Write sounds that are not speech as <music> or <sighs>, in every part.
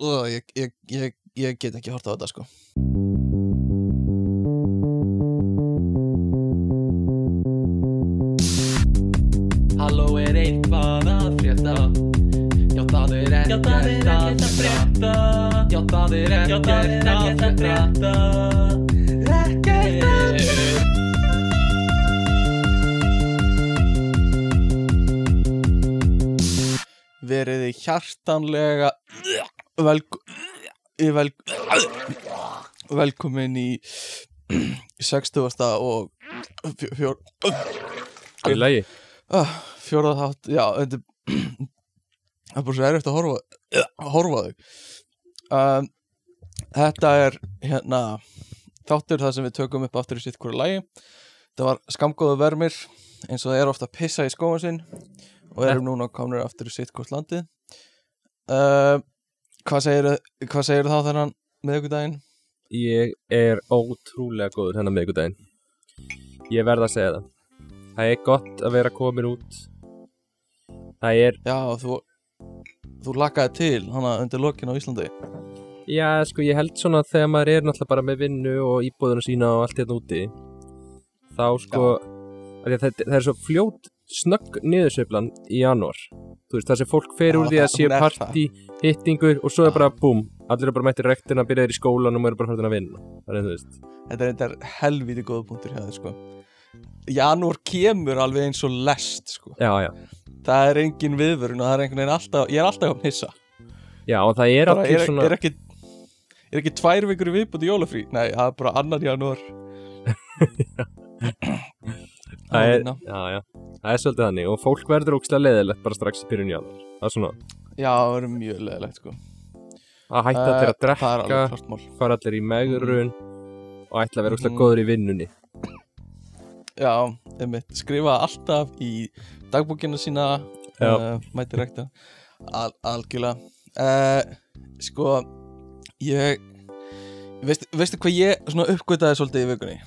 uh, ég, ég, ég, ég get ekki hort á þetta sko. Halló er eitthvað að frétta? Já það er ekkert að frétta. Já það er ekkert að frétta. Ekkert að frétta. Veriði hjartanlega velk vel, velkomin í 60. og fjó- fjór, ah, fjórða þátt já, þetta er bara svo erfitt að horfa að horfa þau. Um, þetta er hérna þáttur það sem við tökum upp aftur í sitt hverju lægi þetta var skamgóðu vermir eins og það er ofta að pissa í skóan sinn og erum núna komnir aftur í sitt hvort landið. Uh, hvað segir hvað segir þá þennan miðvikudaginn? Ég er ótrúlega góður hennar miðgudaginn Ég verð að segja það. Það er gott að vera komin út. Það er, já þú þú lakaði til hana undir lokin á Íslandi. Já sko ég held svona að þegar maður er náttúrulega bara með vinnu og íbúðuna sína og allt hérna úti Þá sko það, er svo fljót snögg niðursveiflan í janúar. Þú veist það sem fólk fer úr því að það- sé hún er partí, hittingur og svo er bara búm Allir er bara mættir rektina, byrjaðir í skólanum og eru bara farin að vinna. Það er veist. Þetta er þetta helviti góða punktur hjá þér sko. Janúar kemur alveg eins og lest sko. Já, já. Það er engin viðvörun og það er einhvern veginn alltaf Ég er alltaf að hissa Já, og það er er, svona er, ekki, er ekki tvær vikur í viðbúti jólafrí? Nei, það er bara annan janúar <laughs> <clears throat> það er, já, já, það er svolítið þannig og fólk verður ógstlega leðilegt bara strax í byrjun jáður það er svona Já, það er mjög leðilegt sko. Að hætta að Eh, Það er drekka alveg klart mál. fara allir í megrun og ætla að vera ógstlega Mhm. góður í vinnunni. Já, einmitt, skrifa alltaf í dagbókina sína uh, Mæti rekta. Al, Algjörlega. Uh, Sko Ég veist, Veistu hvað ég svona uppgötaði svolítið í vikunni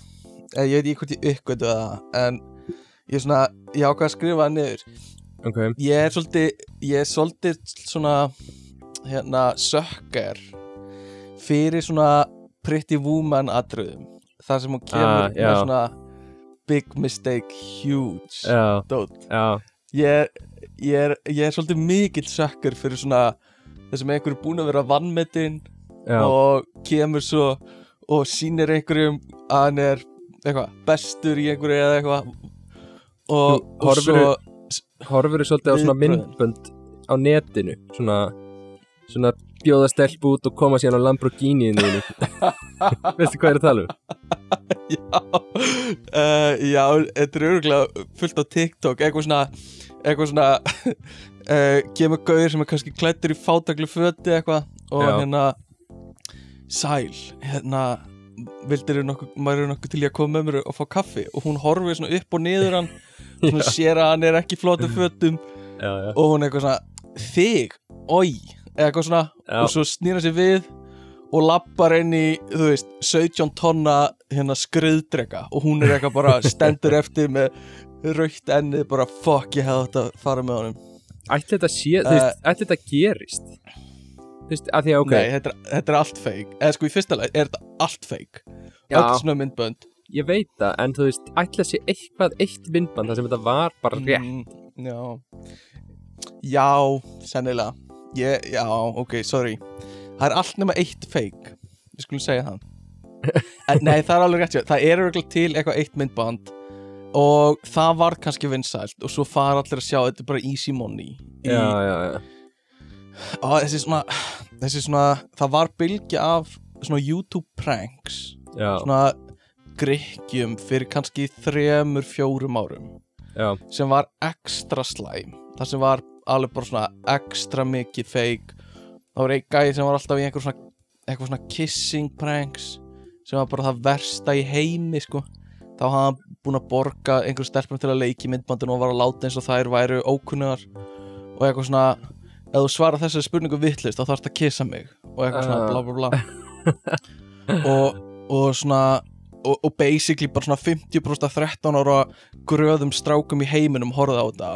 eh, Ég veit ekki hvort ég uppgötaði það En ég svona Ég ákvað að skrifa það niður. Ok, Ég er svolítið Ég er svolítið svona Hérna Sökker Fyrir svona Pretty woman atriðum. Þar sem hún kemur Ah, með svona Big mistake, huge já, já. Ég er, ég, er, ég er svolítið mikill sökkur fyrir svona þessum einhverju búin að vera vannmetinn og kemur svo og sýnir einhverjum að hann er eitthvað, bestur í einhverju eða eitthvað og, Þú og horfirðu- svo horfur svolítið á svona myndbönd á netinu svona, svona bjóða stelp út og koma síðan á Lamborghini þínu <laughs> veistu hvað er að tala um? já, uh, já, þetta er örgulega fullt á TikTok eitthvað svona eitthvað svona uh, <laughs> kemur gauðir sem er kannski klættur í fátaklu föti eitthvað og Já. hérna sæl, hérna vildir maður nokkuð til í að koma með mér og fá kaffi og hún horfir svona upp og niður hann. <laughs> Svona sér að hann er ekki flottum fötum já, já, og hún er eitthvað svona þig, oi, eitthvað svona já, og svo snýra sér við og lappar inn í, þú veist, 17 tonna hérna skriðdrega og hún er eitthvað bara <laughs> stendur eftir með raukt ennið, bara fuck, ég hefði þetta að fara með honum. Ætli þetta sé, veist, ætli þetta gerist þú veist, að því að ok. Nei, þetta, er- þetta er allt fake. Eða sko í fyrsta leið er þetta allt fake. Já. öll svona myndbönd. Ég veit það, en þú veist, ætla sé eitthvað eitt myndband þar sem þetta var bara rétt. mm, Já. Já, sennilega. Ég, Já, ok, sorry. Það er allt nema eitt fake. Við skulum segja það. <laughs> En, Nei, það er alveg rétt, já. það er örugglega til eitthvað eitt myndband. Og það var kannski vinsælt. Og svo fara allir að sjá þetta er bara easy money. Í, já, já, já, og þessi svona, þessi svona það var bylgja af svona YouTube pranks. Já, svona grikkjum fyrir kannski þremur, fjórum árum. Já, sem var ekstra slæm. Það sem var alveg bara svona ekstra mikið fake. Það var einn gæði sem var alltaf í einhver svona eitthvað svona kissing pranks sem var bara það versta í heimi sko. Þá hafði hann búin að borga einhver stelpum til að leiki myndbandin og var að láta eins og þær væru ókunnugar. Og eitthvað svona ef þú svarar þessari spurningu vittlist þá þarfst að kissa mig og eitthvað svona bla bla bla <laughs> og, og svona og, og basically bara svona 50% af 13 ára gröðum strákum í heiminum horfða á þetta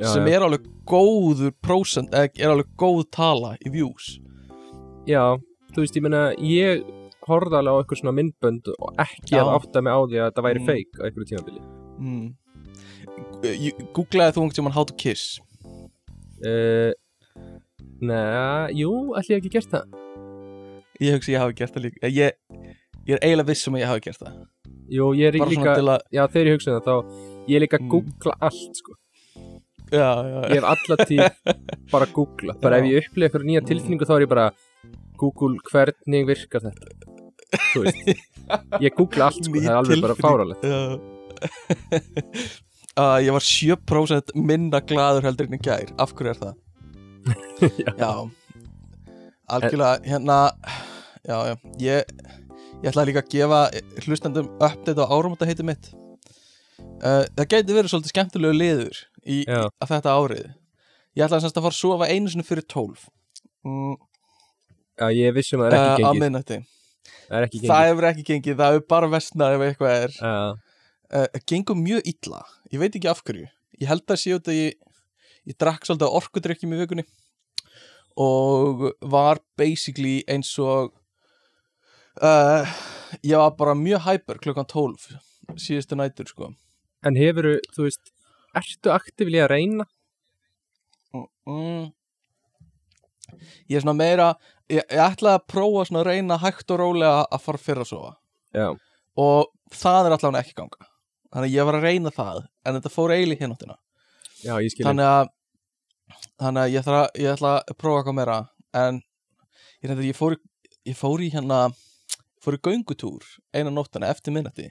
já, sem já. er alveg góður prósent, eða er alveg góð tala í views já, þú veist, ég meina ég horfði alveg á eitthvað svona myndbönd og ekki Já. að átta mig á því að þetta væri Mm. fake á einhverju tímabili mm. Googlaði þú einhvern tímann How to Kiss uh, Nei, jú, ætli ég ekki gert það. Ég hugsi ég hafi gert það líka. Ég, ég er eiginlega viss um að ég hafi gert það. Jú, ég er Bara líka, svona til að já þegar ég hugsa um það þá, ég er líka að Mm. googla allt sko. Já, já, Ég hef alla tíð <laughs> bara að googla. Bara Já. ef ég upplifa eitthvað nýja Mm. tilfinningu þá er ég bara Google hvernig virkar þetta? Þú veist, <laughs> ég googla allt sko, Ný það er alveg bara tilfinning. fáralegt uh, <laughs> Ég var 7% minna glaður heldur en í gær. Af hverju er það? <laughs> Já. já. Algjörlega, hérna Já, já, ég Ég ætla líka að gefa hlustandum update á áramóta heiti mitt. Uh, Það gæti verið svolítið skemmtilegu liður í, að þetta árið. Ég ætla semst að fara að sofa einu sinni fyrir 12 mm, Já, ég vissum að það er uh, ekki Á gengið. miðnætti. Það er ekki Það gengið hefur ekki gengið, það hefur bara vestnað ef eitthvað er. Já, uh, gengur mjög illa. Ég veit ekki af hverju. Ég held að sé út að ég ég drakk svolítið orkudrykkjum í vikunni og var basically eins og uh, ég var bara mjög hæper klukkan 12 síðustu nætur sko. En hefur þú veist, ertu aktífli að reyna? mm. ég er svona meira ég, ég ætlaði að prófa svona að reyna hægt og rólega að fara fyrir að sofa. Já, og það er allavega ekki ganga. Þannig að ég var að reyna það en þetta fór eiginlega hináttina já, þannig að þannig að ég ætla, ég ætla að prófa eitthvað meira. En ég, reyndar, ég, fór, ég fór í hérna fór í göngutúr eina nóttana eftir minnati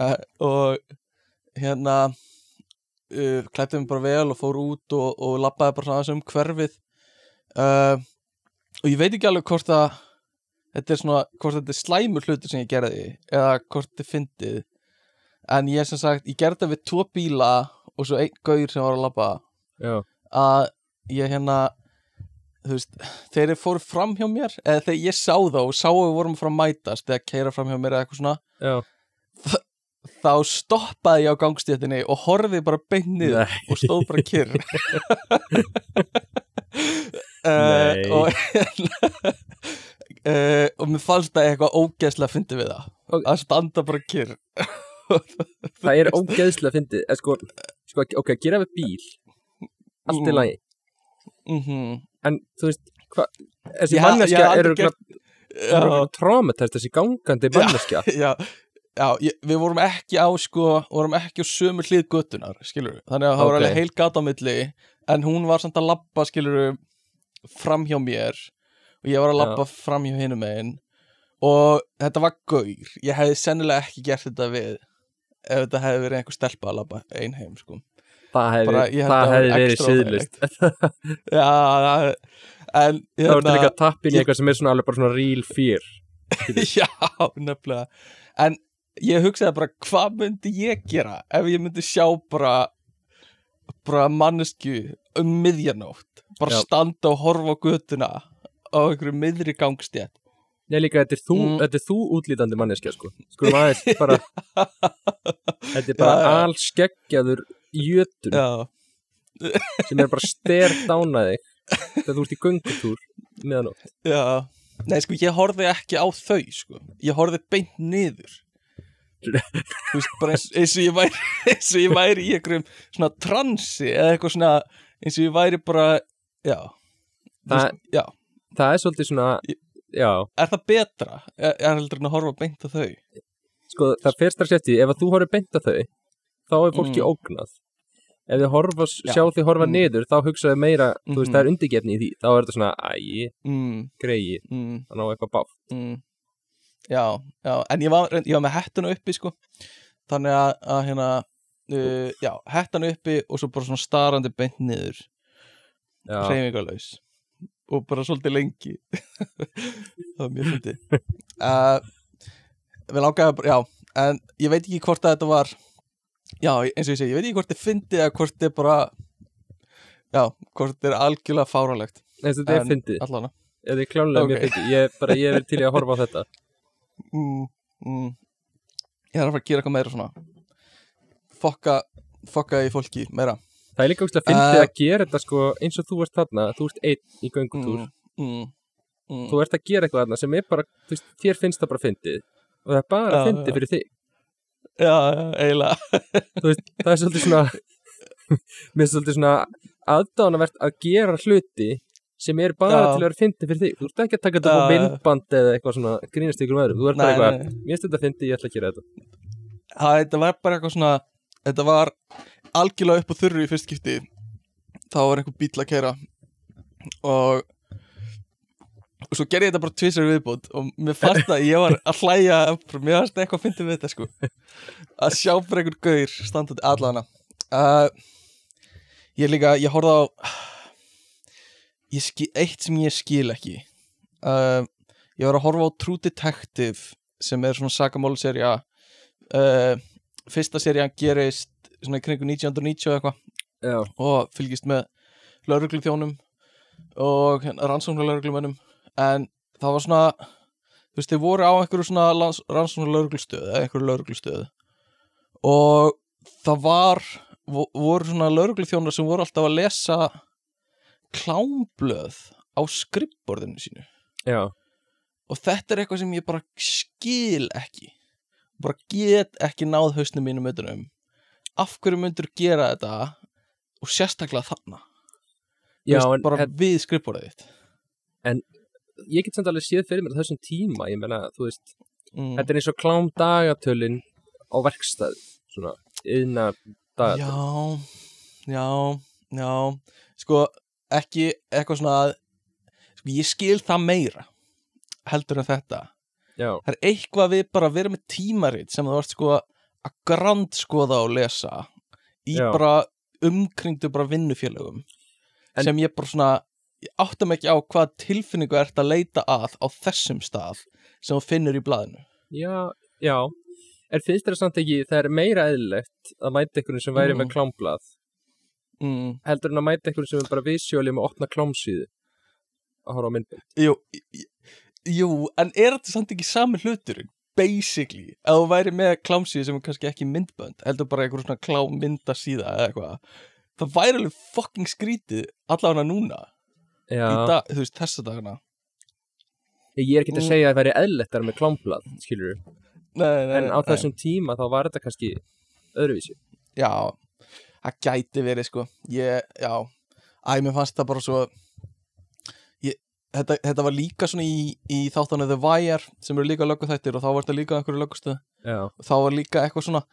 uh, og hérna uh, klætti mig bara vel og fór út og, og labbaði bara svona aðeins um hverfið. Uh, og ég veit ekki alveg hvort að þetta er svona, hvort þetta er slæmur hlutur sem ég gerði eða hvort þetta er fyndið. En ég sem sagt, ég gerði þetta við tvo bíla og svo einn gaur sem var að labba. Já, að ég hérna þú veist, þeir fóru fram hjá mér eða þegar ég sá þá og sá að við vorum að mætast eða keira fram hjá mér eða eitthvað svona já þá stoppaði ég á gangstéttinni og horfði bara Nei. og stóð bara kyrr <laughs> uh, og uh, <laughs> og mér fannst það eitthvað ógeðslega fyndi við það Ok. að standa bara kyrr Það er ógeðslega fyndið en sko, sko, ok, gera við bíl Allt í Mm. lagi. Mm En þú veist, hvað Þessi manneskja er er örugglega traumatæst Þessi gangandi manneskja. <laughs> já, já ég, við vorum ekki á sko, vorum ekki á sömu hlið göttunar skilur þannig að það var Ok. alveg heil gata á milli en hún var samt að labba skilur fram hjá mér. Og ég var að labba fram hjá hinum megin. Og þetta var gaur. Ég hefði sennilega ekki gert þetta við ef þetta hefði verið einhver stelpa að labba ein heim sko Það hefði, Bara, það að hefði verið síðlist <laughs> já, en Það voru líka tappin í eitthvað sem er svona alveg bara svona real fear <laughs> Já, nefnilega. En ég hugsaði bara Hvað myndi ég gera Ef ég myndi sjá bara Bara mannesku um miðjanótt? Bara Já. standa og horfa á götuna Á einhverju miðri gangstjætt Nei líka, þetta er þú, Mm. þú útlítandi manneskja sko. Skulum aðeins bara <laughs> Þetta er bara alls skeggjaður jötun Já, sem er bara stert ánaði þegar þú ert í göngutúr meðanótt já. Nei, sko, ég horfði ekki á þau, sko. Ég horfði beint niður. Þú veist, bara eins, eins og ég væri <laughs> eins og ég væri í einhverjum svona transi eða eitthvað svona eins og ég væri bara, já. Það- veist, Já, Það er svolítið svona Já, er það betra? Er, er heldur en að horfa beint á þau? sko það fer strax eftir því, ef að þú horfir beint að þau þá er fólki Mm. ógnað. Ef þið horfa, Já. sjá þið horfa Mm. niður þá hugsaðu meira, þú veist, það er undirgefni í því. Þá er þetta svona, æ, Mm, greiði mm, að ná eitthvað bátt mm. Já, já, en ég var, ég var með hettuna uppi sko. Þannig að, að hérna uh, Já, hettana uppi og svo bara svona starandi beint niður. Já, Hreyfingarlaus. Og bara svolítið lengi. <laughs> Það var mjög fyndið. <laughs> Uh, Við langaði bara, já En ég veit ekki hvort að þetta var Já, eins og ég segi, ég veit ekki hvort þið fyndið eða hvort þið bara Já, hvort þið er algjörlega fáralegt Nei, þetta er En fyndið, Allana þetta er klálega Ok. mjög fyndið. Ég, bara, ég er til að horfa á þetta. Mm, mm. Ég er að fara að gera eitthvað meira svona. Fokka Fokka í fólki meira. Það er líka úrslega fyndið Uh, að gera þetta sko eins og þú ert þarna, þú ert einn í göngutúr. Mm, mm, mm. þú ert að gera eitthvað þarna sem er bara, þú veist, þér finnst það bara fyndið. Og það er bara fyndið fyrir þig Já, eiginlega. Veist, það er svolítið svona <laughs> mér er svolítið svona aðdánavert að gera hluti sem er bara Já. til að vera fyndið fyrir þig. Þú ert ekki að taka þetta á Já, myndband eða eitthvað svona grínast ykkur um öðrum. Þú ert bara Nei, eitthvað, nei. mér finnst þetta fyndið, ég ætla að gera þetta. Það, þetta var bara eitthvað svona Þetta var algjörlega upp á þurru í fyrst skipti. Þá var einhver bíl að kæra Og Og svo gerði ég þetta bara tvisar viðbútt Og mér fannst að ég var að hlæja Mér fannst eitthvað að fyndi við þetta sko. Að sjá bara einhver gaur Standandi allana uh, Ég líka, ég horfði á ég skil, Eitt sem ég skil ekki. Uh, Ég var að horfa á True Detective Sem er svona sagamáluserja uh, fyrsta serían gerist svona í kringu 1990 og eitthvað. Og fylgist með lauruglu þjónum og rannsóknar lauruglumennum en það var svona þú veist, þeir voru á einhverju svona rannsóknar lauruglustöð eða einhverju lauruglustöð og það var vo- voru svona lauruglu þjónar sem voru alltaf að lesa klámblöð á skrippborðinu sínu. Já, og þetta er eitthvað sem ég bara skil ekki. Bara get ekki náð hausnum mínum utanum af hverju myndur gera þetta? Og sérstaklega þarna. Já veist, en bara en við skrifborðið þitt ég get samt alveg séð fyrir mér þessum tíma, ég meina, þú veist mm. þetta er eins og klám dagatölin á verkstæð, svona yðna dagatöl já, já, já sko ekki eitthvað svona að sko, ég skil það meira heldur en þetta já, það er eitthvað við bara að vera með tímarit sem þú vart sko að grandskoða og lesa í Já. bara umkringdu bara vinnufélögum En- sem ég bara svona mig ekki á hvað tilfinningu ert að leita að á þessum stað sem þú finnur í blaðinu. Já, já. En finnst þér samt ekki, það er meira eðlilegt að mæta einhverjum sem væri Mm. með klámblað mm. heldur en að mæta einhverjum sem er bara visjóli með opna klámsíðu að horfa á myndbönd? Jú, jú, en er þetta samt ekki sami hluturinn? Basically, ef þú væri með klámsíðu sem er kannski ekki myndbönd heldur bara einhver svona klámyndasíða eða eitthvað það væri alveg fucking skrítið allavega núna dag, þú veist, þessa dagana. Ég er ekki að Mm. segja að það væri eðlilegt að vera með klámblað, skilur nei, en á þessum tíma þá var þetta kannski öðruvísi. Já, það gæti verið sko. Ég, já, æ, mér fannst það bara svo ég, þetta, þetta var líka svona í, í þáttanum The Wire sem eru líka lögguþættir og þá var þetta líka einhverju löggustu. Og þá var líka eitthvað svona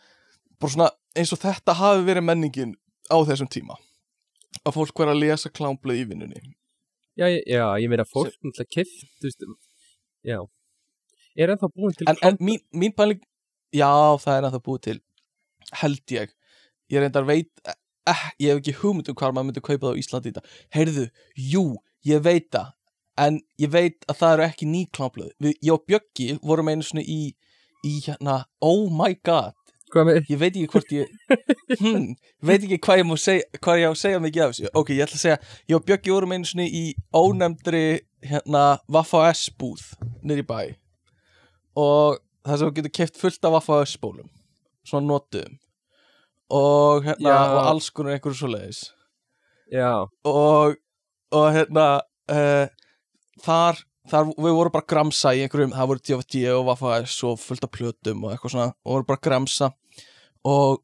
svona eins og þetta hafi verið menningin á þessum tíma. Að fólk verið að lesa klámblöð í vinnunni já, ég- já, ég meina fólk náttúrulega kift, þú veist já, er ennþá búin til en, en mín, mín pæling já, það er ennþá búið til held ég. Ég reyndar veit eh, ég hef ekki hugmynd um hvað maður myndi kaupa það á Íslandi í þetta heyrðu, jú, ég veit það en ég veit að það eru ekki ný klámblöð Við, ég og Bjöggi vorum einu svona í, í hérna, oh my god ég veit ekki hvort ég hmm, veit ekki hvað ég má segja hvað ég á að segja mikið af þessu. Ok, ég ætla að segja, ég og Bjöggi vorum einu svona í ónefndri hérna Vaffa S búð í bæ. Og það sem getur keft fullt af Vaffa S bólum svona notuðum. Og hérna, Já. og alls konar einhverju svoleiðis. Já, og, og hérna uh, þar, þar við vorum bara að gramsa í einhverjum, það voru DFD og Vaffa S og fullt af plötum og eitthvað svona og vorum bara að gramsa. Og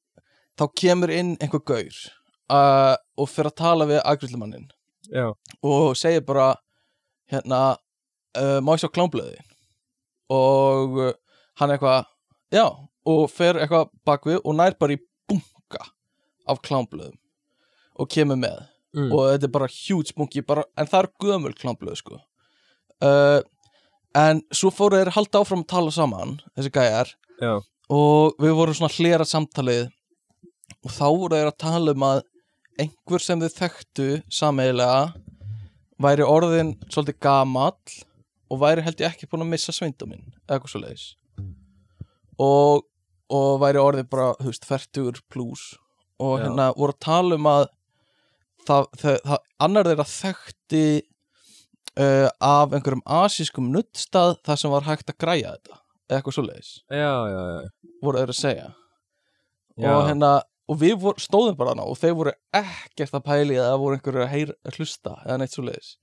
þá kemur inn einhver gaur uh, og fyrir að tala við agrullumannin já, og segir bara hérna uh, má ég sjá klámblöði og uh, hann eitthvað já, og fer eitthvað bakvið og nær bara í bunga af klámblöðum og kemur með. Mm. og þetta er bara huge bunki bara, en það er gömul klámblöð sko uh, en svo fóru þeir halda áfram að tala saman þessi gæjar. Já, og við vorum svona hlera samtalið. Og þá voru þeir að tala um að einhver sem þau þekktu sameigilega væri orðin svolítið gamall og væri held ég ekki búin að missa sveinduminn eða eitthvað svo leiðis og, og væri orðið bara, þú veist, færtugur plus og Já. hérna voru að tala um að það, það, það annar þeirra þekkti uh, af einhverjum asískum nuttstað þar sem var hægt að græja þetta eða eitthvað svo leiðis já, já, já. voru þeir að segja. Og hérna og við vor, stóðum bara hana og þeir voru ekkert að pæli það voru einhverju að, heyra, að hlusta eða neitt svo leiðis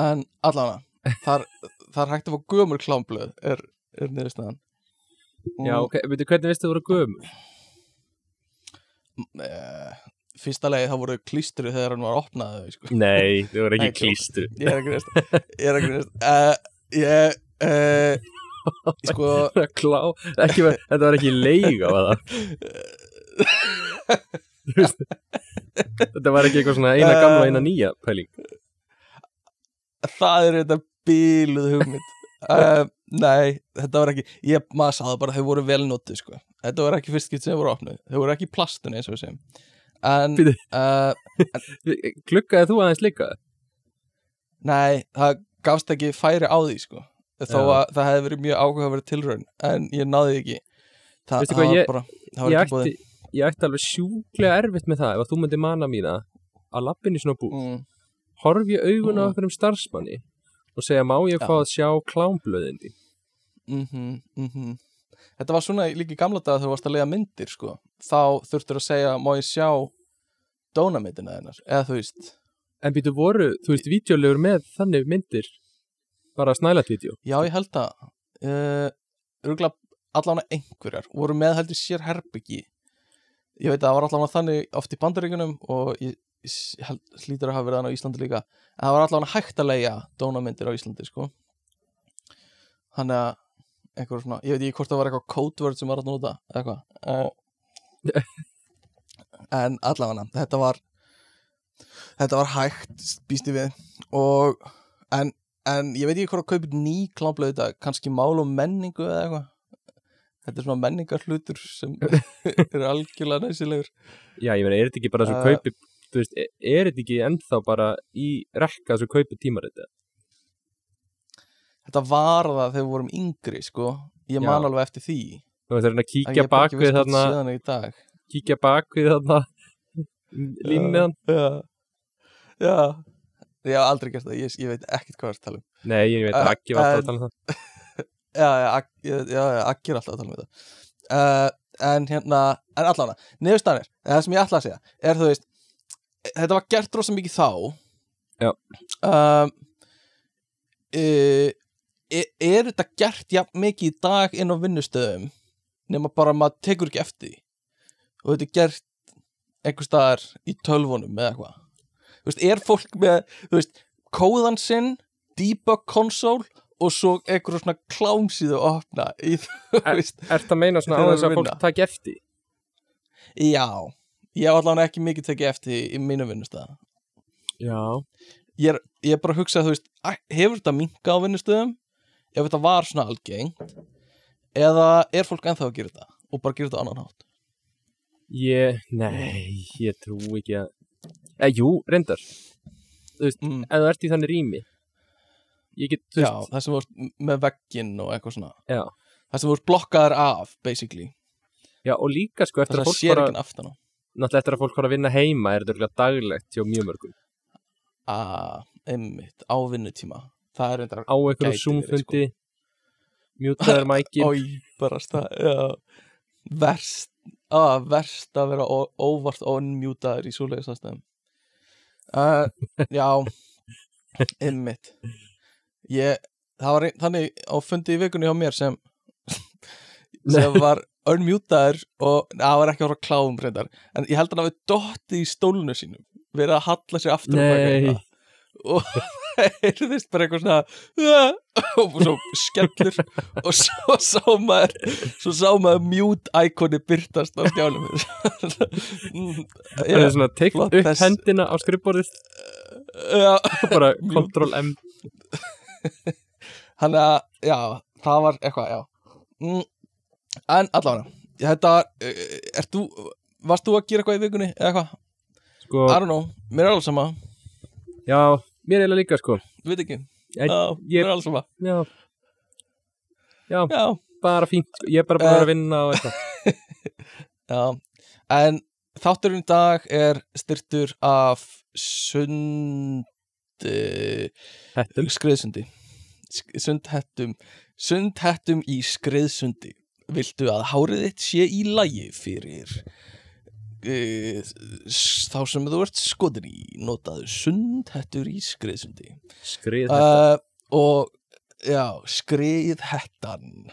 en allavega þar, <laughs> það er hægt að fá gömur klámblöð er, er niðurstaðan. Já, ok, veitu, hvernig veistu þú voru gömur? Fyrsta lagi þá voru klístru þegar hann var opnaði sko. Nei, þau voru ekki klístu ég er að grunast ég er að grunast uh, ég uh, sko <laughs> Klá, ekki, þetta var ekki leiga var það? Þetta var ekki eitthvað svona eina Eh. gamla eina nýja pæling. Það er þetta bíluð hugmynd. Uh, nei, þetta var ekki ég, maður sagði bara að þau voru vel notuð sko. þetta var ekki fyrst skipt sem voru opnuð. Þau voru ekki í plastun eins og við segjum en uh, Klukkaði <laughs> þú aðeins líka? nei, það gafst ekki færi á því sko. þó Já. að það hefði verið mjög áhugaverið tilraun en ég náði ekki Veistu það var ég- bara það var Ég ekki búið ætti, ég ætti alveg sjúklega erfitt með það ef að þú myndir mana mína að lappin í svona bú mm, horfi í augun á Mm. okkur um starfsmanni og segja má ég Já. fá að sjá klámblöðindi mhm, mhm Þetta var svona líka í gamla daga þegar þú varst að lega myndir sko. þá þurftur að segja má ég sjá dónamyndina þennar eða þú veist. En býtu voru, þú veist, vídeolegur með þannig myndir? Bara snælatvídeó Já, ég held að uh, Örgulega allan einhverjar voru með heldur sér herbyggi. Ég veit að það var allan þannig oft í bandaríkunum og ég, ég held, hlýtur að hafa verið þannig á Íslandi líka en það var allan hægt að leia dónamyndir á Íslandi sko. Þannig að einhver svona, ég veit ekki hvort það var eitthvað code word sem var að nota eitthvað <laughs> En allavega þetta var þetta var hægt býst ég við og en En ég veit ekki hvað að kaupa ný klámblöð þetta, kannski mál og menningu eða eitthvað. Þetta er svona menningar hlutur sem <laughs> er algjörlega næsilegur. Já, ég meina, er þetta ekki bara svo Uh, kaupi þú veist, er, er þetta ekki ennþá bara í rekka svo kaupi tímarita Þetta var það þegar við vorum yngri, sko. Ég man alveg eftir því. Þú veist, það er að kíkja er ekki bakvið þarna <laughs> kíkja bakvið þarna línumiðan Já. Já. Ég hef aldrei gert það. Ég, ég veit ekkert hvað það er að tala um. Nei, ég veit ekki var alltaf en- að tala um það <laughs> Já, já, Aggi er alltaf að tala um þetta. Uh, en hérna, en allavega, niðurstanir, það sem ég ætla að segja, er þú veist, þetta var gert rosa mikið þá. Já. Um, uh, er, er þetta gert jafn mikið í dag inn á vinnustöðum nema bara maður tekur ekki eftir því? Og þetta er gert einhver staðar í tölvunum eða eitthvað. Þú veist, er fólk með þú veist, kóðan sinn debug console og svo einhverjum svona klámsíðu að opna í, <laughs> þú veist, Er það meina svona á þess að fólk taki eftir? já ég hef allavega ekki mikið tekið eftir í mínu vinnustöða Já. Ég er, ég er bara að hugsa, þú veist, hefur þetta minka á vinnustöðum ef þetta var svona algengt eða er fólk ennþá að gera þetta og bara gera þetta á annan hátt? Ég, nei, ég trú ekki að Eh, jú, reyndar. Mm, ef þú ert í þannig rými Ég get, þú já, veist, það sem voru með vegginn og eitthvað svona. Já. Það sem voru blokkaðar af, basically. Já, og líka sko eftir að fólk fara ekki aftan á. Náttúrulega eftir að fólk fara að vinna heima er þetta daglegt hjá mjög mörgum. Að, einmitt, á vinnutíma það er reyndar Á einhverjum verið, sko. zoom-fundi Mjútaður <laughs> mækin. Ói, bara stað, já. Verst, að verst að vera óvart onmjútaður í svoleiðis aðstæðum. Uh, já. <laughs> Einmitt. Ég, það var ein, þannig á fundi í vikunni hjá mér sem <laughs> sem var unmjútaður og það var ekki að voru klám reyndar. En ég held að hann hafi dottið í stólunu sínum verið að halla sér aftur á Nei. Og <laughs> heyrðist bara eitthvað svona "Ah", og svo skellur og svo sá maður svo sá maður mute íkoni byrtast á skjánum. Mm, Það er svona teikt upp þess- hendina á skrifborðið. Og bara <laughs> Ctrl M. Hann að já, það var eitthvað, mm, en allavega þetta, uh, ert þú varst þú að gera eitthvað í vikunni eða eitthvað, Sko, I don't know, mér er alveg sama. Já, mér er eiginlega líka sko. Ég veit ekki, Ég- já, ég- er alveg sama. Já. Já, já, bara fínt, ég er bara búin að Eh. vinna og eitthvað. <laughs> Já, en þátturinn í dag er styrtur af sund uh, Hettum. skriðsundi. Sk- sundhettum. Sundhettum í skriðsundi. Viltu að hárið þitt sé í lagi fyrir e, þá sem þú ert skotin í notaðu sundhettur í skriðsundi. Skrið þetta uh, og já, skriðhettan.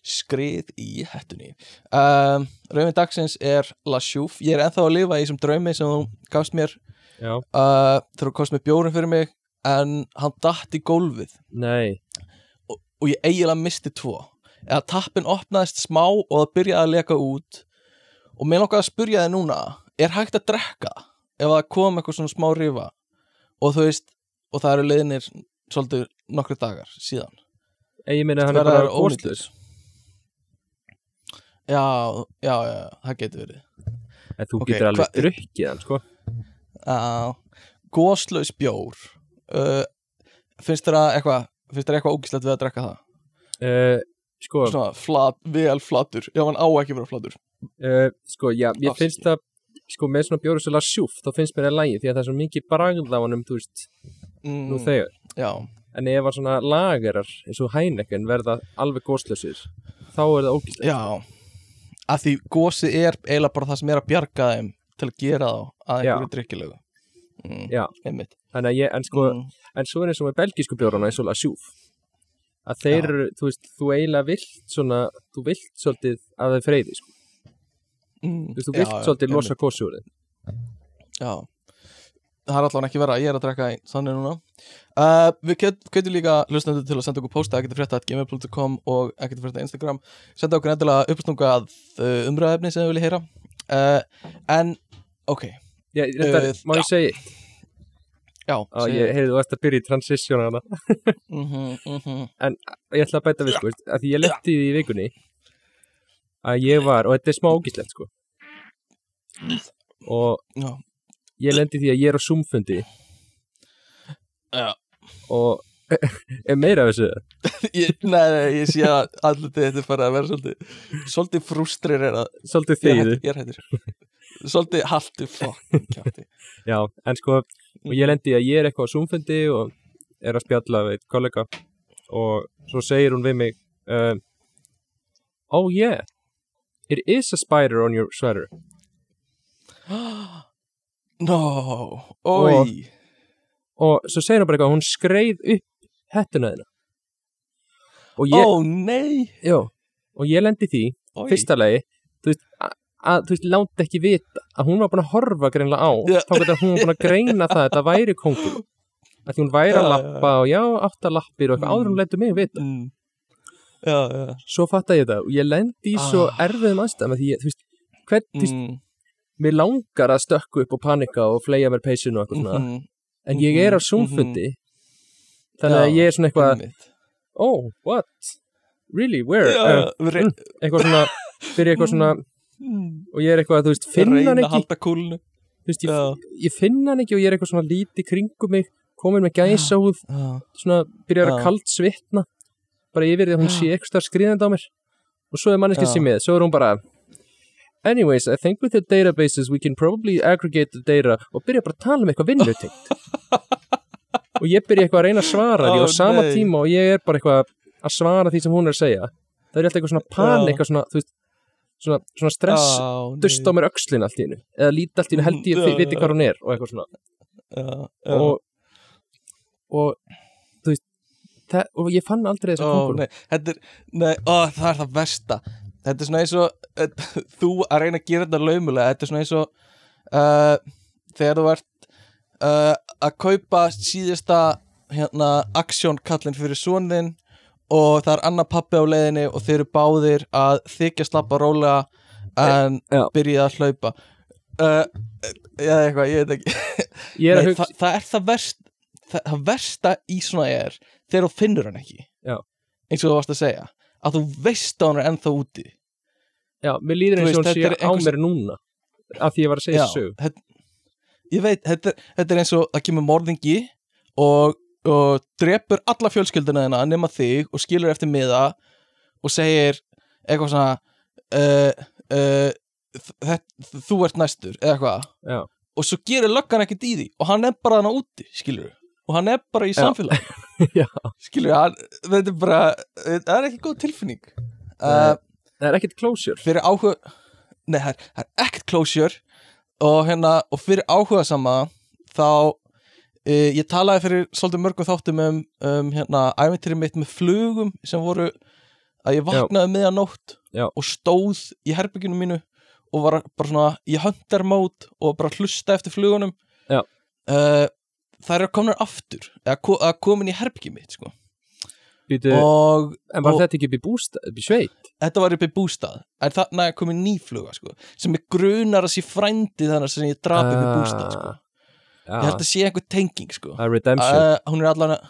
Skrið í hettunni. Um, Rauðin dagsins er La Chouf ég er ennþá að lifa í þessum draumi sem þú gafst mér. Uh, þegar þú komst með bjórin fyrir mig en hann datt í gólfið. Nei. Og, og ég eiginlega misti tvo. Eða tappin opnaðist smá og það byrjaði að leka út og mér langaði að spyrja þig núna er hægt að drekka ef það kom eitthvað svona smá rifa? Og þú veist og það eru leiðinir svolítið nokkru dagar síðan. Ég meina hann er bara góðslus já, já, já, það getur verið. En þú Ok, getur alveg drukkið hann, sko. Uh, góðslaus bjór. Uh, finnst þér að eitthvað finnst þér eitthvað ógislegt við að drekka það? Uh, Sko, svona flat, vel flatur. Já, hann á ekki að vera flatur uh, sko, já, ég Afsakið. finnst það Sko, með svona bjóru svo sjúf Þá finnst mér það lægi Því að það er svo mikið bragð á honum, þú veist mm, Nú þegar. já, En ef að svona lagerar eins og hænekinn verða alveg góðslusir Þá er það ógæslega Já, að því gósi er eiginlega bara það sem er að bjarga þeim til að gera þá að einhverju drikkilegu mm, Já. einmitt. Að ég, en sko, mm, en svo er eins og með belgísku bjórana eins og la sjúf að þeir Já. þú veist, þú eiginlega vilt svona, þú vilt svolítið að þeir freyði, sko, mm, þú vilt já, svolítið losa kossi úr þeim Já, það er allavega ekki vera ég er að drekka einn, þannig núna. Uh, Við get- getum líka hlustendur til að senda okkur posta ekkert frétta gmail.com og ekkert frétta Instagram. Senda okkur endilega uppstunga að uh, umræðefni sem við viljið heyra. Uh, En, ok. Já, þetta, Uh, má ég segja, Já, að ég heyrði þú varst að byrja í transition hana, mm -hmm, mm -hmm. ég ætla að bæta við, sko, að því ég letti því í vikunni að ég var, og þetta er smá ógíslegt, sko. Og Já, ég lendi því að ég er á Zoom-fundi. Já. og <laughs> er meira af þessu? <laughs> Ég, nei, ég sé að allir þetta er farið að vera svolítið svolítið frústrir er að svolítið hættur- ég er hættur. Svolítið haltu fokk Já, en sko, og ég lendi að ég er eitthvað á Zoom-fundi og er að spjalla við kollega. Og svo segir hún við mig uh, Oh yeah, it is a spider on your sweater <gasps> no, oi og svo segir hún bara eitthvað, hún skreið upp hettuna og ég, ó nei já, og ég lendi því, oi. fyrsta lagi þú veist, að, að, þú veist, láti ekki vita að hún var búin að horfa greinlega á Já. þá getur hún búin að greina það að þetta væri kóngur að því hún væri að lappa og já, átta lappir og eitthvað Mm. áður hún letur mig vita mm. Já, svo fatta ég þetta og ég lendi í svo Ah. erfiðum aðstæðum að því ég, þú veist, hvern, þú veist, mm. mér langar að stökku upp og panika og fleia mér peysinu og eitthvað svona. Mhm, en ég er á mhm, zoomfundi þannig að ég er svona eitthvað oh, what, really, where? Uh, eitthvað svona, fyrir eitthvað svona mm. og ég er eitthvað, þú veist, finn reyna hann að ekki. þú veist, ég, ég finn hann ekki og ég er eitthvað svona lítið kringum mig komin með já, svona, byrjar að Já. kalt svitna bara yfir því að hún sé eitthvað skriðandi á mér og svo er manneski Já. sem með, svo er hún bara anyways, I think with the databases we can probably aggregate the data og byrja bara að tala um eitthvað vinnutengt og ég byrja eitthvað að reyna að svara því Ó, á sama nei. tíma og ég er bara eitthvað að svara því sem hún er að segja það er alltaf eitthvað svona panik, Já. eitthvað svona, þú veist, svona, svona stress nei. dust á mér öxlin allt í hennu eða lítið allt í hennu held ég <laughs> að viti já. hvað hún er og eitthvað svona já, já. og, og það, og ég fann aldrei þessa er, nei, ó, það er það versta. Þetta er svona eins og eh, þú að reyna að gera þetta laumulega Þetta er svona eins og uh, þegar þú ert uh, að kaupa síðasta hérna, aksjónkallin fyrir svonin og það er annar pappi á leiðinni og þeir eru báðir að þykja slappa rólega en Já. byrja að hlaupa. Uh, eða eitthvað, ég veit ekki. Ég er að Nei, hugsa, það, það er það verst það, það versta í svona er þegar þú finnur hann ekki. Já. eins og þú varst að segja. Að þú veist að hann er ennþá úti. Já, mér líður Þú eins og hún sé á einhvers- mér núna af því ég var að segja sög þetta, ég veit, þetta, þetta er eins og að kemur morðingi og, og drepur alla fjölskylduna þina nema þig og skilur eftir miða og segir eitthvað svona uh, uh, þetta, þú ert næstur eða eitthvað. Já, og svo gerir löggan ekkert í því og hann er bara hann úti, skilur og hann er bara í samfélag <laughs> skilur, hann, þetta er bara það er ekki góð tilfinning. Uh, það er ekkert closure. fyrir áhuga nei, það er, er ekkert closure. Og hérna, og fyrir áhuga sama þá uh, ég talaði fyrir svolítið mörgum þáttum um, um hérna, æventýri mitt með flugum sem voru að ég vaknaði miðanótt Já. og stóð í herbygginu mínu og var bara svona í hunter mode og bara hlusta eftir flugunum. Uh, þær eru komnar aftur eða ko að komin í herbyggið mitt sko. Býtu, og, en var og þetta ekki upp í búst, upp í sveit? þetta var upp í bústað en þarna er komin ný fluga sko, sem er grunar að sé frændi þannig sem ég drap upp í bústað sko. Já, ég held að sé einhver tenging sko. það er redemption uh, hún er allan að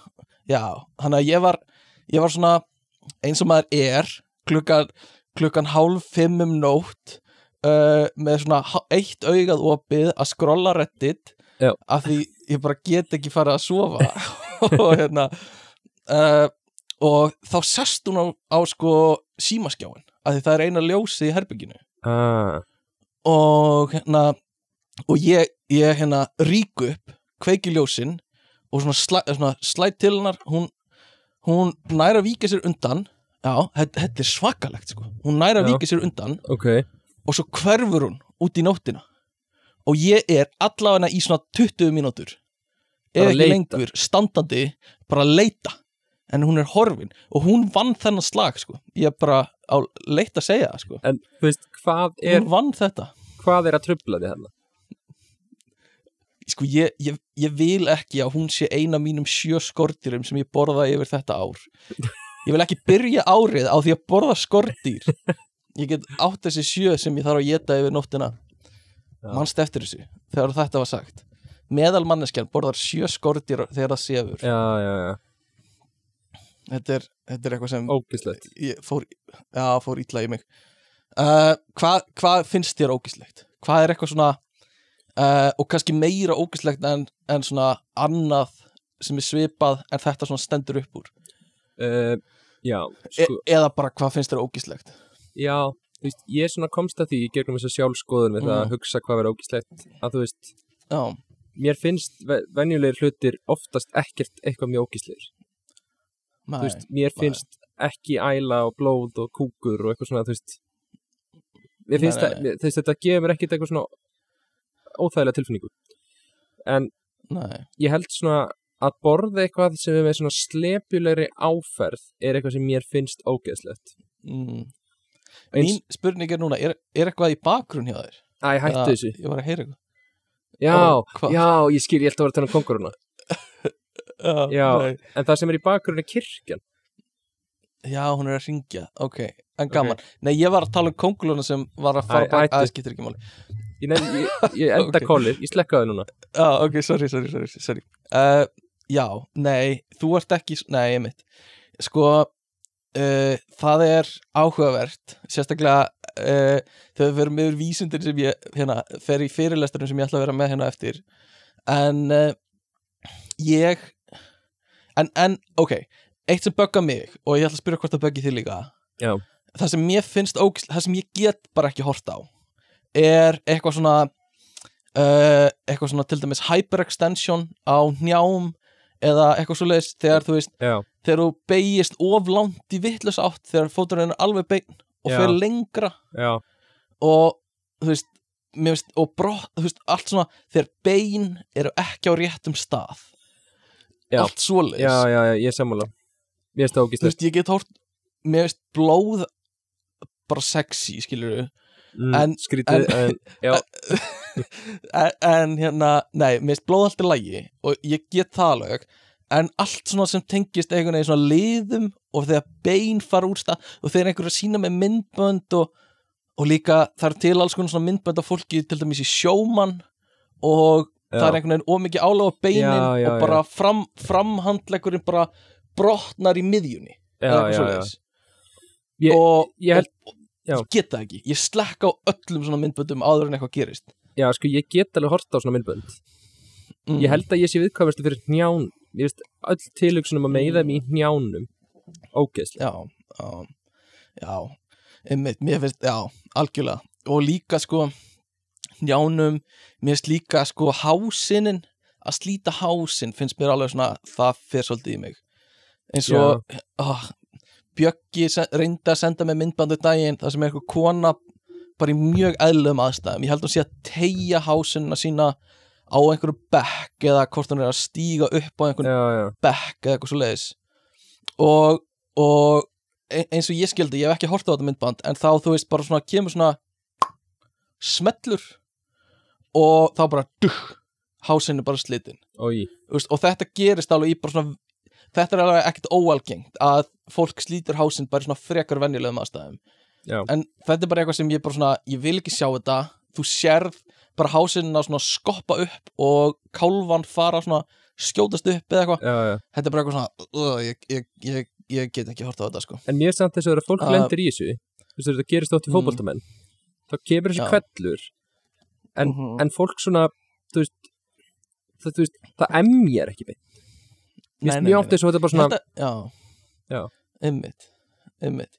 já, hann að ég var ég var svona eins og maður er klukkan, klukkan hálf fimm um nótt uh, með svona eitt augað opið að skrolla reddit Já. af því ég bara get ekki farið að sofa. <laughs> Og hérna uh, og þá sest hún á, á sko símaskjáin af því það er eina ljósið í herbygginu ah, og hérna og ég, ég hérna rík upp kveiki ljósin og svona, slæ, svona slæt til hennar. Hún, hún næra að víka sér undan. Já, þetta, er svakalegt sko. Hún næra Já. víka sér undan Ok, og svo hverfur hún út í nóttina og ég er allavega í svona 20 mínútur. Er ekki leita. lengur standandi bara að leita. En hún er horfin. Og hún vann þennan slag sko. Ég er bara á leitt að segja það sko. En þú veist, hvað er, hún vann þetta. hvað er að trubla þig hérna? sko ég, ég, ég vil ekki að hún sé eina mínum sjö skortýrum sem ég borða yfir þetta ár. Ég vil ekki byrja árið á því að borða skortýr ég get átt þessi sjö sem ég þarf að geta yfir nóttina. Mannst eftir þessu þegar þetta var sagt? Meðal manneskjan borðar sjö skortýr þegar það sefur. Já, já, já, þetta er, þetta er eitthvað sem ógislegt. ég fór, fór ítla í mig. Uh, hvað, hvað finnst þér ógislegt? hvað er eitthvað svona uh, og kannski meira ógislegt en, en svona annað sem er svipað en þetta svona stendur upp úr? Uh, Já, e sko, eða bara hvað finnst þér ógislegt? Já veist, ég svona komst að því í gegnum þess að sjálfskoðun við það Mm. að hugsa hvað verður ógislegt að þú veist, já, mér finnst ve- venjulegir hlutir oftast ekkert eitthvað mjög ógislegir nei, þú veist, mér finnst ekki æla og blóð og kúkur og eitthvað svona, þú veist mér finnst Nei, það, nei, þú veist, þetta gefur ekkert eitthvað svona óþægilega tilfinningu. En nei, ég held svona að borða eitthvað sem er með svona slepjulegri áferð er eitthvað sem mér finnst ógeðslegt. Mm. Mín spurning er núna er, er eitthvað í bakgrunn hjá þér? Æ, hættu Eða- þessu. ég var að heyra eitthvað. Já, Ó, já, ég skil, ég held að vera að tala um konguruna <laughs> Já. nei. En það sem er í bakgrunni er kirkjan. Já, hún er að ringja, ok en gaman, nei ég var að tala um konguluna sem var að fara bak, aðeins getur ekki máli. Ég, ég, ég <laughs> enda Ok. kólið, ég slekka það núna. Já, ok, sorry, sorry, sorry, sorry. Uh, Já, nei, þú ert ekki Nei, ég mitt Sko, uh, það er áhugavert Sérstaklega uh, Þegar við verum yfir vísundir sem ég hérna, fer í fyrirlesturum sem ég ætla að vera með hérna eftir. En uh, Ég En, en, ok Eitt sem bögga mig og ég ætla að spyrja hvort það böggi þig líka. Já. Það sem mér finnst ógst Það sem ég get bara ekki hort á Er eitthvað svona eitthvað svona til dæmis hyperextension á njám eða eitthvað svo leiðis þegar þú veist Já, þegar þú beigist of langt í vittlös átt þegar fóturinn er alveg beign og fer lengra. Já, og þú veist, veist og brott, þú veist, allt svona þegar bein eru ekki á réttum stað. Já. allt svoleiðis. Já, já, já, ég er sammála. Mér finnst það þú ógislegt veist, ég get hórt mér veist blóð bara sexy, skilur við mm, en- Skrítið, en, já, <laughs> en, en hérna, nei, mér finnst blóð allt í lægi og ég get það alveg en allt svona sem tengist einhvern veginn svona liðum og þegar bein fara úr stað og þegar einhver er að sína með myndbönd og, og líka það er til alls konar svona myndbönd af fólki til dæmis í sjómann og það er einhvern veginn ómikið álega á beinin Já, já, og bara fram, framhandlegurinn bara brotnar í miðjunni já, eða já, eitthvað já. svoleiðis. Ég- og, ég held- og, já. og ég get það ekki ég slekka á öllum svona myndböndum áður en eitthvað gerist Já, sko, ég get alveg horta á svona myndbönd mm. Ég held að ég sé viðkvæmast fyrir nján Ég veist, öll tilhugsunum að meiða mig í njánum Ógeðslega já, já, já. Einmitt, mér finnst, já, algjörlega. Og líka sko njánum, mér finnst líka sko hásinin, að slíta hásinn finnst mér alveg svona, það fer svolítið í mig. Eins og oh, Bjöggi reyndi að senda mig myndbandu daginn þar sem er eitthvað kona bara í mjög eðlum aðstæðum. Ég held hún sé að tegja hásinna sína á einhverju bekk eða hvort hún er að stíga upp á já, bekk eða eitthvað svo leiðis og, og e- eins og ég skildi, ég hef ekki hort á þetta myndband en þá þú veist bara svona kemur svona smellur og þá bara duh, hásinn er bara slitin oi Þú veist, og þetta gerist alveg í bara svona þetta er alveg ekkert óalgengt að fólk slítur hásinn bara svona frekar venjulegum aðstæðum. Já, en þetta er bara eitthvað sem ég bara svona ég vil ekki sjá þetta, þú sérð bara hásinn að svona skoppa upp og kálfan fara svona skjótast upp eða eitthvað, þetta er bara eitthvað svona uh, ég, ég, ég, ég get ekki hort á þetta sko. En mér er samt þess að þegar fólk Uh, lendir í þessu Þú veist, þetta gerist ótt í mm. fótboltamenn Þá kemur þessi Já. kvellur en, Mhm. en fólk svona Þú veist Það, þú veist, það emjar ekki beint. Mjög oft þess að þetta er bara svona Þetta, já, Já. einmitt, einmitt.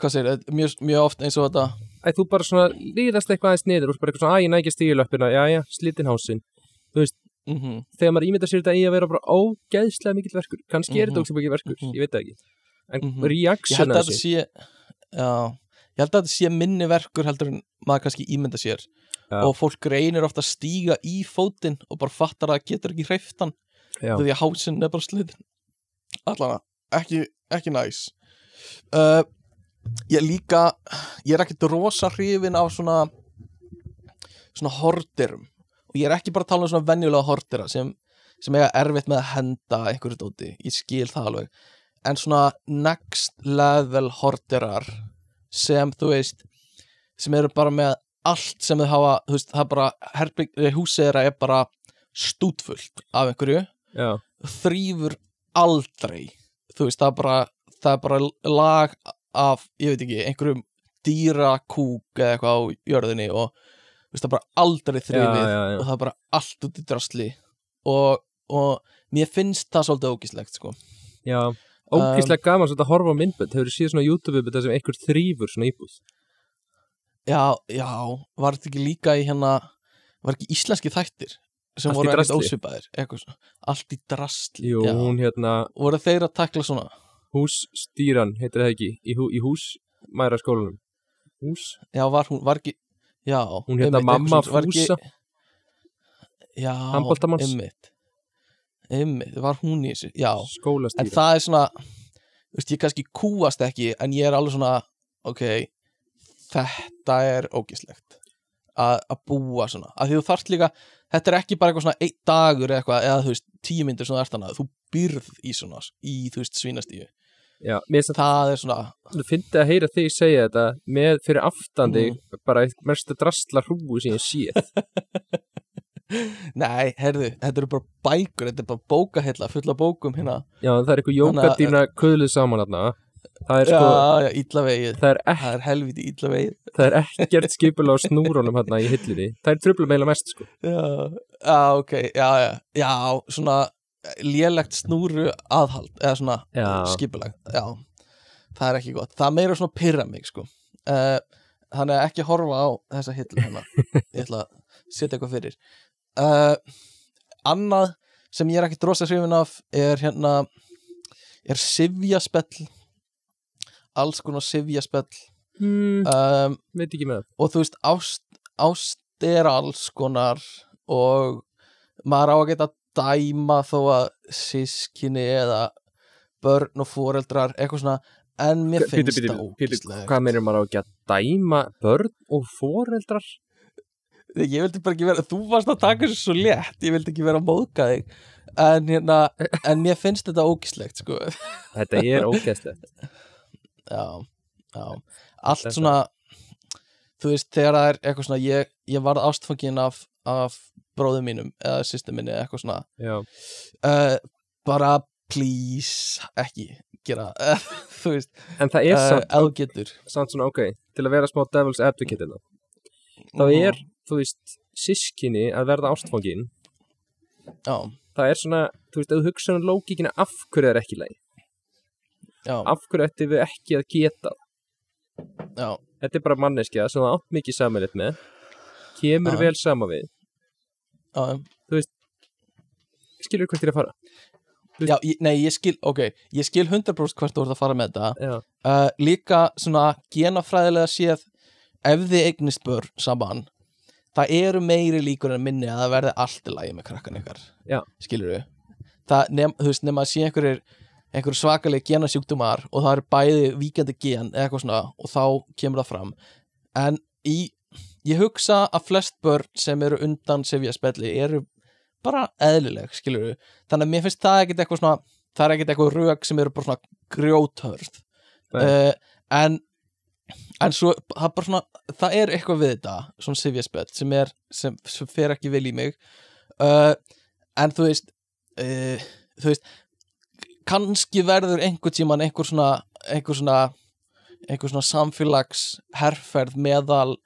Hvað segir, mjög, mjög oft eins og þetta Æ, þú bara svona líðast eitthvað aðeins niður og bara eitthvað svona, að ég næ ekki stígilöppina, já, já, slitinn hásinn. Mm þegar maður ímyndar sér þetta í að vera bara ógeðslega mikill verkur, kannski er Mhm. þetta ógeðslega mikill verkur, Mhm. ég veit það ekki. En Mhm. ég reaction held að að þetta þessu? sé já, ég held að þetta sé minni verkur heldur en maður kannski ímynda sér. Já. og fólk reynir ofta að stíga í fótinn og bara fattar að það getur ekki hreiftan því að hásinn er bara slitin allan ekki, ekki næs. Uh, ég líka ég er ekkit rosa hrifin af svona svona hordirum og ég er ekki bara að tala um svona venjulega hordira sem, sem eiga erfitt með að henda einhverju dóti, ég skil það alveg. En svona next level hordirar sem þú veist sem eru bara með allt sem þau hafa, þú veist, það er bara húsið þeirra er bara stútfullt af einhverju. Já, þrýfur aldrei. Þú veist, það er bara það er bara lag af, ég veit ekki, einhverjum dýrakúk eða eitthvað á jörðinni og veist, það er bara aldrei þrýfið og það er bara allt út í drasli og, og mér finnst það svolítið ógislegt, sko. Já Ógeðslega gaman svona að horfa á myndbönd. Hefur séð svona YouTube-bönd sem einhver þrýfur svona íbúð? Já, já, var þetta ekki líka í hérna var ekki íslenski þættir sem Allt voru ekkert drasli? ósvipaðir allt í drastli Jú, já. hún hérna voru þeir að takla svona hússtýran, heitir það ekki í, hú, í hús mæra skólanum Hús? já, var hún, var ekki já, Hún hérna einmitt, mamma var ekki- Fúsa já, einmitt einmitt, var hún í þessu já, en skólastýra það er svona þú veist, ég kannski kúast ekki en ég er alveg svona, ok þetta er ógislegt að að búa svona. Að því þú þarft líka, þetta er ekki bara eitthvað svona einn dagur eða eitthvað, eða þú veist, tíu myndir svona ertana, þú byrð í svona í, þú veist, svínastíu, Já, finnst það er svona Þú fyndi að heyra þig segja þetta með fyrir aftandi Mhm. bara mesta drastla hrúu sem ég séð. <laughs> Nei, herðu, þetta eru bara bækur þetta er bara bókahilla, fulla bókum hérna. Já, það er eitthvað jókadýna kuðluð saman þarna. Það er sko, já, já, illa vegið. Það er, það er helviti illa vegið. Það er <laughs> ekkert skipulega á snúrunum hérna í hillinni. Það er tröfla meila mest sko. Já, já, ok, já, já, já, svona lélegt snúru aðhald, eða svona Já. skipulag, já, það er ekki gott, það meira svona pyrra mig, sko, uh, þannig að ekki horfa á þessa hillu hérna, ég ætla að setja eitthvað fyrir. Uh, annað sem ég er ekki drosa hrifin af er hérna, er sifjaspell, alls konar sifjaspell, hmm, um, Veit ekki með. og þú veist, ást, ást er alls konar og maður á að geta dæma þó að sískinni eða börn og foreldrar eitthvað svona, en mér finnst það ógíslega Hvað meður maður á ekki að dæma börn og foreldrar? ég vildi bara ekki vera, þú varst að taka þessu svo létt, ég vildi ekki vera að móðga þig en hérna, en mér finnst þetta ógíslegt, sko. Þetta er ógeðslegt. Já, já, allt svona þú veist, þegar það er eitthvað svona ég, ég varð ástfangin af, af bróðum mínum eða sýstum minni eða eitthvað svona. Uh, bara please ekki gera <laughs> þú veist, en það er uh, samt, samt svona ok Til að vera smá devil's advocate hérna Þá er, þú veist, sískinni að verða ástfangin. Já, Það er svona, þú veist, þú hugsa um lókíkina af hverju það er ekki já, Af hverju ætti við ekki að geta? Já, Þetta er bara manneskja sem það átt mikið samanleitt með Kemur Já. vel sama við já, Skilur hvert er að fara. Já ég, nei, ég skil, ok ég skil 100% hvert þú ert að fara með þetta. Uh, líka svona genafræðilega séð ef þið eignist börn saman það eru meiri líkur en minni að það verði allt í lagi með krakkan ykkar. Já. skilur við það, nefn, þú veist, nema að sé einhverjir einhverjir svakalega genasjúkdumar og það er bæði víkjandi gen eða eitthvað svona og þá kemur það fram. En í, ég hugsa að flest börn sem eru undan sefja spelli eru bara eðlileg, skilur við þannig að mér finnst það ekkit eitthvað svona það er ekkit eitthvað rök sem eru bara svona grjóthörð. Uh, en en svo, það er bara svona það er eitthvað við þetta, svona sefja spell sem er, sem, sem fer ekki vel í mig. Uh, en þú veist uh, þú veist kannski verður einhver tíman einhver svona einhver svona, einhver svona samfélags herferð meðal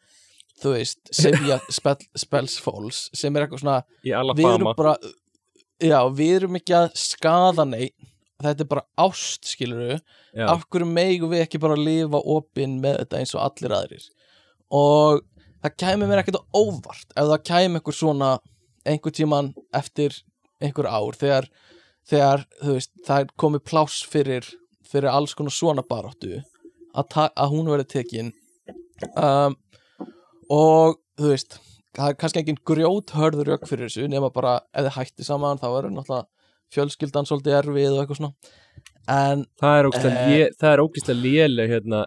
þú veist, sefja <laughs> spell, spellsfóls sem er eitthvað svona í við Alabama. erum bara já, við erum ekki að skada neitt þetta er bara ást, skilur við Já. af hverju megum við ekki bara að lifa opinn með þetta eins og allir aðrir? Og það kæmi mér ekkert óvart ef það kæmi einhver svona einhver tíman eftir einhver ár þegar, þegar þú veist, það er komið pláss fyrir, fyrir alls konar svona baráttu að, að hún verði tekin. Um, og þú veist það er kannski engin grjót hörður ök fyrir þessu nema bara ef þið hætti saman þá verður náttúrulega fjölskyldan svolítið erfið og eitthvað svona. En það er ógislega Eh. léleg hérna,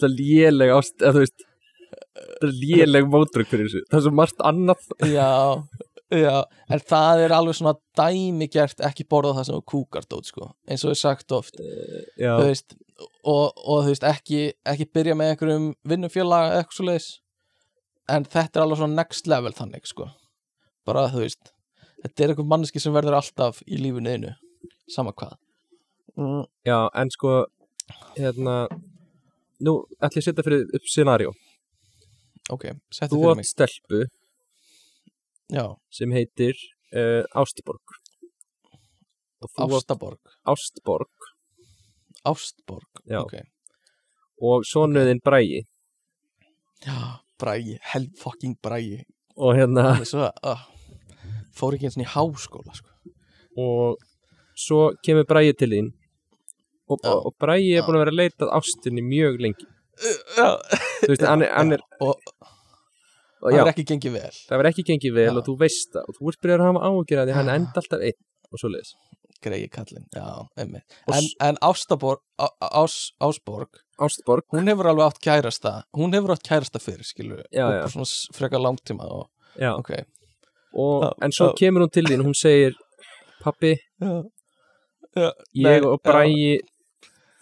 það er léleg ást eða veist það er léleg mótrök fyrir þessu. Það er svo margt annað. Já, já en það er alveg svona dæmigert ekki borða það sem er kúkardót sko eins og er sagt oft. Já, þú veist, og, og þú veist ekki, ekki byrja með einhverjum vinnufélag eða eitthvað svo leiðis en þetta er alveg svona next level þannig sko. Bara þú veist þetta er einhver manneski sem verður alltaf í lífinu einu sama hvað. Mm, já, en sko hérna nú ætlum ég að setja fyrir upp scenario. Ok, þú fyrir átt mig. stelpu já, sem heitir uh, Ástborg. Þú átt Ástaborg. Ástborg. Ástborg, Já. ok. Og sonuðin Bræi brægi, hell fucking brægi og hérna svo, uh, fór ekki eins og í háskóla sko. og svo kemur Bræi til þín. Og, Já. og, Bræi er Já. búin að vera að leita að ástinni mjög lengi. Já, þú veist, hann er, hann er og það er ekki gengið vel. Það verður ekki gengið vel og þú veist það. Og þú ert byrjar að hafa því hann enda alltaf einn og svo leiðis greiði kallinn, já, einmitt. Og en, en Ástaborg, Á, Ás, Ásborg Ástborg, hún hefur alveg átt kærasta hún hefur átt kærasta fyrir, skilur Já, og já. bara svona s- frekar langtíma og, já. ok, og, Já, en svo já. kemur hún til þín og hún segir pappi, já, já ég Nei, og já. Bræi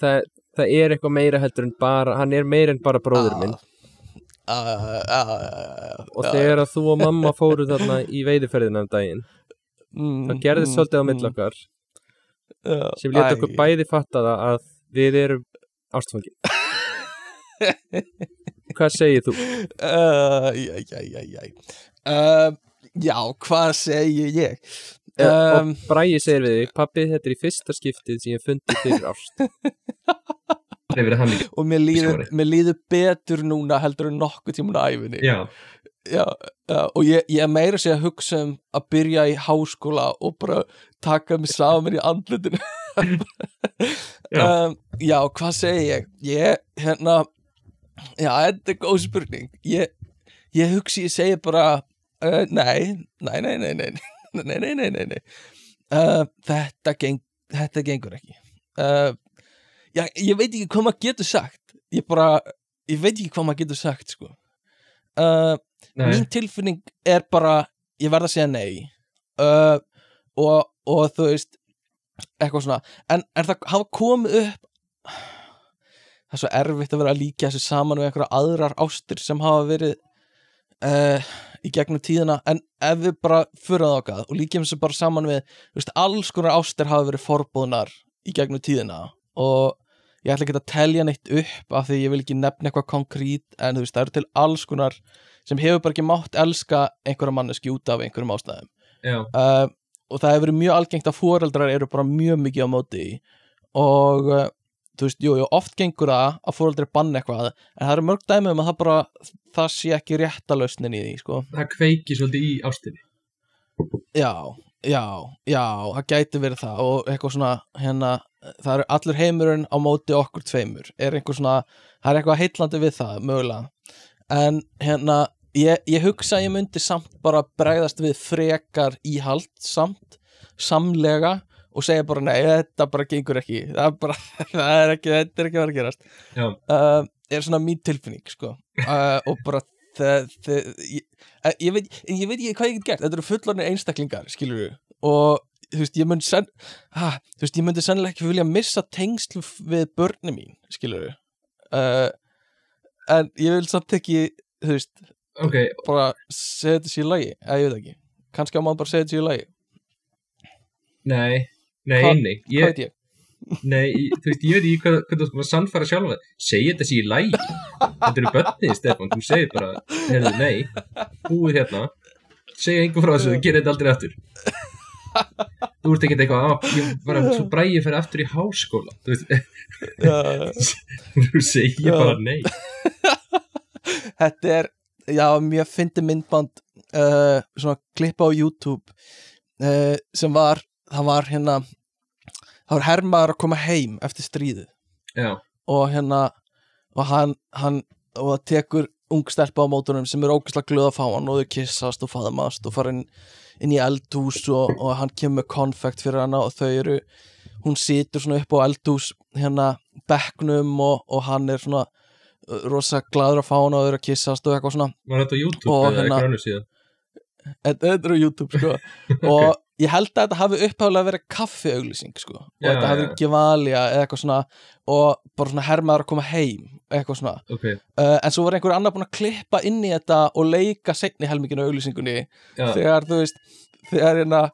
það, það er eitthvað meira heldur en bara hann er meira en bara bróður minn. Og og þegar að þú og mamma fóru þarna í veiðiferðina um daginn mm, það gerðist svolítið á milli okkar. Sem leta okkur bæði fatta það að við erum ástfangin. <laughs> Hvað segir þú? uh, já, já, já, uh, já, hvað segi ég? Um, og Bræi segir við þig, pappi þetta er í fyrsta skiptið sem ég hef fundið fyrir ást. <laughs> Og mér líður, mér líður betur núna heldur en nokkuð tímun á æfinni Já, já, já, og ég, ég er meira segja að hugsa um að byrja í háskóla og bara taka mig saman í andlutinu Já. um, já, hvað segi ég? Ég, hérna já, þetta er góð spurning. Ég, ég hugsi, ég segi bara uh, nei, nei, nei, nei, nei nei, nei, nei, nei, nei. Uh, þetta, geng, þetta gengur ekki. Uh, já, ég veit ekki hvað maður getur sagt. Ég bara, ég veit ekki hvað maður getur sagt sko. Uh, nei, mín tilfinning er bara ég verð að segja nei. Uh, og, og þú veist eitthvað svona. En, en það hafa komið upp <sighs> það er svo erfitt að vera að líka þessu saman við einhverja aðrar ástir sem hafa verið uh, í gegnum tíðina. En ef við bara fyrir það okkar og líkjum þessu bara saman við veist, alls konar ástir hafa verið forbúðnar í gegnum tíðina. Og ég ætla ekki að telja neitt upp af því ég vil ekki nefna eitthvað konkrít en þú veist, það eru til alls konar sem hefur bara ekki mátt elska einhverja manneski út af einhverjum ástæðum. Uh, og það hefur verið mjög algengt að foreldrar eru bara mjög mikið á móti og uh, þú veist, jú, jú, oft gengur það að foreldrar banna eitthvað en það eru mörg dæmi um að það bara það sé ekki rétta lausnin í því, sko. Það kveiki svolítið í ástinni. Já, já, já, það gæti verið það. Og eitthvað svona, hérna það eru allur heimurinn á móti okkur tveimur. Er einhver svona, það er eitthvað heitlandi við það, mögulega en hérna ég, ég hugsa að ég myndi samt bara bregðast við frekar íhald samt, samlega og segja bara nei, þetta bara gengur ekki. <laughs> Það er bara, það er ekki, þetta er ekki að vera að gerast. Uh, er svona mín tilfinning sko. Uh, og bara það, það ég, eh, ég, veit, ég veit ekki hvað ég get gert. Þetta eru fullorðin einstaklingar, skilur við. Og þú veist, ég myndi senn ha, þú veist, ég myndi sennilega ekki vilja missa tengsl við börni mín, skilur við. Uh, en ég vil samt ekki, þú veist ok, bara segja þetta sér í lagi. Eða ég veit ekki, kannski á maður bara segja þetta sér í lagi. Nei. Nei, Hvað- nei, hvað ég, veit ég? <laughs> Nei, þú veist, ég veit ekki hvað, hvað þú sko sannfæra sjálfa segja þetta sé í lægi þetta eru börnið, Stefán, þú segir bara heyrðu, nei, búið hérna. Segja einhver frá þessu, <laughs> þú gerir þetta aldrei aftur þú ert ekki eitthvað að ég bara svo bræði fyrir aftur í háskóla. Þú veist, þú segir Já. bara nei. <laughs> Þetta er, já, mjög fyndi myndband uh, svona klippa á YouTube uh, sem var, það var hérna það var hermaður að koma heim eftir stríðu já, og hérna og hann, hann og það tekur ung stelpa á mótunum sem er ógæslega glöð að fá hann og þau kissast og faðmast og fara inn, í eldhús og, og hann kemur með konfekt fyrir hana og þau eru hún situr svona upp á eldhús hérna bekknum og, og hann er svona uh, rosa gladur að fá hana og þau eru að kissast og eitthvað svona. Var þetta YouTube Og eða hérna- eitthvað annars síðan? Þetta er á YouTube sko. <laughs> Og ég held að þetta hafi uppháðlega verið kaffiauglýsing sko. Og Já, þetta hafi verið Gevalia eða eitthvað svona og bara svona hermaður að koma heim eitthvað svona. Ok, uh, en svo var einhver annar búinn að klippa inn í þetta og leika segni helminginu auglýsingunni. Já, þegar þú veist þegar hérna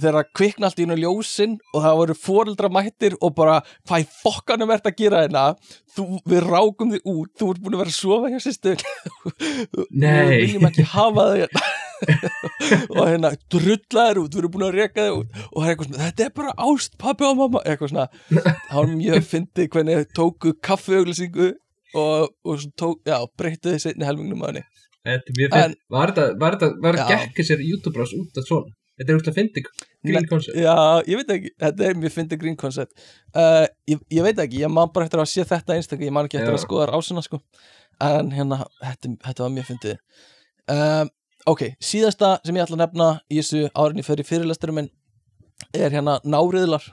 þegar það kvikna allt í hennu ljósin og það voru foreldra mættir og bara hvað í fokkanum ert að gera hérna? Við rákum þig út, þú ert búin að vera að sofa hjá sýstur <laughs> Nei. við viljum ekki hafa þig hérna <laughs> <laughs> og hérna drullaður út, við erum búin að reka þig út. Og það er eitthvað svona, þetta er bara ást pappi og mamma, eitthvað svona þá var mjög fyndið hvernig þeir tóku kaffiauglýsingu og, og tók, já, breyttu þið seinni helmingnum að henni. Þetta var þetta, var þetta, var Já. þetta gekk þessir YouTube-brás út af svona? Þetta er úrslag fyndi green concept. Já, ég veit ekki, þetta er mjög fyndið green concept. Uh, ég, ég veit ekki, ég man bara eftir að sé þetta einstaklega, ég man ekki eftir Já. að skoða rásina sko. en hérna, þetta, þetta var mjög fyndið. Um, Ok, síðasta sem ég ætla að nefna í þessu árin ég fer í fyrirlesturum minn er hérna náriðlar.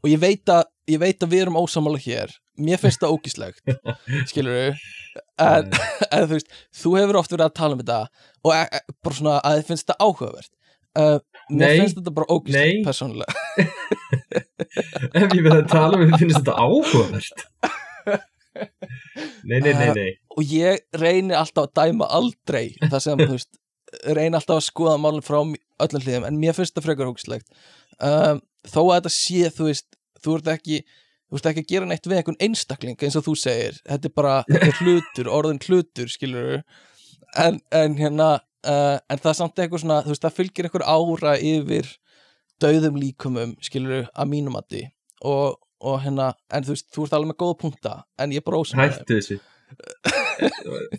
Og ég veit að, ég veit að við erum ósamála hér. Mér finnst það ógíslegt <laughs> skilur við en, <laughs> en þú veist, þú hefur oft verið að tala um þetta og e, e, bara svona að þið finnst það áhugavert. Uh, mér Nei. finnst þetta bara ógíslegt Nei. persónulega. <laughs> Ef ég verið að tala um að finnst þetta áhugavert. Nei, nei, nei, nei. og ég reyni alltaf að dæma aldrei það sem, þú veist, reyni alltaf að skoða málum frá öllum hliðum en mér finnst það frekar hókslegt um, þó að þetta sé, þú veist þú ert ekki, þú veist ekki að gera neitt við einhvern einstakling eins og þú segir. Þetta er bara, þetta er hlutur, <laughs> orðin hlutur skilur en, en hérna uh, en það er samt eitthvað svona, þú veist, það fylgir einhver ára yfir dauðum líkumum skilur að mínum að því og, og hérna, en þú veist, þú ert alveg með góða punkta en ég bara ósum hættu þessu.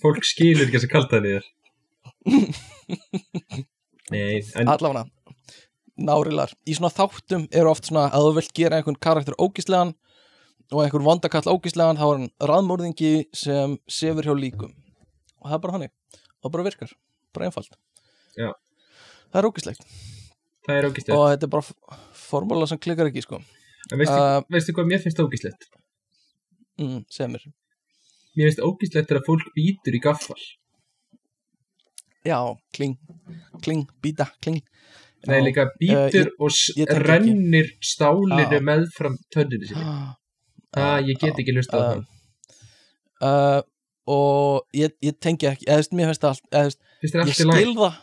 Fólk skilur ekki að kalta henni þér <laughs> nei, en allavega nárilar, í svona þáttum eru oft svona að þú vilt gera einhvern karakter ógíslegan og einhvern vondakall ógíslegan þá er hann raðmórðingi sem sefur hjá líkum. Og það er bara hannig það bara virkar, bara einfalt. Já. það er ógíslegt það er ógíslegt og þetta er bara f- formúla sem klikkar ekki sko. En veistu, uh, veistu hvað mér finnst ógíslegt mm, segð mér mér finnst ógíslegt er að fólk býtur í gaffal já, kling, kling, býta, kling Nei, Já. líka býtur Eh, og s- ég tengi ekki. rennir stálinu Já. meðfram tönninu sinni. <gasps> ah, Ah, ég get ekki hlustað á það. uh, og ég, ég tengi ekki eða þú veist, mér finnst það allt ég allt í læg? skil það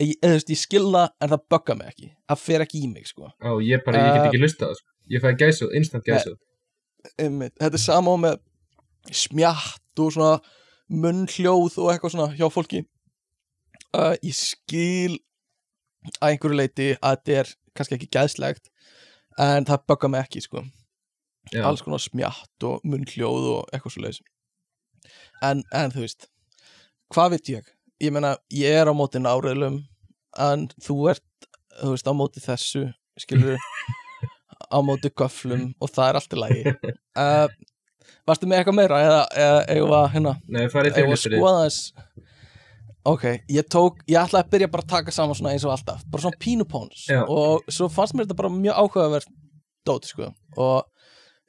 ég, eða, þú veist, ég skil það en það bugga mig ekki það fer ekki í mig sko Á, ég bara, ég get Uh, ekki hlustað á það. sko. Ég fæði gæsað, instant. Einmitt. þetta er sama á með smjatt og svona munnhljóð og eitthvað svona hjá fólki uh, ég skil að einhverju leiti að þetta er kannski ekki gæðslegt en það bugga mig ekki sko. Já, alls konar smjatt og munnhljóð og eitthvað svo leiðis en, en þú veist hvað veit ég? Ég meina, ég er á móti náriðlum en þú ert, þú veist, á móti þessu skilur <laughs> á móti göflum og það er allt í lagi. Uh, varstu með eitthvað meira eða, eða við að hérna Nei, skoða þess ok, ég tók, ég ætlaði að byrja bara að taka saman svona eins og alltaf, bara svona pínupóns Já. og svo fannst mér þetta bara mjög áhugavert dóti sko. Og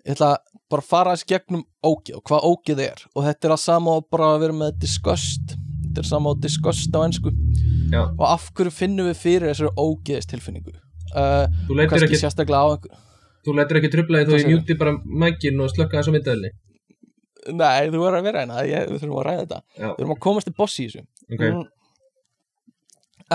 ég ætla bara að fara þess gegnum ógið og hvað ógið er. Og þetta er að sama og bara að vera með disgust. Þetta er sama og disgust á ennsku Já. og af hverju finnum við fyrir þessari ógiðist tilfinningu uh, lætur kannski sérstaklega á einhver þú lætur ekki trubla því Hvað þú segirðu? mjúti bara mækin og slökka þess á myndaðinni Nei, þú verður að vera hérna, ég, við þurfum að ræða þetta. Já, Við þurfum að komast til boss í þessu ok. Mm.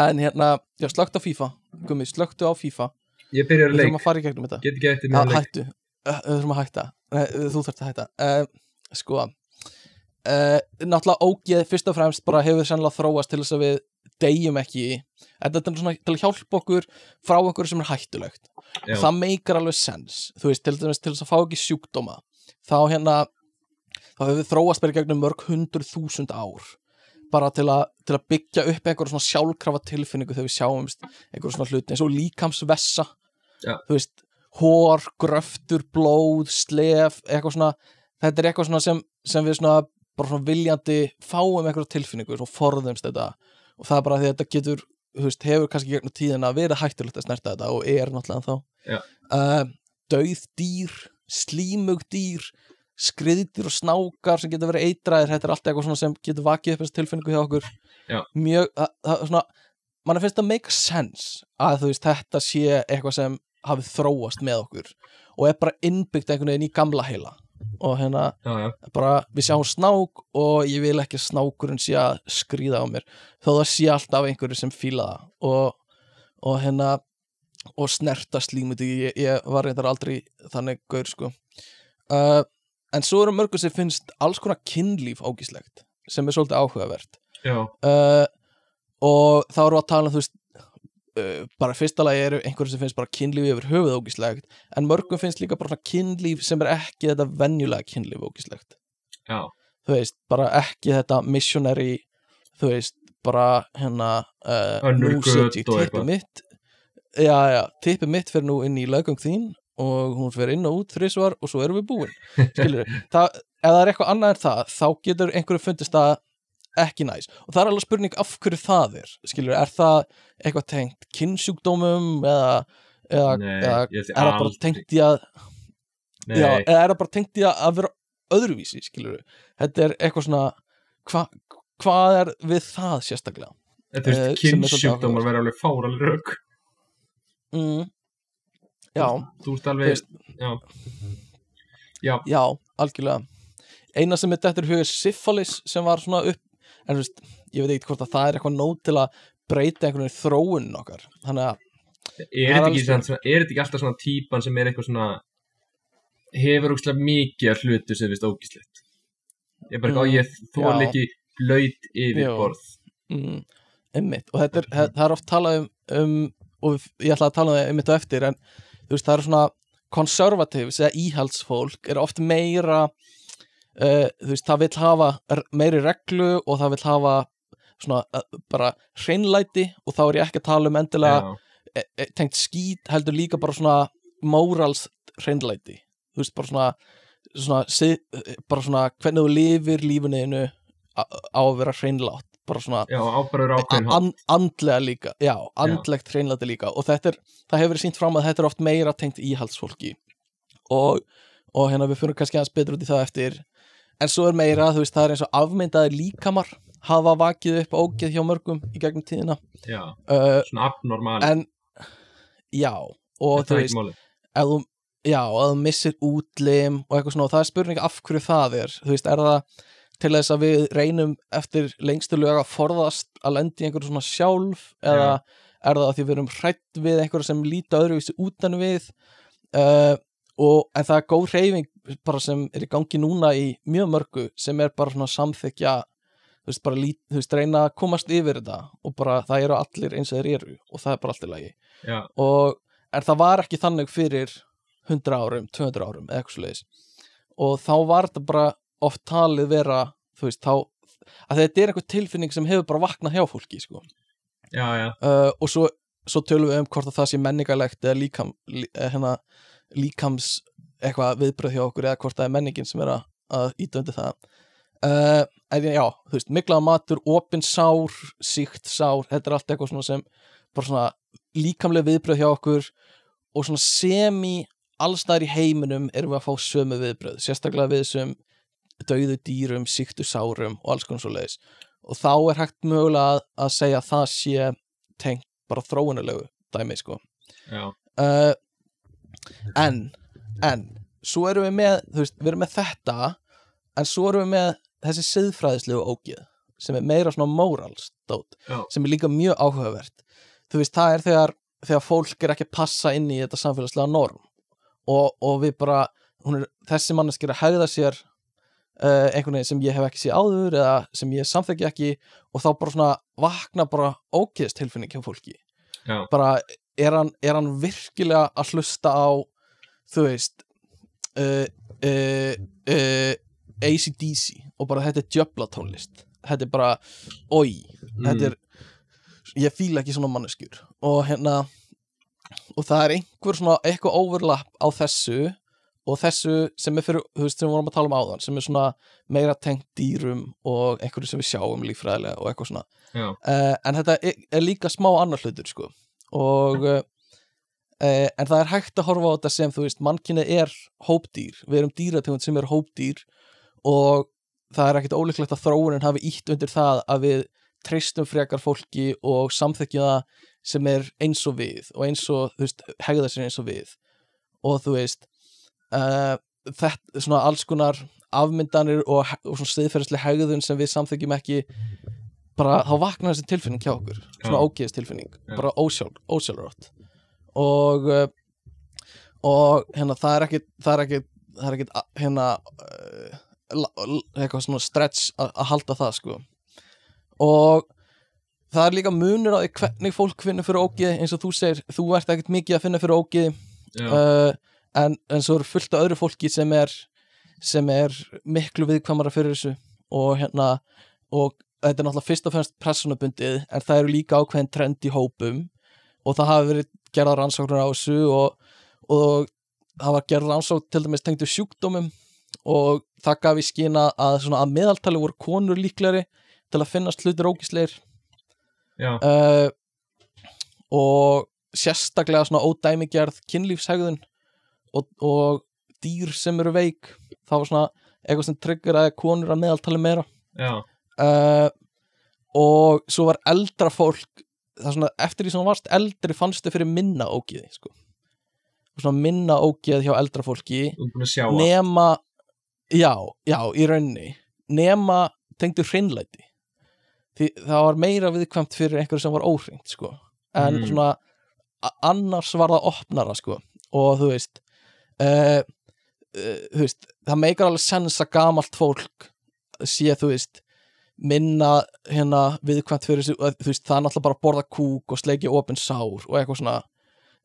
En hérna, já, slöktu á FIFA. Gummi, slöktu á FIFA. Ég byrjar Við leik, þurfum að fara í gegnum þetta. Get ekki eftir mér leik. hættu, við þurfum að hætta. Nei, Þú þarft að hætta. Uh, Sko uh, Náttúrulega ógeð fyrst og fremst bara hefur sennilega þróast til þess að við deyjum ekki í. Þetta er svona til að hjálpa okkur frá okkur sem er hættulegt. Já. Það meikar alveg sens. Þú veist, til dæmis til þess að fá ekki sjúkdóma. Þá hérna þá hefur við þróast í gegnum mörg hundruð þúsund ár bara til, a, til að byggja upp einhver svona sjálfkrafa tilfinningu þegar við sjáumst einhver svona hluti eins og líkamsvessa Já. þú veist, hór, gröftur, blóð, slef eitthvað svona, þetta er eitthvað svona sem, sem við svona, bara svona viljandi fáum einhverja tilfinningu og forðumst þetta og það er bara því að þetta getur þú veist, hefur kannski gegnum tíðina verið hættulegt að snerta þetta og er náttúrulega þá Já. uh, dauð dýr slímug dýr skriðdýr og snákar sem getur verið eitraðir þetta er allt eitthvað sem getur vakið upp þessu tilfinningu hjá okkur. Já. mjög, það, er svona mann finnst það make sense að þú veist þetta sé eitthvað sem hafið þróast með okkur og er bara innbyggt einhvern veginn í gamla heila. Og hérna Já, já, bara við sjáum snák og ég vil ekki snákurinn sé að skrýða á mér þó það sé alltaf einhverju sem fíla það. Og, og hérna og snerta slímuti ég, ég var reyndar aldrei þannig gaur sko. Uh, en svo eru mörgur sem finnst alls konar kynlíf ágíslegt sem er svolítið áhugavert. Uh, og þá eru að tala um þú veist uh, bara fyrsta lagi eru einhverjum sem finnst bara kynlíf yfir höfuð ógíslegt en mörgum finnst líka bara kynlíf sem er ekki þetta venjulega kynlíf ógíslegt. Já, þú veist, bara ekki þetta missionary, þú veist bara hérna uh, nú set ég tippið mitt. Já, já, tippið mitt fyrir nú inn í lögum þín og hún fyrir inn og út þrísvar og svo erum við búin. <laughs> Skilur það, ef það er eitthvað annað en það þá getur einhverju fundist það ekki næs. Og það er alveg spurning af hverju það er skilur, er það eitthvað tengt kynnsjúkdómum eða, eða, Nei, eða er það bara tengt í að já, eða er það bara tengt í að, að vera öðruvísi, skilur þetta er eitthvað svona hva, hvað er við það sérstaklega? Þetta er eh, kynnsjúkdómar verða alveg fáralega rauk mm. Já, Þú ert alveg, Veist- já. Já, já, algjörlega. Eina sem er þetta er hugið syphilis sem var svona upp en veist, ég veit ekki hvort að það er eitthvað nót til að breyta einhvern veginn þróun okkar. Þannig að, er þetta ekki, svona, þetta ekki alltaf svona típan sem er eitthvað svona hefur úkslega mikið af hlutu sem finnst ógíslegt ég er bara Mm, ekki á ég þól ekki laut yfir Jú. borð. Mm, einmitt, og þetta er, það er oft talað um, um og ég ætla að tala um á eftir en veist, það er svona conservatives eða íhaldsfólk er oft meira uh, þú veist, það vill hafa meiri reglu og það vill hafa svona uh, bara hreinlæti og þá er ég ekki að tala um endilega e, e, tengt skít heldur líka bara svona morals hreinlæti. Þú veist, bara svona, svona sið, bara svona hvernig þú lifir lífinu á á að vera hreinlátt bara svona já an, andlega líka, já, andlegt hreinlæti líka. Og þetta er, það hefur verið sínt fram að þetta er oft meira tengt íhaldsfólki. Og, og hérna við fyrir kannski aðeins betur út í það eftir. En svo er meira, þú veist, það er eins og afmyndaði líkamar hafa vakið upp ógeð hjá mörgum í gegnum tíðina. Já, uh, svona abnormal. en já, og það þú veist þú, já, ef þú missir útlim og eitthvað svona, og það er spurning af hverju það er, þú veist, er það til þess að við reynum eftir lengstu lög að forðast að lendi einhverju svona sjálf eða er það að því við erum hrætt við einhverju sem líta öðruvísi út en við uh, og en það er góð hreyfing bara sem er í gangi núna í mjög mörgu sem er bara svona samþykja þú veist, bara lít, þú veist, reyna að komast yfir þetta og bara það eru allir eins og þeir eru og það er bara allt í lagi. Já, og, en það var ekki þannig fyrir 100 árum, 200 árum eða eitthvað svoleiðis. Og þá var þetta bara oft talið vera þú veist, þá að þetta er eitthvað tilfinning sem hefur bara vaknað hjá fólki sko. já, já, uh, og svo, svo tölum við um hvort að það sé menningalegt eða líkam, lí, eh, hérna, líkams eitthvað viðbröð hjá okkur eða hvort það er menningin sem er að að íta undir það uh, en já, þú veist, miklaða matur opin sár, síkt sár þetta er allt eitthvað svona sem svona líkamlega viðbröð hjá okkur og svona semi allstæðar í heiminum erum við að fá sömu viðbröð sérstaklega við þessum dauðu dýrum, síktu sárum og alls konar svo leiðis og þá er hægt mögulega að, að segja að það sé tengt bara þróunulegu dæmi sko. Já, uh, en en, svo erum við með þú veist, við erum með þetta en svo erum við með þessi siðfræðislegu ógið sem er meira svona morals dót, Já. sem er líka mjög áhugavert. Þú veist, það er þegar þegar fólk er ekki að passa inn í þetta samfélagslega norm. Og, og við bara er, þessi manneskir að hegða sér uh, einhvern veginn sem ég hef ekki séð áður eða sem ég samþekki ekki og þá bara svona vakna bara ógeðst tilfinning hjá fólki. Já, bara er hann, er hann virkilega að hlusta á þú veist uh, uh, uh, ACDC og bara þetta er djöflatónlist þetta er bara, oi þetta er, ég fíla ekki svona manneskjur. Og hérna og það er einhver svona eitthvað overlap á þessu og þessu sem er fyrir, veist, sem við vorum að tala um áðan sem er svona meira tengt dýrum og einhverju sem við sjáum líffræðilega og eitthvað svona. Uh, en þetta er, er líka smá annar hlutur sko. Og uh, en það er hægt að horfa á þetta sem þú veist, mannkynnið er hópdýr. Við erum dýrategund sem er hópdýr og það er ekkit ólíklegt að þróunin hafi ítt undir það að við treystum frekar fólki og samþekja það sem er eins og við og eins og, þú veist, hegða sér eins og við. Og þú veist uh, þetta, svona alls konar afmyndanir og, og svona stiðferðislega hegðun sem við samþekjum ekki bara þá vaknar þessi tilfinning hjá okkur. Svona Já. ógeðs tilfinning, Já. bara ósjálf, ósjálfrátt. Og uh, og hérna það er ekki það er ekki, það er ekki hérna l- eitthvað svona stretch að halda það sko. Og það er líka munur á því hvernig fólk finnur fyrir ógeði eins og þú segir, þú ert ekkert mikið að finna fyrir ógeði. Já, uh, en, en svo er fullt af öðru fólki sem er sem er miklu viðkvæmara fyrir þessu og hérna og þetta er náttúrulega fyrst og fremst pressunabundið en það eru líka ákveðin trend í hópum og það hafi verið gerða rannsóknir á þessu og, og það var gerða rannsókn til dæmis tengdu sjúkdómum og það gaf í skina að, að meðaltali voru konur líklegri til að finnast hlutir ógisleir já, uh, og sérstaklega svona ódæmigerð kynlífshegðun og, og dýr sem eru veik það var svona eitthvað sem tryggur að konur að meðaltali meira uh, og svo var eldra fólk það svona eftir því sem þú varst eldri fannstu fyrir minna ógeði sko. Minna ógeð hjá eldra fólki nema já, já, í rauninni nema tengdu hreinlæti því það var meira viðkvæmt fyrir einhverju sem var óhreint sko. en Mm. svona annars var það opnara sko. og þú veist uh, uh, veist það meikar alveg sens að gamalt fólk sé þú veist minna hérna viðkvæmt fyrir þessu veist, það er náttúrulega bara að borða kúk og sleikja opin sár og eitthvað svona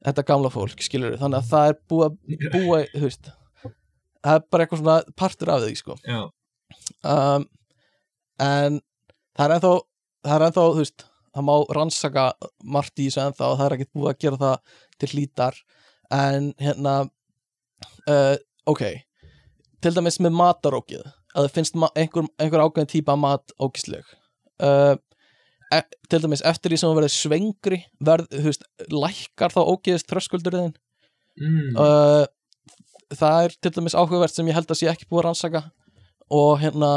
þetta gamla fólk, skilur þannig að það er búið að búa, þú veist það er bara eitthvað svona partur af því sko. um, en það er ennþá það er ennþá, þú veist það má rannsaka margt í þessu ennþá það er ekkert búið að gera það til hlítar. En hérna uh, ok. Til dæmis með matarókið að það finnst einhver, einhver ákveðin típa mat ógisleg uh, e til dæmis eftir því sem þú verður svengri verð, þú veist, lækkar þá ógiðist þröskuldurinn mm, uh, það er til dæmis áhugavert sem ég held að sé ekki búið að rannsaka. Og hérna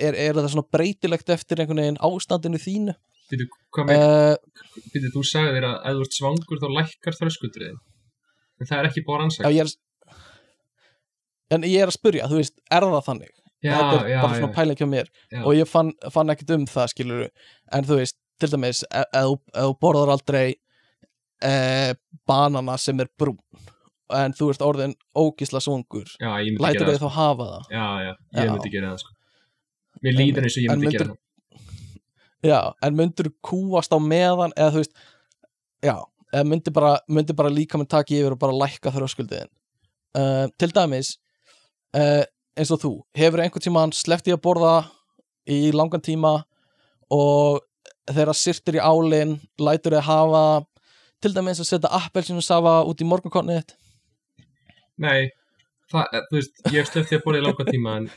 er, er það svona breytilegt eftir einhvern veginn ástandinu þínu? Býtu, hvað með, býtu, þú sagði þér að ef þú ert svangur þá lækkar þröskuldriðin. En það er ekki búið að já, rannsaka. ég er en ég er að spyrja, þú veist, er það þannig? Já, þetta er já, bara svona pæling hjá mér. Og ég fann, fann ekkert um það skilur en þú veist, til dæmis ef ef þú- ef þú borðar aldrei eh, banana sem er brún en þú ert orðin ógisla svongur lætur þau þá hafa það. Sko. Já, já, ég myndi gera það, sko. Mér líður eins og ég myndi myndir- gera það. Já, en myndur kúast á meðan eða þú veist, já eða myndir bara, myndir bara líka með taki yfir og bara lækka þröskuldiðin uh, til dæmis uh, eins og þú, hefur einhvern tímann sleppt í að borða í langan tíma og þegar sirtir í álinn lætur þið hafa til dæmis að setja appelsinu safa út í morgunkonnið Nei, það, eh, þú veist, ég hef sleppt því að borða í langa tíma en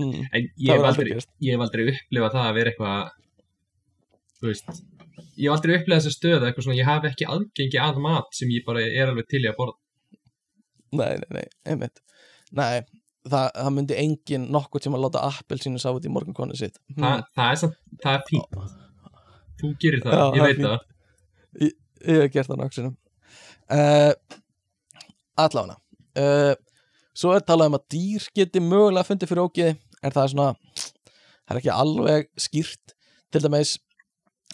mm. En ég hef aldrei ég hef aldrei upplifað það að vera eitthvað þú veist ég hef aldrei upplifað þessa stöðu eitthvað svona ég hafi ekki aðgengi að mat sem ég bara er alveg til í að borða Nei, nei, nei, einmitt Nei, það, það myndi engin nokkuð sem að láta appelsínu sá út í morgunkonu sitt. Þa, það er samt, það er fínt. Þú gerir það, Já, ég veit það. Ég hef gert það nokkuð uh, Allána uh, Svo er talað um að dýr geti mögulega fundið fyrir ógiði en það er svona það er ekki alveg skýrt. Til dæmis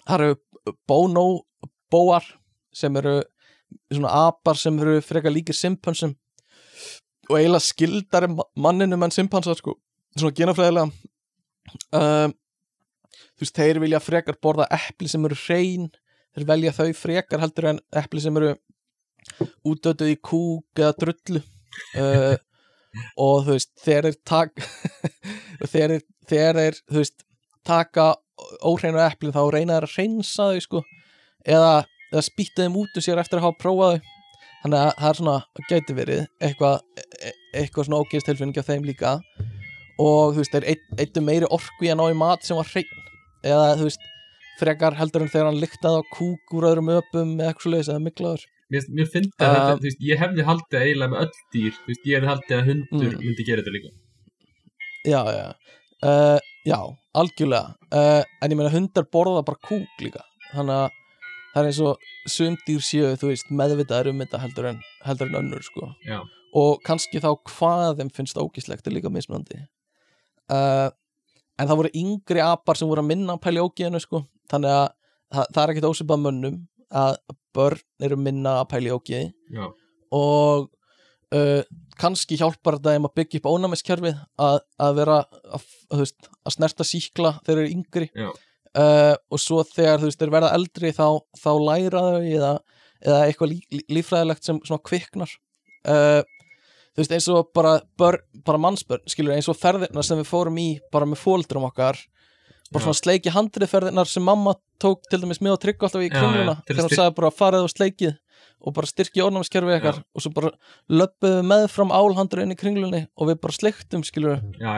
það eru bonobóar sem eru svona apar sem eru frekar líkir simpansum og eiginlega skildari manninum en simpansar sko. Svona genafræðilega. Um, þú veist, þeir vilja frekar borða epli sem eru hrein. Þeir velja þau frekar heldur en epli sem eru útötuð í kúk eða drullu. Uh, og þú veist þeir tak <laughs> þegar þeir, þegar þeir þú veist taka óhreinu epli þá reyna þeir að hreinsa þau sko. Eða, eða spýta þeim út úr sér eftir að hafa prófað þau þannig að það er svona, gæti verið eitthvað, e- eitthvað svona ógeðstilfinning af þeim líka. Og þú veist, þeir eittu meiri orku í að ná í mat sem var hrein eða þú veist, frekar heldur en þegar hann lyktaði á kúk úr öðrum öpum eða eitthvað svoleiðis eða miklaður mér, mér finnst að Um, þetta, þú veist, ég hefði haldið eiginlega með öll dýr, þú veist, ég hefði haldið að hundur Mm. myndi gera þetta líka. Já, já, uh, já, algjörlega. Uh, en ég meina hundar borða bara kúk líka. Þannig að það er eins og sumdýr séu, þú veist, meðvitaður um þetta heldur en, heldur en önnur sko. Já, og kannski þá hvað þeim finnst ógíslegt er líka mismunandi. Uh, en það voru yngri apar sem voru að minna í ógíðinu sko. Þannig að það, það er ekkit ósipað mönnum að börn eru minna að já, og uh, kannski hjálpar þetta þeim að byggja upp ónæmiskerfið að, að vera að, að, veist, að snerta síkla þegar þeir eru yngri. Já. Uh, og svo þegar þú veist þeir verða eldri þá, þá læra þau eða, eða eitthvað lí, lí, lífræðilegt sem svona kviknar. Uh, þú veist eins og bara, bör, bara mannsbörn skilur eins og ferðirnar sem við fórum í bara með fóldrum okkar bara svona sleiki handrið ferðirnar sem mamma tók til dæmis með og tryggja alltaf í kringluna þegar hún sagði bara farið og sleikið og bara styrkja ornámskerfið ykkar. Og svo bara löppuðu við með fram álhandur inn í kringlunni og við bara sleiktum skilur já,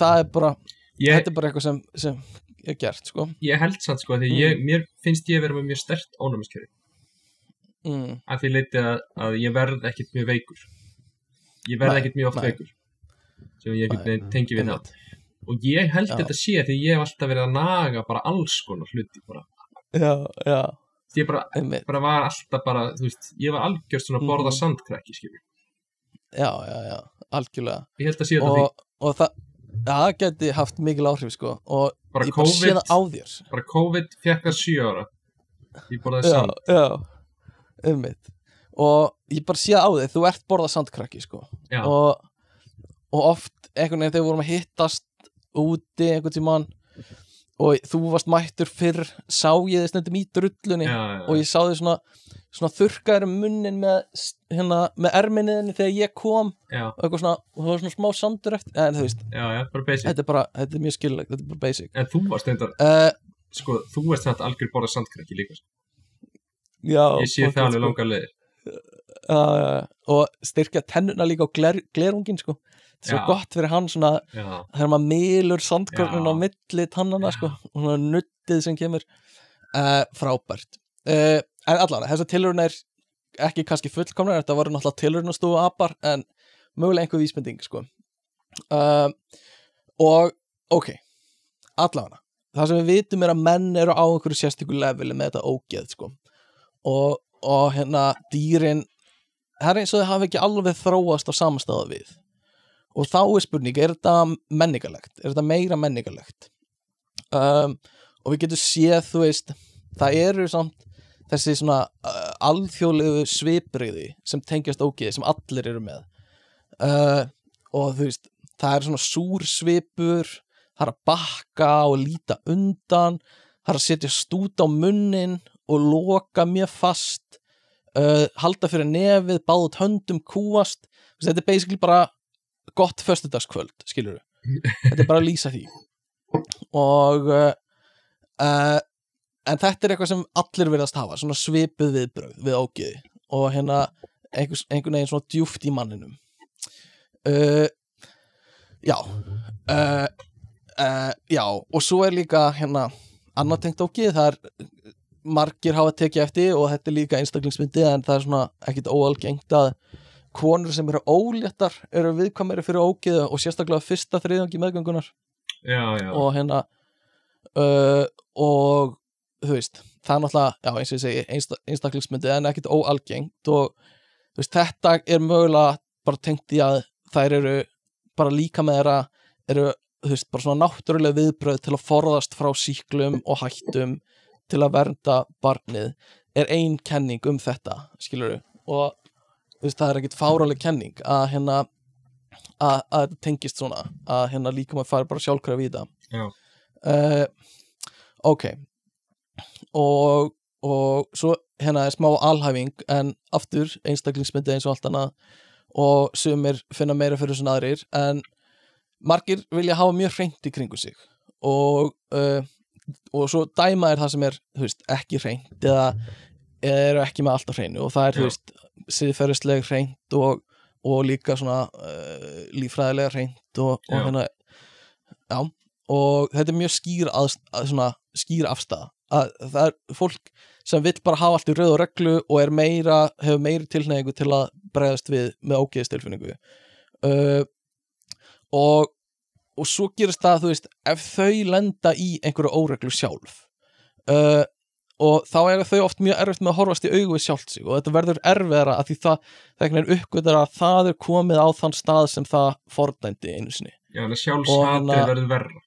það er bara, ég, þetta er bara eitthvað sem, sem er gert, sko. Ég held samt sko, því Mm. ég, mér finnst ég vera með mjög stert ónæmiskerfi. Mm, að því leiti að, að ég verð ekkit mjög veikur. Ég verð ekkit mjög oft nei. veikur. Sem ég ekkert Nei, tengi við það. Og ég held Já. þetta sé því ég hef alltaf verið að naga bara alls konar hluti bara. já, já, ég bara, bara var alltaf bara veist, ég var algjörst svona að borða Mhm. sandkrakki skilur. já, já, já, algjörlega. Ég held að sé þetta því. og það, það geti haft mikil áhrif, sko. Og bara ég bara sé það á þér. bara COVID að sjö ára. Ég borðaði já, sand. já, einmitt. Og ég bara sé það á þér, þú ert borðað sandkrakki, sko. Já. og, og oft einhvern veginn þegar við vorum að hittast úti einhvern tímann og þú varst mættur fyrr sá ég þið snöndum í drullunni já, já, og ég sá þið svona, svona þurrkaður um munnin með, hérna, með erminniðinni þegar ég kom. Já, og svona, og það var svona smá sandur eftir en þú veist, já, já, þetta er bara, þetta er mjög skilulegt þetta er bara basic. En þú varst reyndar, uh, sko, þú varst þetta algjör borðað sandkrakki líka sko. já, ég sé það alveg sko. langa leiðir. Uh, og styrkja tennuna líka á gler, glerungin sko. þetta svo Já. gott fyrir hann svona þegar maður milur sandkörnun á milli tannana sko og svona nuttið sem kemur. Uh, frábært. Uh, en allavega, þessar tilurinn er ekki kannski fullkomnar, þetta voru náttúrulega tilurinn að stofa apar en mögulega einhver vísbending sko. Uh, og ok allavega, það sem við vitum er að menn eru á einhverju sérstöku leveli með þetta ógeð sko. Og, og hérna dýrin það er eins og þau hafa ekki alveg þróast á samastáða við og þá er spurning, er þetta menningarlegt? Er þetta meira menningarlegt? Um, og við getum séð þú veist, það eru samt þessi svona uh, alþjóðlegu svipriði sem tengjast ógeði sem allir eru með. Uh, og þú veist, það er svona súr svipur það er að bakka og líta undan það er að setja stút á munnin og loka mjög fast uh, halda fyrir nefið báðut höndum kúast. Þetta er basically bara gott föstudagskvöld, skilur þetta er bara að lýsa því. Og uh, en þetta er eitthvað sem allir verðast hafa, svona svipuð viðbrögð við ógeði og hérna einhvers, einhvern veginn svona djúft í manninum. Uh, já uh, Já, og svo er líka hérna, annað tengt ógið það er margir hafa tekið eftir og þetta er líka einstaklingsmyndi en það er svona ekkit óalgengt að konur sem eru óléttar eru viðkvæmari fyrir ógið og sérstaklega fyrsta þriðangi meðgöngunar já, já, og hérna uh, og þú veist, það er náttúrulega já, eins og ég segi, einsta, einstaklingsmyndi en ekkit óalgengt og þú veist, þetta er mögulega bara tengt í að þær eru bara líka með þeirra eru, þú veist, bara svona náttúrulega viðbröð til að forðast frá síklum og hættum til að vernda barnið er ein kenning um þetta skilur og veist, það er ekkit fáraleg kenning að hérna að, þetta tengist svona að hérna líka maður fari bara sjálfkrafa í þetta. Uh, ok. Og, og svo hérna er smá alhæfing en aftur einstaklingsmyndi eins og allt annað og sumir finna meira fyrir svona aðrir en margir vilja hafa mjög hreint í kringu sig. Og uh, og svo dæma er það sem er þú veist, ekki hreint eða eru ekki með allt á hreinu og það er veist, siðferðislega hreint og, og líka svona uh, lífræðilega hreint og, og hérna já, og þetta er mjög skýr að, að svona, skýr afstæða að það er fólk sem vill bara hafa allt í rauð og reglu og er meira, hefur meiri tilneyingu til að bregðast við með ógeðstilfinningu uh, og og svo gerist það, þú veist, ef þau lenda í einhverju óreglu sjálf uh, og þá er þau oft mjög erfitt með að horfast í augu við sjálft sig. Og þetta verður erfiðara að því það er uppgötar að það er komið á þann stað sem það fordændi einu sinni. Já, sjálfshatri hérna- verður verra.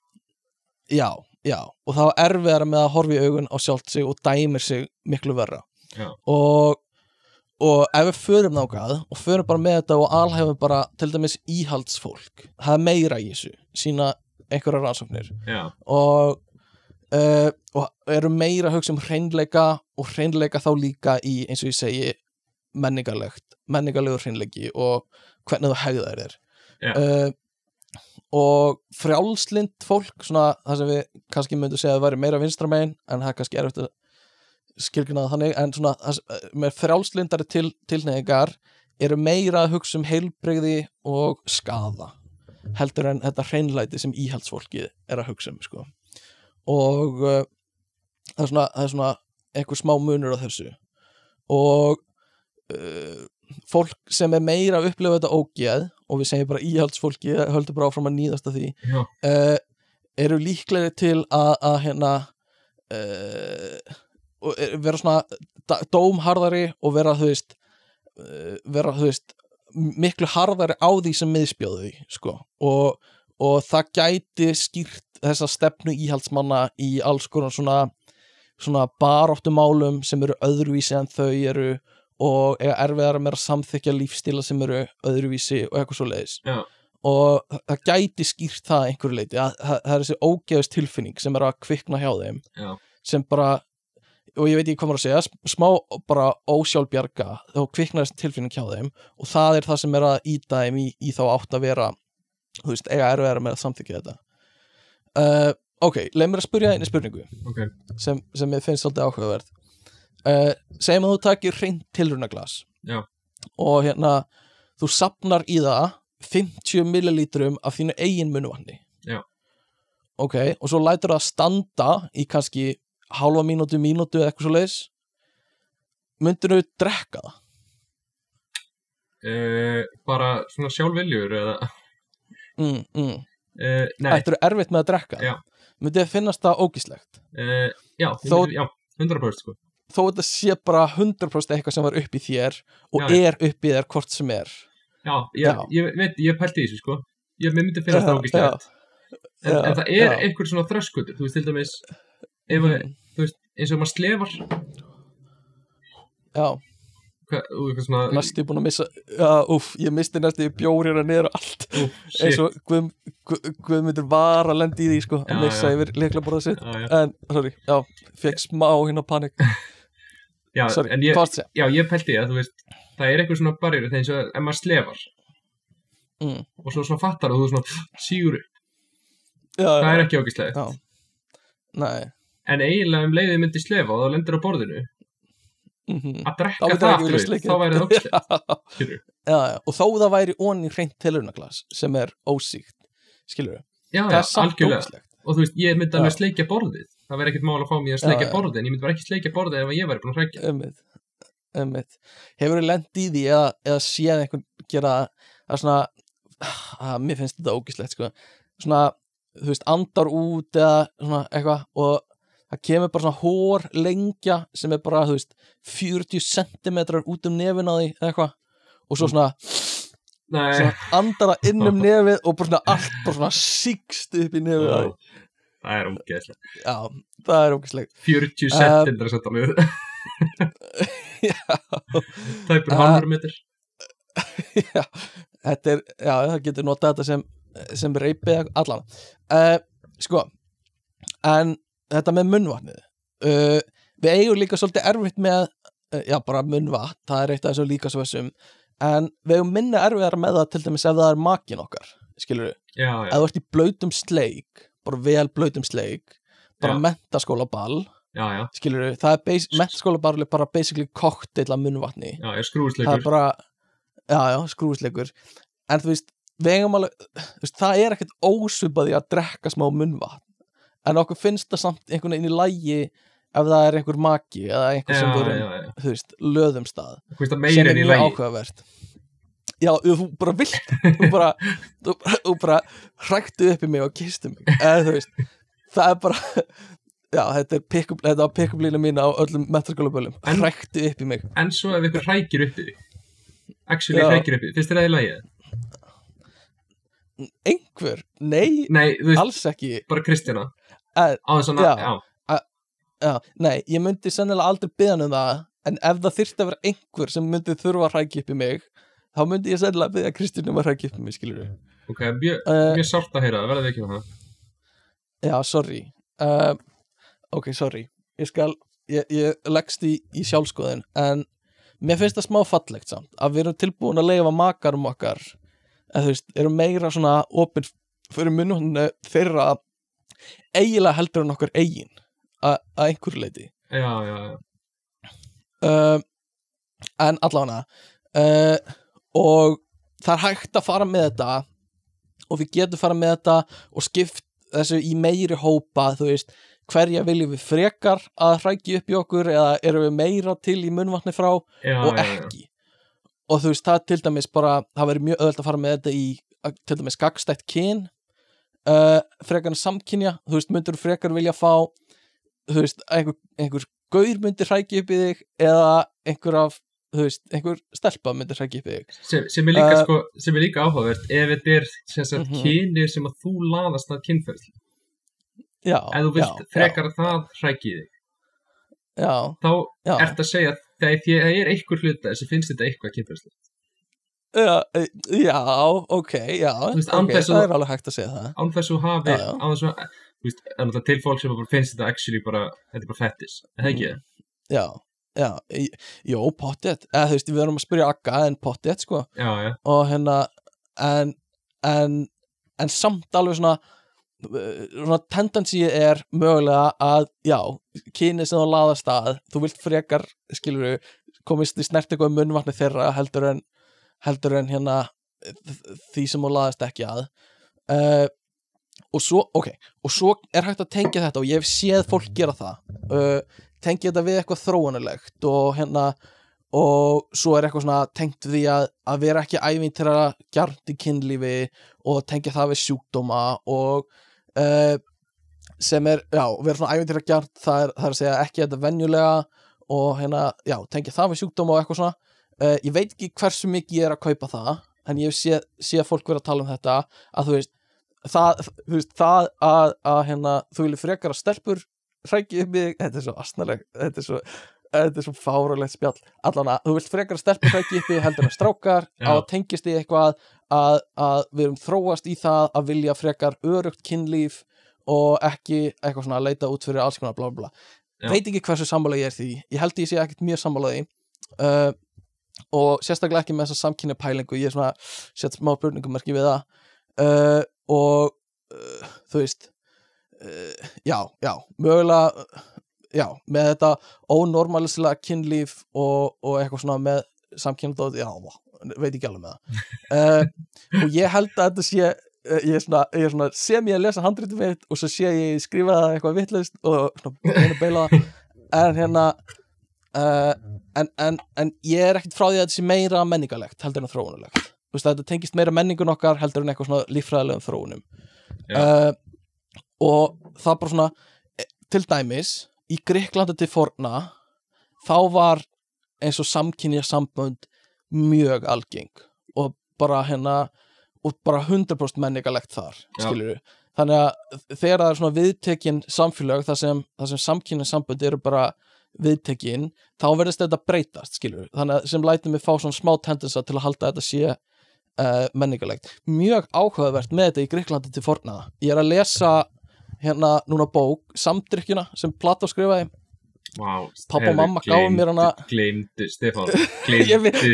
Já, já, og þá er erfiðara með að horfa í augun á sjálft sig og dæmir sig miklu verra. Og, og ef við förum nákað og förum bara með þetta og alhefum bara til dæmis íhaldsfólk það er meira í þessu, sína einhverja rannsóknir. Já, og, uh, og eru meira hugsa um hreinleika og hreinleika þá líka í eins og ég segi menningarlegt, menningarlegur hreinleiki og hvernig þú hegðar þér Já. uh, og frjálslind fólk svona það sem við kannski myndum segja að væri meira vinstra megin en það er kannski erfitt að skilgjuna það þannig en svona það, sem- með frjálslindari til, tilneyingar eru meira að hugsa um heilbrigði og skaða heldur en þetta hreinlæti sem íhaldsfólkið er að hugsa um sko. Og uh, það, er svona, það er svona einhver smá munur á þessu og uh, fólk sem er meira að upplifa þetta ógeð og við segjum bara íhaldsfólki höldur bara áfram að nýðast að því uh, eru líklegri til að, að hérna vera svona dómharðari og vera þú veist vera þú veist miklu harðari á því sem miðspjóðu því sko. og, og það gæti skýrt þessa stefnu íhaldsmanna í alls konar svona svona baráttumálum sem eru öðruvísi en þau eru og eiga erfiðar með að samþykja lífstíla sem eru öðruvísi og eitthvað svo leiðis já, og það- gæti skýrt það að einhverju leiti að það er þessi ógeðust tilfinning sem er að kvikna hjá þeim já, sem bara, og ég veit ekki hvað maður að segja sm- smá bara ósjálfbjarga þá kviknar þessi tilfinning hjá þeim og það er það sem er að íta þeim í, í þá átt að vera þú veist, eiga erfiðar með að samþykja þetta uh, ok, leið mér að spyrja einu spurningu ok. sem, sem ég finnst svolítið áhugaverð. Uh, segjum að þú takir reynd tilrunaglas og hérna þú sapnar í það 50 millilítrum af þínu eigin munuvanni ok, og svo lætur það standa í kannski hálfa mínútu, mínútu eða eitthvað svo leiðis myndir þú drekka það? Uh, bara svona sjálfviljur eða? Mm, mm. Uh, nei, Ættu erfitt með að drekka Já. myndi þið finnast það ógíslegt uh, já, ég Þó- myndi- já, 100% sko þó þetta sé bara 100% eitthvað sem var upp í þér og Já, já. er upp í þér hvort sem er já, ég, Já. ég veit, ég pælti í þessu sko ég myndi finnast það ógislegt en, já, en það er já. einhver svona þröskutur þú veist til dæmis ef, Mhm. þú veist, eins og maður slefar já, svona næstu búin að missa já, úf, ég misti næstu bjór hérna niður og allt. Úf, eins og Guð, Guð, Guðmundur var að lendi í því sko, að missa yfir leikla borða sitt. Já, já, en, sorry, já, fekk smá hérna panik. Já, sorry, en ég, já, ég pælti að þú veist það er einhver svona barriður þegar eins og ef maður slefar. Mm, og svo svona fattar og þú svona sígur upp. Það er ekki nei. En eiginlega um leiðið myndi slefa og það lendir á borðinu mhm. Að Þá drekka það aftur sleikja þá væri það <laughs> já, og þó það væri onni hreint tilurnaglas sem er ósíkt skilur já, það er samt ógislegt og þú veist, ég myndi alveg sleikja borðið. Það verði ekkert mál að fá mér að sleikja borðið en ég myndi bara ekki sleikja borðið ef ég væri búin að hrækja Einmitt, einmitt. Hefur þið lent í því eða, eða séð einhvern gera það svona að mér finnst þetta ógislegt sko. svona, þú veist, andar út eða svona eitthvað og það kemur bara svona hór lengja sem er bara, þú veist, 40 centimetrar út um nefin á því eða eitthvað. Og svo svona, Nei, svona andar það inn um <laughs> nefið og bara svona allt bara svona síkst upp í nefið á því. það er ógeðslega Já, það er ógislegt 40 Um, centimeter að setja niður <laughs> <laughs> Já, það er bara Uh, halvur meter já, þetta er, já, það getur notað þetta sem, sem reypið allan. Uh, sko en þetta með munnvatnið. Uh, við eigum líka svolítið erfitt með uh, já, bara munnvatn, það er eitt af þessum líka svessum, en við eigum minna erfiðar með það til dæmis ef það er makin okkar skilur við, ef þú ert í blautum sleik bara vel blautum sleik bara mentaskóla ball skilur við, það er mentaskóla ball er bara basically kokteil af munnvatni. Já, er það skrúðsleikur bara já, já, skrúfisleikur en þú veist, við eigum alveg það er ekkert ósvipaði að drekka smá munnvatn en okkur finnst það samt einhvern veginn í lægi ef það er einhver maki eða einhver sem þú veist, löðum stað sem er í mjög áhugavert. Já, þú bara vilt þú <laughs> bara, bara hræktu upp í mig og kistu mig. Eða veist, það er bara já, þetta er pick-up, pick-up lína mín á öllum metraskólabölum, En- hræktu upp í mig. En svo ef ykkur hrækir uppi actually Já. hrækir uppi, finnst þér það í lægi? einhver, nei, nei, veist, alls ekki. Bara Kristjana á þess að, Já. já, Já, nei, ég myndi sennilega aldrei hann um það en ef það þyrfti að vera einhver sem myndi þurfa að hrækja upp í mig þá myndi ég sennilega byggja Kristján um að hrækja upp í mig, skilur við ok, mjög, uh, sárt að heyra verða ekki með það? Já, sorry. Uh, Ok, sorry. Ég skal, ég, ég leggst í, í sjálfskoðin en mér finnst það smá fallegt samt að við erum tilbúin að leifa makarum okkar en þú veist, erum meira svona opinn fyrir mununni þeirra eiginlega heldur en okkar eigin að einhverju leiti já, já, já, uh, en allavega uh, og það er hægt að fara með þetta og við getum fara með þetta og skipt þessu í meiri hópa þú veist, hverja viljum við frekar að hrækja upp í okkur eða erum við meira til í munvatni frá já, og já, já. ekki. Og þú veist, það til dæmis bara það verður mjög öðvöld að fara með þetta í til dæmis gagstætt kyn uh, frekar samkynja þú veist, myndur frekar vilja fá þú veist, einhver, einhver gaur myndir hrækja upp í þig eða einhver af, þú veist, einhver stelpa myndir hrækja upp í þig? Sem, sem, er líka, Uh, sko, sem er líka áhugavert ef þetta er sem sagt, Mhm. kynið sem að þú laðast að kynferðsli já, ef þú vilt já, frekar að það hræki þig. Já, þá já, ert að segja að það er einhver hluta sem finnst þetta eitthvað kynferðsli já, eh, já, ok já, veist, án ok, þess það að- er alveg hægt að segja það. Án þess að hafi Já, já. án þess að það er náttúrulega til fólk sem bara finnst þetta actually bara, þetta er bara fettis, er það ekki? Það? já, já, jó, pottet eða þú veist, við erum að spyrja akka en pottet, sko. Já, já, og hérna en, en, en samt alveg svona svona tendency er mögulega að já, kynið sem þú laðast að þú vilt frekar, skilur við komist í snert eitthvað munnvatni þeirra heldur en, heldur en hérna því sem þú laðast ekki að. Uh, og svo, ok og svo er hægt að tengja þetta og ég hef séð fólk gera það. Uh, tengja þetta við eitthvað þróunulegt og hérna og svo er eitthvað svona tengt því að, að vera ekki ævintýra gjarnt í kynlífi og tengja það við sjúkdóma og uh, sem er, já, vera svona ævintýra gjarnt það er, það er að segja ekki þetta venjulega og hérna, já, tengja það við sjúkdóma og eitthvað svona uh, ég veit ekki hversu mikið ég er að kaupa það en ég hef séð, séð fólk vera að tala um þetta að þú veist það, þú veist, það að, að hérna, þú vilja frekar að stelpur hrækja í þig, þetta er svo astnaleg þetta er svo, þetta er svo fáralegt spjall allan að, þú vilt frekar að stelpur hrækja í þig heldur en strákar, <laughs> Já. á að tengist í eitthvað að, að við erum þróast í það að vilja frekar örugt kynlíf og ekki eitthvað svona að leita út fyrir alls konar bla bla bla Já. veit ekki hversu sammála ég er því ég held ég sé ekkert mjög sammála því uh, og sérstaklega ekki með þessa samkynja pælingu ég er svona sett smá spurningumarki við það. Uh, og uh, þú veist uh, já, já, mögulega uh, já, með þetta ónormalislega kynlíf og, og eitthvað svona með samkynndóð, já, veit ekki alveg með það. Uh, og ég held að þetta sé eh, ég svona, ég svona sem ég að lesa handritum mitt og svo sé ég skrifa það eitthvað vitlaust og svona að beila. En hérna uh, en, en, en ég er ekkert frá því að þetta sé meira menningalegt heldur en þróunulegt þetta tengist meira menningun okkar heldur en eitthvað svona líffræðilegum þróunum. Uh, og það bara svona eh, til dæmis í Greiklandi til forna þá var eins og samkynja sambönd mjög algeng og bara hérna og bara 100% menningalegt þar skilur þannig að þegar það er svona viðtekin samfélag þar sem, sem samkynja sambönd eru bara viðtekin þá verðist þetta breytast skilur þannig að sem lætur mig fá svona smá tendensa til að halda að þetta sé uh, menningalegt mjög áhugavert með þetta í Greiklandi til forna ég er að lesa hérna núna bók Samdrykkjuna sem Plató skrifaði. Vá, Pabbi og mamma gáfu mér hana- Gleymdu, Stefán <laughs> nei,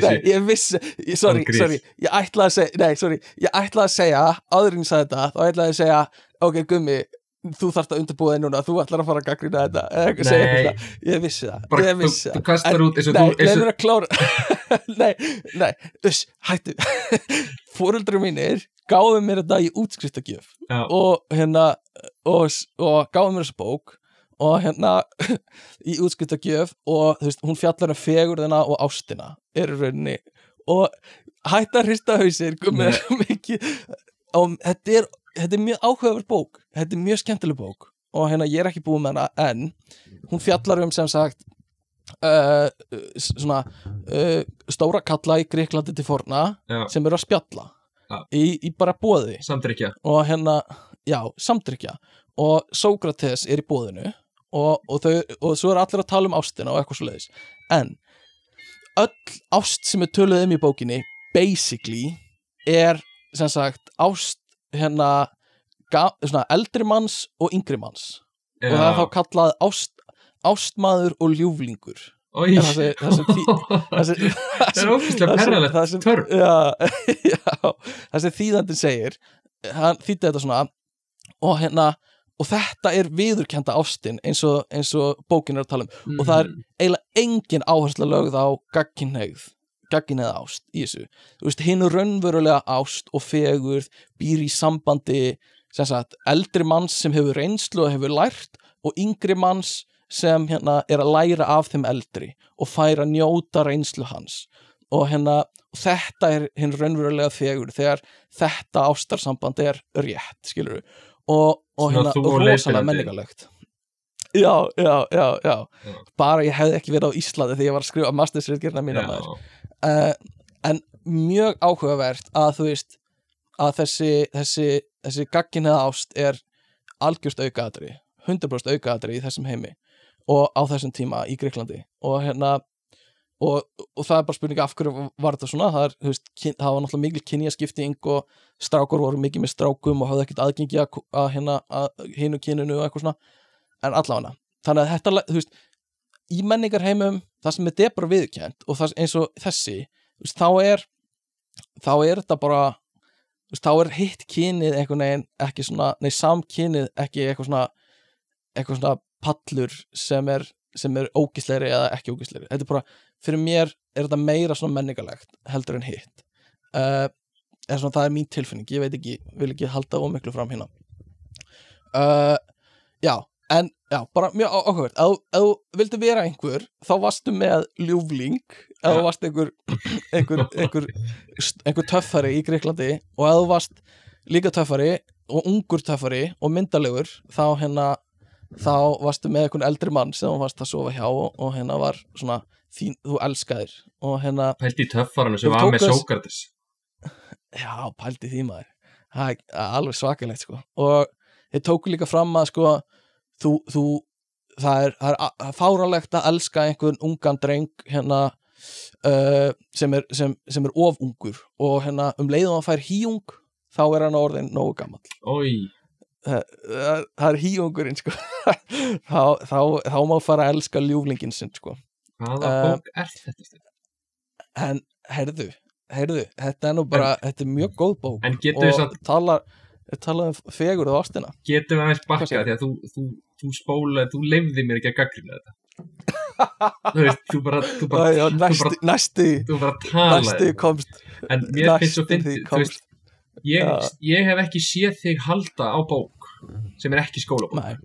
þessu. ég vissi, ég, sorry, sorry. Ég ætlaði að segja, nei, sorry. Ég ætlaði að segja, áður en ég sagði þetta þá ætlaði að segja, ok, gummi þú þarft að undirbúða þig núna, þú ætlar að fara að gaggrina þetta eða eitthvað segja Nei. ég vissi það Bara, ég þú, vissi þú það. kastar út eins og Nei, þú eins leið og, mér að klára <laughs> Nei, nei, uss, hættu. <laughs> Fóreldrar mínir gáðu mér þetta í útskriftakjöf Já. og hérna og, og gáðu mér þessu bók og hérna <laughs> í útskriftakjöf og þú veist, hún fjallar um fegurðina og ástina er rauninni. Og hætta að hrista hausir og þetta er, þetta er mjög áhugaverð bók. Þetta er mjög skemmtileg bók. Og hérna ég er ekki búið með hana en hún fjallar um sem sagt uh, svona uh, stóra kalla í Greiklandi til forna Já. sem eru að spjalla Já. í, í bara bóði og hérna, já, samtrykkja og Sókrates er í bóðinu og, og, þau, og svo er allir að tala um ástina og eitthvað svo leiðis en öll ást sem er töluð um í bókinni basically er sem sagt ást hérna svona, eldri manns og yngri manns. Og það er þá kallað ást, ástmaður og ljúflingur. Sem- það sem því- <laughs> það er ófíslega perralegt törn já, <laughs> já, það sem þýðandinn segir. Hann þýtti þetta svona. Og hérna og þetta er viðurkenda ástin eins og, eins og bókin er að tala um. Og það er eiginlega engin áhersla lögð á gagginhegð gagginhegð ást í þessu. Þú veist, hinn raunverulega ást og fegurð býr í sambandi sem sagt, eldri manns sem hefur reynslu og hefur lært og yngri manns sem hérna er að læra af þeim eldri og fær að njóta reynslu hans. Og hérna þetta er hinn raunverulega fegur þegar þetta ástarsamband er rétt, skilur við og, og hérna rosalega menningalegt já, já, já, já. Já. bara ég hefði ekki verið á Íslandi þegar ég var að skrifa mastersriðgerna mína maður. Já, uh, en mjög áhugavert að þú veist að þessi, þessi, þessi gagginniða ást er algjörst aukaðatri 100% aukaðatri í þessum heimi og á þessum tíma í Greiklandi og hérna og, og það er bara spurning af hverju var þetta svona? Það, er, veist, kyn, það var náttúrulega mikil kynjaskipting og strákur voru mikið með strákum og hafði ekkert aðgengi að, að, hérna, að hinu kyninu og eitthvað svona. En allavega, þannig að þetta þú veist, í menningarheimum það sem er bara viðkjönd og það, eins og þessi veist, þá er þá er þetta bara veist, þá er hitt kynið einhvern veginn ekki svona, nei samkynið ekki eitthvað svona eitthvað svona pallur sem er sem er ógisleiri eða ekki ógisleiri þetta er bara, fyrir mér er þetta meira svona menningalegt heldur en hitt. Uh, en svona það er mín tilfinning ég veit ekki, vil ekki halda ómiklu fram hérna. Uh, já, en já, bara mjög áhugavert. Ef þú vildi vera einhver þá varstu með ljúfling. Ef þú varst einhver einhver, einhver, einhver töffari í Greiklandi og ef þú varst líka töffari og ungur töffari og myndalegur þá hérna þá varstu með einhvern eldri mann sem varst að sofa hjá og, og hérna var svona þín, þú elskaðir og hérna, Pældi í töffaranu sem var með Sókrates. Já, pældi því maður. Það er alveg svakalegt sko. Og þeir tóku líka fram að sko þú, þú það er, það er fáralegt að elska einhvern ungan dreng hérna uh, sem, er, sem, sem er of ungur. Og hérna um leiðum að fær híung þá er hann orðin nógu gamall. Ói, það það- er híungurinn sko. <laughs> Þá, þá, þá má fara að elska ljúflingin sinn sko. Hvaða Eh, bók er þetta? En heyrðu, heyrðu þetta er nú bara, þetta er mjög góð bók En getum við og samt, talar, talar um fegur og ástina. Getum við aðeins bakka því að þú, þú, þú spóla, þú leifði mér ekki að gaggrina þetta. Þú veist, þú bara, þú bara, Æ, já, næsti, næsti, þú bara talaði. næsti komst En mér finnst þú komst. veist, ég, hef ekki séð þig halda á bók sem er ekki skólabók. Nei,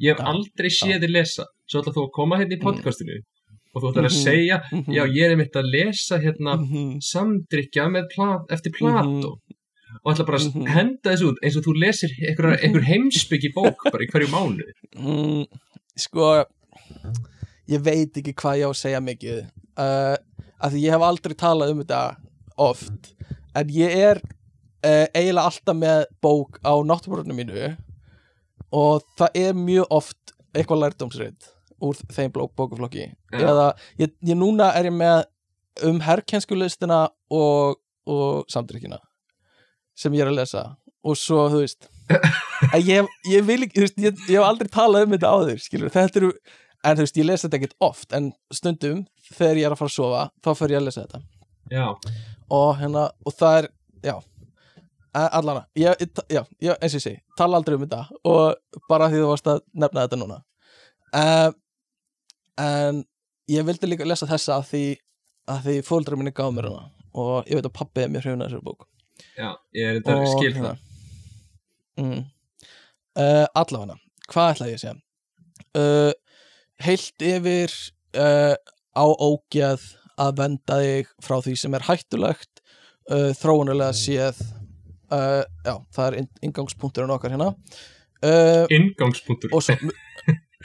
ég hef Já. aldrei séð þig lesa. Svo ætla þú að koma hérna í podcastinu og þú ætlar að Mhm. segja Mhm. já ég er einmitt að lesa hérna Mhm. samdrykja með plat, eftir Plato og ætla bara að Mhm. henda þessu út eins og þú lesir einhver, einhver heimsbyggi bók bara í hverju mánu mm, Sko Ég veit ekki hvað ég á að segja mikið. Uh, af því ég hef aldrei talað um þetta oft en ég er uh, eiginlega alltaf með bók á náttúrunum mínu og það er mjög oft eitthvað lærdómsreit úr þeim bókaflokki. Eða ég, ég núna er ég með um herrkenskulistina og, og samdrykkina sem ég er að lesa. Og svo, þú veist ég, ég vil ekki, þú veist, ég, ég hef aldrei talað um þetta áður, skilur, þetta eru en þú veist, ég lesa þetta ekkert oft en stundum þegar ég er að fara að sofa þá fer ég að lesa þetta. Já, og hérna, og það er, já allana, ég, já, ég, eins og ég segi tala aldrei um þetta og bara því þú varst að nefna þetta núna. Uh, en ég vildi líka lesa þessa að því að því fóldrar minni gáð mér hana og ég veit að pappi er mjög hrifin að þessari bók já, ég er þetta skil hérna. það. Mm. uh, allavega hvað ætla ég að segja? Uh, heilt yfir uh, á ógeð að venda þig frá því sem er hættulegt uh, þróunulega séð uh, já, það er inn- inngangspunkturinn okkar hérna. Inngangspunktur og svo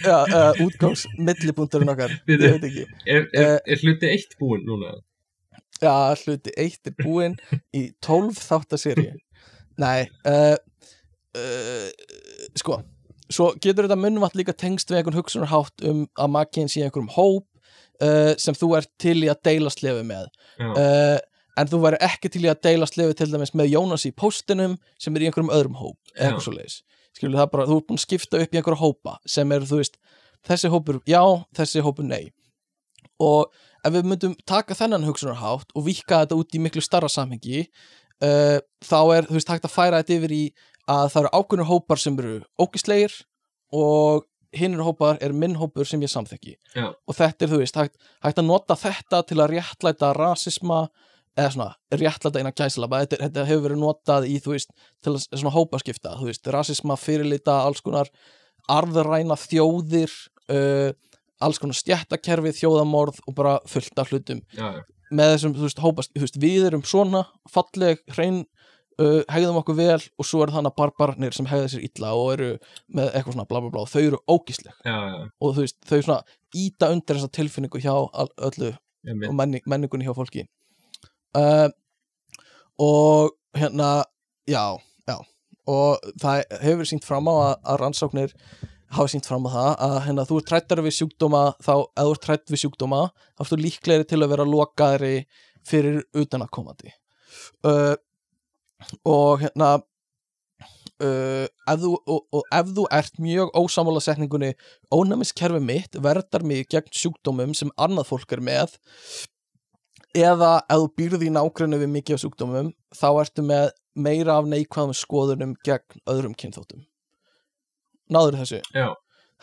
já, útgangs millipunkturinn okkar ég veit ekki. er, er, Eh, er hluti eitt búinn núna Já, hluti eitt er búinn í 12 þáttaseri Nei uh, uh, Sko Svo getur þetta munnvatt líka tengst við einhvern hugsunarhátt um að makkinn sé einhverjum hóp uh, sem þú ert til í að deila slefi með. En þú væri ekki til í að deila slefi til dæmis með Jónas í póstinum sem er í einhverjum öðrum hóp eitthvað svo leiðis skilur það bara, þú ert búin að skipta upp í einhverja hópa sem eru, þú veist, þessi hópur já, þessi hópur nei. Og ef við myndum taka þennan hugsunarhátt og vika þetta út í miklu starra samhengi uh, þá er, þú veist, hægt að færa þetta yfir í að það eru ákveðnir hópar sem eru ógislegir og hinnir hópar er minn hópur sem ég samþekki Já. og þetta er, þú veist, hægt, hægt að nota þetta til að réttlæta rasisma eða svona, réttlæta eina gæslaba þetta, þetta hefur verið notað í, þú veist til að svona hópaskipta, þú veist, rasisma fyrirlita, alls konar arðræna þjóðir uh, alls konar stjættakerfi, þjóðamorð og bara fullt af hlutum. Já, með þessum, þú veist, hópast, þú veist, við erum svona falleg, hrein uh, hegðum okkur vel og svo eru þannig barbarnir sem hegða sér illa og eru með eitthvað svona bla bla bla og þau eru ógísleg. Já, já, og þú veist, þau svona íta undir þessa tilfinningu hjá öllu ég og menning, menningunni hjá fólki. Uh, og hérna já, já. Og það hefur sínt fram á að, að rannsóknir hafa sínt fram á það að hérna, þú ert trættar við sjúkdóma þá, ef þú ert trætt við sjúkdóma þá ertu líklegri til að vera lokaðri fyrir utanakomandi uh, og hérna uh, ef þú, og, og ef þú ert mjög ósamála setningunni ónæmiskerfi mitt verðar mig gegn sjúkdómum sem annað fólk er með eða ef þú býrði í nágrinni við mikið af sjúkdómum þá ertu með meira af neikvæðum skoðunum gegn öðrum kynþóttum náður þessu. Já,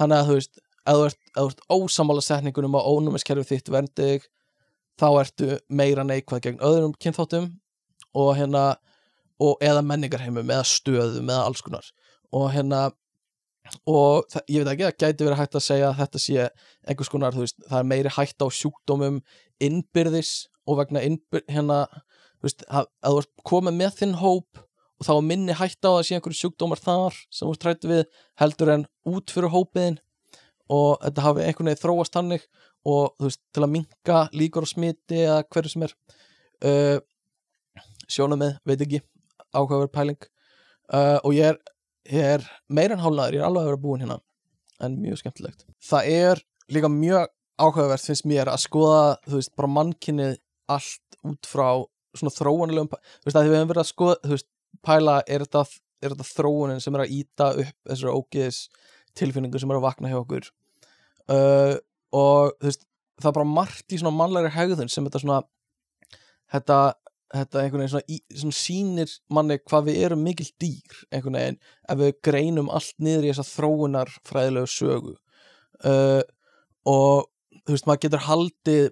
þannig að þú veist, ef þú ert, ert ósamála setningunum á ónæmiskerfi þitt verndi þig þá ertu meira neikvæð gegn öðrum kynþóttum og hérna og, eða menningarheimum, eða stöðum eða alls konar. Og hérna og það, ég veit ekki, það gæti verið hægt að segja að þetta sé einhvers konar, þú veist, það er meiri hægt á sjúkdómum innbyrðis og vegna innbyr, hérna, þú veist, að, að þú ert komið með þinn hóp og þá minni hægt á að sé einhverju sjúkdómar þar sem ert trætt við heldur en út fyrir hópiðin og þetta hafi einhvern veginn þróast hannig og þú veist, til að minka líkur á smiti eða hverju sem er uh, sjónamið, veit ekki áhugaverð pæling uh, og ég er, ég er meira en hálnaður, ég er alveg að vera búin hérna en mjög skemmtilegt. Það er líka mjög áhugavert finnst mér að skoða, þú veist, bara mannkynnið allt út frá svona þróunulegum, pæ- þú veist, að við hefum verið að skoða, þú veist, pæla, er þetta er þetta þróunin sem er að íta upp þessari ógeðis tilfinningu sem er að vakna hjá okkur? Uh, og þú veist, það er bara margt í svona mannlegri hegðun sem þetta svona þetta, þetta einhvern veginn svona, í, svona sýnir manni hvað við erum mikil dýr einhvern veginn ef við greinum allt niður í þessa þróunar fræðilegu sögu. Uh, og þú veist, maður getur haldið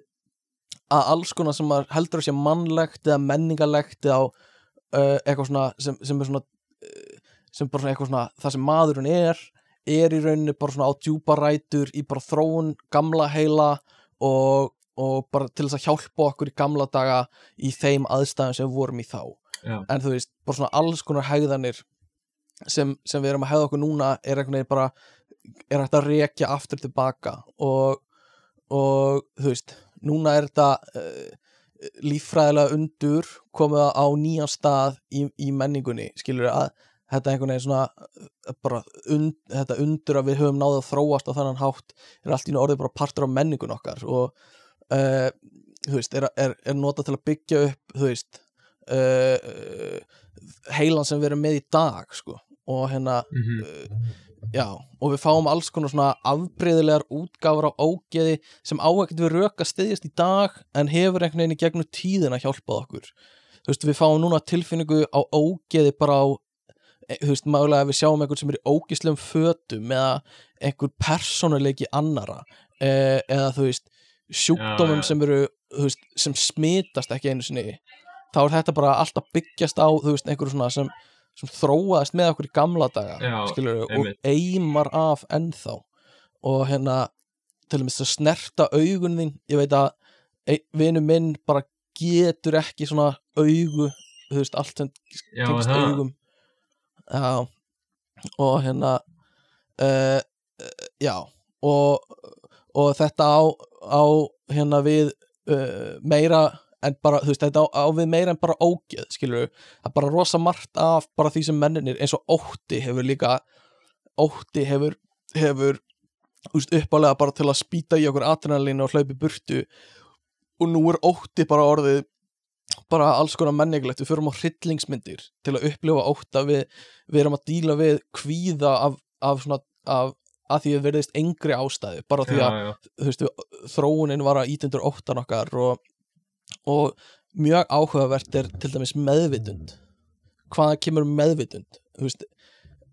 að alls konar sem heldur að sé mannlegt eða menningalegt eða á uh, eitthvað svona sem, sem er svona uh, sem bara svona eitthvað svona það sem maðurinn er er í rauninni bara svona á djúpa rætur í bara þróun gamla heila og, og bara til þess að hjálpa okkur í gamla daga í þeim aðstæðum sem við vorum í þá Já. en þú veist, bara svona alls konar hegðanir sem, sem við erum að hegða okkur núna er einhvern veginn bara er hægt að rekja aftur tilbaka og, og þú veist núna er þetta uh, líffræðilega undur komið á nýjan stað í, í menningunni skilur að þetta einhvern veginn svona uh, bara und, þetta undur að við höfum náðu að þróast á þannan hátt er allt í orðið bara partur af menningun okkar og uh, veist, er, er, er notað til að byggja upp veist uh, heilan sem við erum með í dag sko og hérna Mhm. uh, já, og við fáum alls konar svona afbreyðilegar útgáfur á ógeði sem á ekkert við rök að styðjast í dag en hefur einhvern veginn í gegnum tíðina hjálpað okkur. Þú veist, við fáum núna tilfinningu á ógeði bara á e, þú veist, mögulega ef við sjáum einhvern sem er í ógislegum fötum eða einhver persónuleiki annara e, eða þú veist sjúkdómum sem eru þú veist, sem smitast ekki einu sinni þá er þetta bara alltaf byggjast á þú veist, einhverju svona sem, sem þróaðist með okkur í gamla daga Já, skilur, og eimar af ennþá. Og hérna til dæmis að snerta augun þín ég veit að ein, vinu minn bara getur ekki svona augu þú veist, allt sem það. augum. Já og hérna uh, já og, og þetta á, á hérna við uh, meira en bara, þú veist, þetta á, á við meira en bara ógeð, skilur við, það er bara rosa margt af bara því sem menninir, eins og ótti hefur líka, ótti hefur hefur, þú veist, uppálega bara til að spýta í okkur adrenalínu og hlaupi burtu og nú er ótti bara orðið bara alls konar menningilegt, við förum á hryllingsmyndir til að upplifa ótta. Við, við erum að díla við kvíða af, af svona, af, að því að verðist engri ástæðu, bara því að já, já. þú veist, við, þróunin var að ítundur óttan okkar og, og mjög áhugavert er til dæmis meðvitund. Hvaða kemur meðvitund? Veist,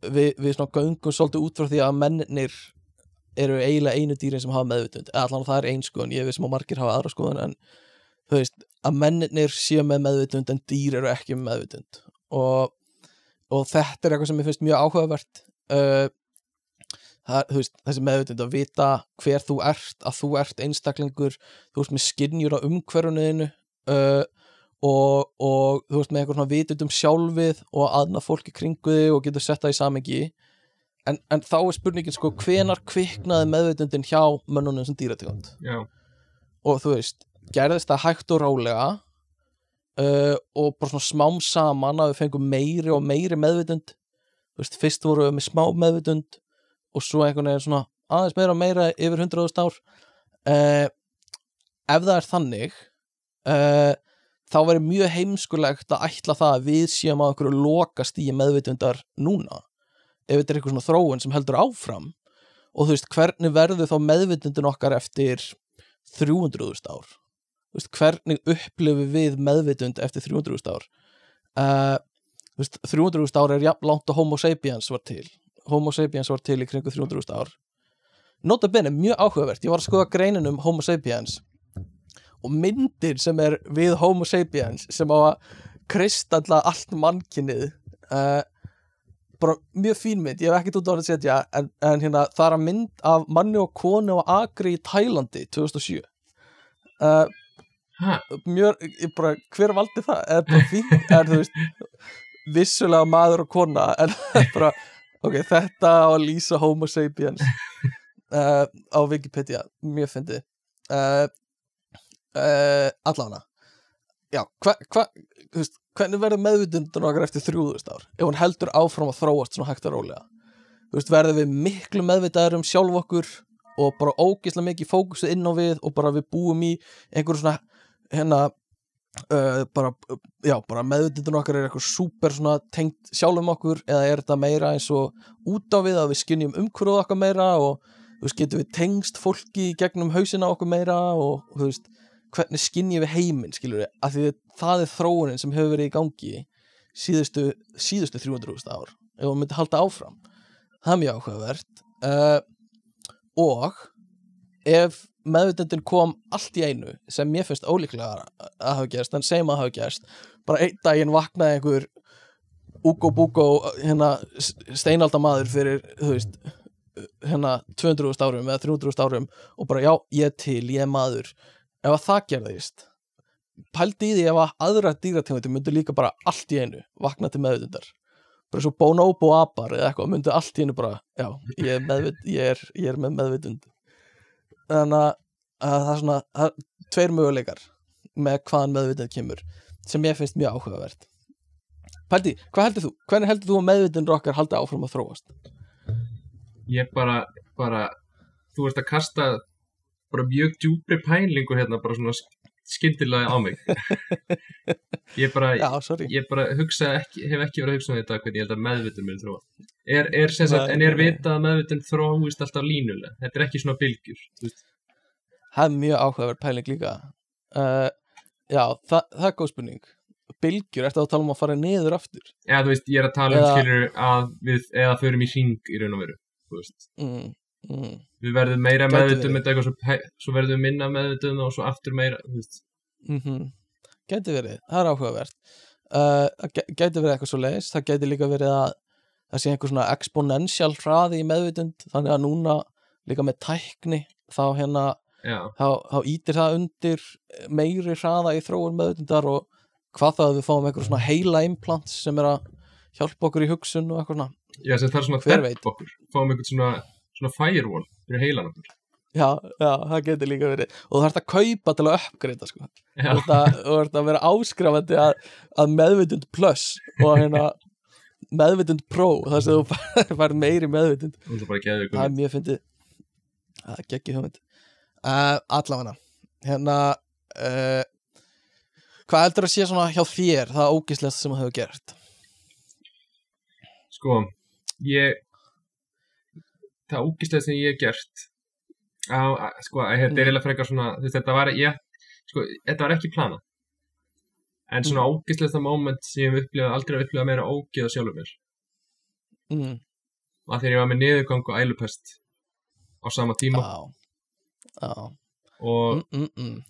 við, við svona göngum svolítið út frá því að mennir eru eiginlega einu dýrin sem hafa meðvitund. Allan það er ein skoðun, ég veist sem að margir hafa aðra skoðun en þú veist, að mennir séu með meðvitund en dýr eru ekki með meðvitund. Og, og þetta er eitthvað sem ég finnst mjög áhugavert. Uh, það, veist, þessi meðvitund að vita hver þú ert, að þú ert einstaklingur þú veist með skinnjur á umhverfunuðinu uh, og, og þú veist með eitthvað svona vitund um sjálfið og aðna fólki kringu þig og getur sett það í samengi en, en þá er spurningin sko hvenar kviknaði meðvitundin hjá mönnunum sem dýrategund? Og þú veist, gerðist það hægt og rálega uh, og bara svona smám saman að við fengum meiri og meiri meðvitund. Veist, fyrst voru við með smá meðvitund og svo einhvern veginn svona aðeins meira og meira yfir 100.000 ár. Uh, ef það er þannig uh, þá verður mjög heimskulegt að ætla það að við séum að okkur lokast í meðvitundar núna. Ef þetta er eitthvað svona þróun sem heldur áfram og þú veist, hvernig verður þá meðvitundin okkar eftir 300.000 ár? Þú veist, hvernig upplifum við meðvitund eftir 300.000 ár? Uh, þú veist, 300.000 ár er jafn langt og homo sapiens var til homo sapiens var til í kringu 300.000 ár. Nota bene, mjög áhugavert ég var að skoða greinin um homo sapiens og myndir sem er við homo sapiens sem á að kristalla allt mannkinnið uh, bara mjög fín mynd, ég hef ekkert út á að setja en, en hérna, það er að mynd af manni og konu á Agri í Tælandi 2007 uh, Ha, mjög, ég bara, hver valdi það? Er bara fínt, er þú veist vissulega maður og kona en <laughs> bara, ok, þetta á að lýsa homo sapiens. Uh, <laughs> á Wikipedia, mjög fyndið. Uh, uh, allafna já, hva, hva, veist, hvernig verður meðvitundun okkar eftir 3000 ár? Ef hún heldur áfram að þróast svona hægt og rólega. Veist, verður við miklu meðvitaður um sjálf okkur og bara ógislega mikið fókusu inn á við og bara við búum í einhverju svona hérna uh, bara, já, bara meðvitundun okkar er eitthvað súper tengt sjálfum okkur eða er þetta meira eins og út á við að við skynjum umhverfuð okkar meira og þú veist, getum við tengst fólki gegnum hausina okkur meira og þú veist, hvernig skynjum við heiminn skilur við, af því að það er þróunin sem hefur verið í gangi síðustu, síðustu 300.000 ár ef hún myndi halda áfram. Það er mjög áhugavert. Uh, og ef meðvitundin kom allt í einu sem mér finnst ólíklega að hafa gerst en segjum að hafa gerst. Bara einn daginn vaknaði einhver Ugo Bugo hérna steinaldamaður fyrir veist hérna 200.000 árum eða 300.000 árum og bara já, ég er til, ég er maður. Ef að það gerðist pældi í því ef að aðra dýrategundir myndu líka bara allt í einu vakna til meðvitundar. Bara svo bonobo apar eða eitthvað myndu allt í einu bara já, ég er, meðvit, ég er, ég er með meðvitund þannig að, að það er svona það tveir möguleikar með hvaðan meðvitund kemur sem ég finnst mjög áhugavert Pældi, hvað heldur þú? Hvernig heldur þú að meðvitundur okkar haldi áfram að þróast? Ég bara, bara, þú ert að kasta bara mjög djúpri pælingu hérna, bara svona skyndilega á mig. Ég bara, Já, ég bara hugsa ekki, hef ekki verið að hugsa um þetta hvernig ég held að meðvitun minn þróa. Er, er sem sagt, en er nei. vitað að meðvitun þróist alltaf línulega? Þetta er ekki svona bylgjur. Það er mjög áhugaverð pæling líka uh, Já, það, það er góð spurning Bylgjur, ertu að tala um að fara niður aftur? Eða þú veist, ég er að tala um Eða- skilur að við, eða förum í hring í raun og veru, þú veist. Mm, mm, Við verðum meira verið. með eitthvað, svo, pe- svo verðum við minna meðvitum og svo aftur meira, mm Gæti verið, það er áhugavert uh, Gæti verið eitthvað svo leiðis Það gæti líka verið að það sé einhver svona exponential hraði í meðvitund þannig að núna líka með tækni þá hérna þá, þá ítir það undir meiri hraða í þróun meðvitundar og hvað það að við fáum einhver svona heila implants sem er að hjálpa okkur í hugsun og eitthvað svona já sem það er svona veit? okkur. Fáum einhvern svona, svona firewall fyrir heilan okkur. Já, já, það getur líka verið. Og þú þarfst að kaupa til að uppgreita sko. Þú þarft að, vera áskrafandi að, að meðvitund plus og hérna meðvitund pro þar sem þú fær- <laughs> meiri meðvitund. Það það er mjög fyndið. Það er geggið hugmynd. Uh, allavega. Hérna uh, hvað heldur að sé svona hjá þér það ógislegast sem þú hefur gert? Sko, ég, það ógislega sem ég hef gert, á, sko, þetta Mm. er eiginlega frekar svona, þú veist, þetta var, ég, sko, þetta var ekki plana. En svona mm. ógislega moment sem ég hef upplifað, aldrei hef upplifað meira ógeða sjálfur mér. mm, Að þegar ég var með niðurgang og ælupest á sama tíma á, á, og mm, mm, mm.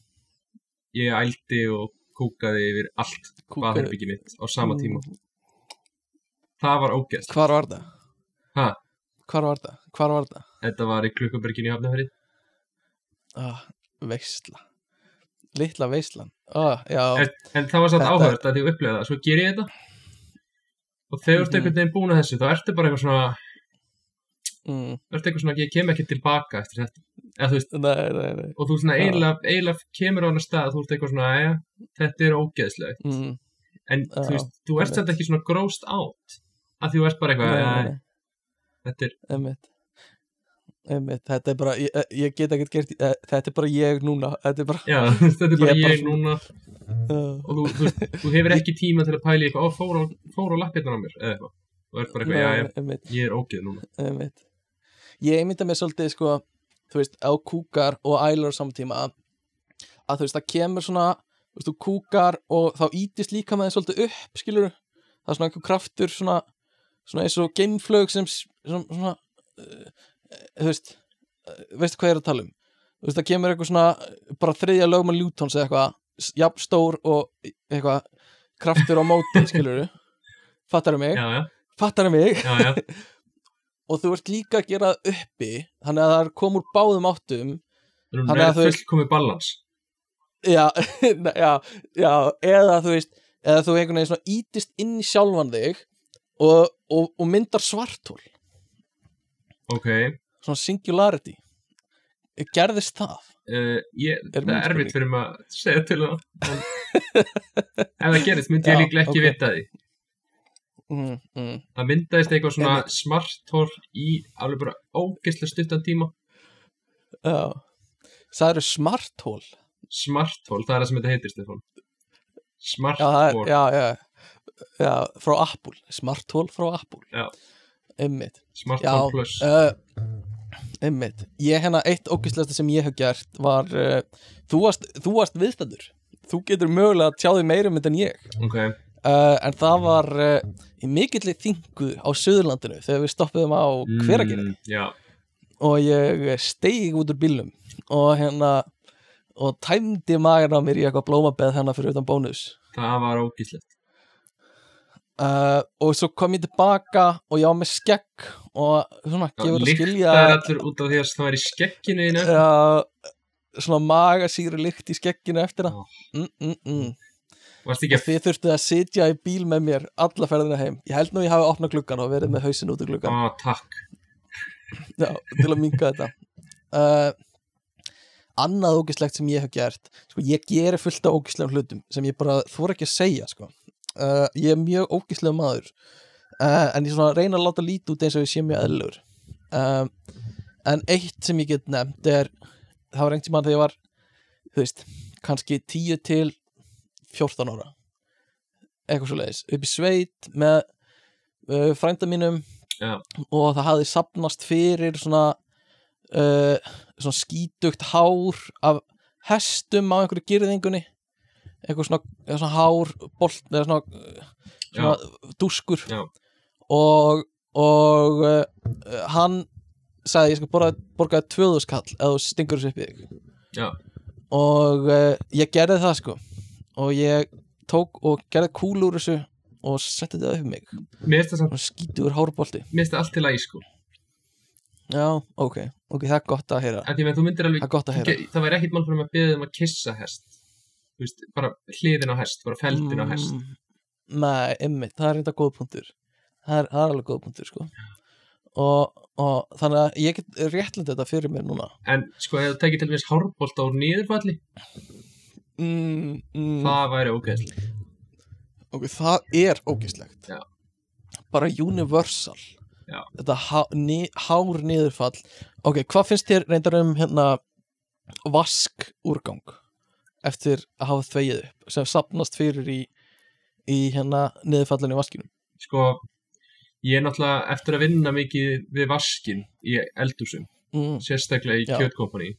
ég ældi og kúkaði yfir allt Kúkar- baðherbyggi mitt á sama tíma. Mm, Það var ógeðst. hvar var það? Hvar var það? hvar var það? þetta var í klukkuberginu í Hafnafjörði. Ah, veistla litla veistlan ah, En, en það var Þetta- áhugavert að því að upplega það, svo ger ég þetta og þegar þú ert Mhm. einhvern veginn búin að þessu, þá ertu bara eitthvað svona, mm, ertu eitthvað svona, ég kem ekki tilbaka eftir þetta. Eða, þú veist, nei, nei, nei og þú svona eiginlega, kemur á hana stað, þú ert eitthvað svona, aðja, þetta er ógeðslegt. mm, En þú veist, þú ert samt ekki svona grossed out, að þú ert bara eitthvað, nei, "Æ, nei, nei. Þetta er, Einmitt. Einmitt. Þetta er bara, ég, ég get ekkert gert eh, Þetta er bara ég núna Þetta er bara já, <laughs> þetta er bara Ég er bara ég svona- núna og þú, þú, þú hefur ekki tíma til að pæla í eitthvað, ó, fór á, fór á lappirnar á mér, eða eitthvað. Þú ert bara eitthvað, einmitt, ég er ógeð núna. einmitt. Ég einmynda mér svolítið sko Þú veist, á kúkar og ælur samtíma að þú veist, það kemur svona þú kúkar og þá ítist líka með þeim svolítið upp, skilur það er svona einhver kraftur svona, svona eins og geimflög sem svona, svona uh, þú veist uh, veistu hvað ég er að tala um? Þú veist, það kemur eitthvað svona bara þriðja lögman Ljútons eða eitthvað jafn stór og eitthvað kraftur á móti, <laughs> skilur fattar mig, Já, já, fattar mig? Já, já, <laughs> og þú ert líka að gera uppi þannig að það kom úr báðum áttum þú Þannig að þú veist- fullkomið balans. <laughs> já, já eða þú veist, eða þú einhvern veginn svona ítist inn í sjálfan þig og, og, og myndar svartól Ok, svona singularity gerðist það uh, ég, Er það er erfitt fyrir maður að segja til það. En <laughs> ef það gerist, myndi ég líklega ekki ok. vita því. mm, mm. Það myndaðist eitthvað svona Einmitt. smarthól í alveg bara ógeðslega stuttan tíma. já það eru smarthól Smarthól, það er það sem þetta heitir, Stefán. það Smarthól, já, já, já, frá Apple smarthól frá Apple Já. Einmitt. Smarthól Já, plus. uh, einmitt. Ég hérna, eitt ógæslegasta sem ég hef gert var, uh, þú varst, þú varst viðstæður þú getur mögulega að tjá þig meira um þetta en ég. Ok, uh, en það var í mikilli þingu á Suðurlandinu þegar við stoppuðum á hveragerði. Mm, já, og ég steig út úr bílnum og hérna og tæmdi magan á mér í eitthvað blómabeð hérna fyrir utan bónus. Það var ógíslegt uh, og svo kom ég tilbaka og ég var með skegg og svona gefur að skilja Líktar allur út af því að það var í skekkinu þínu Já, svona magasýri lykt í skegginu eftir það Ó. mm, mm, mm. Þið þurftuð að sitja í bíl með mér alla ferðina heim ég held nú ég hafi opnað gluggan og verið með hausin út að gluggan Á, takk <laughs> Já, til að minka þetta uh, annað ógislegt sem ég hef gert sko, ég gerir fullt af ógislegum hlutum sem ég bara þóra ekki að segja sko. Uh, ég er mjög ógislegum maður. Uh, en ég svona reyna að láta lítið út eins og ég sé mjög eðlur uh, en eitt sem ég get nefnt er það var einhvern tímann þegar ég var þú veist, kannski 10 til 14 ára. Eitthvað svo leiðis, upp í sveit með uh, frænda mínum Já. og það hafði sapnast fyrir svona uh, svona skítugt hár af hestum á einhverju girðingunni eitthvað svona, svona hár bolt, eða svona, uh, svona dúskur. Já. og og uh, hann sagði ég skal borga, borga 2000 skall eða þú stingur þessu upp í þig. Já. og uh, ég gerði það sko. Og ég tók og gerði kúl úr þessu og setti þetta upp mig. Samt- og skítugur hárbolti. Mér finnst það allt til að í sko. Já, ok, ok, það er gott að heyra. Því með það er gott að heyra. Það væri ekkit mál fyrir mig að beða um að kissa hest veist, bara hliðin á hest Bara feldin á hest. Mm, Nei, einmitt, það er reynda góð punktur. Það er, það er alveg góð punktur sko. Og, og þannig að ég get réttlega þetta fyrir mér núna. En sko, ef þú tekið til þess hárbolt á niðurfalli? Mm, mm, Það væri ógeðslega ok, það er ógislegt Já. bara universal. Já. þetta há, ni, hár niðurfall. Ok, hvað finnst þér reyndar um hérna vask úrgang eftir að hafa þvegið upp sem sapnast fyrir í í hérna niðurfallinu í vaskinum. Sko, ég er náttúrulega eftir að vinna mikið við vaskin í eldhúsum mm, Sérstaklega í kjötkompani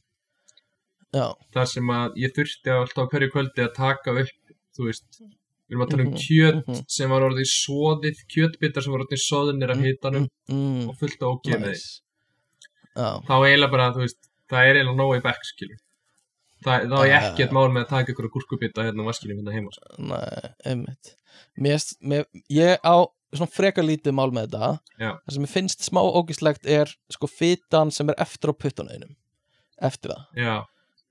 Þar sem að ég þurfti alltaf á hverju kvöldi að taka upp Þú veist, við erum að tala um Mhm, kjöt mhm. sem var orðið soðið Kjötbitar sem var orðið soðinir af hitanum mm, Og fullt á ógeðið. Nice. já, þá eiginlega bara, þú veist, það er eiginlega nóg í bekk, skilur. Það, þá er ég Ah. ekkert mál með að taka ykkur gúrkubita hérna á vaskinu hérna heima, sko. nei, einmitt mér, mér, ég á svona frekar lítið mál með þetta Já. það sem ég finnst smá ógislegt er sko fitan sem er eftir á puttunauðinum eftir það Já,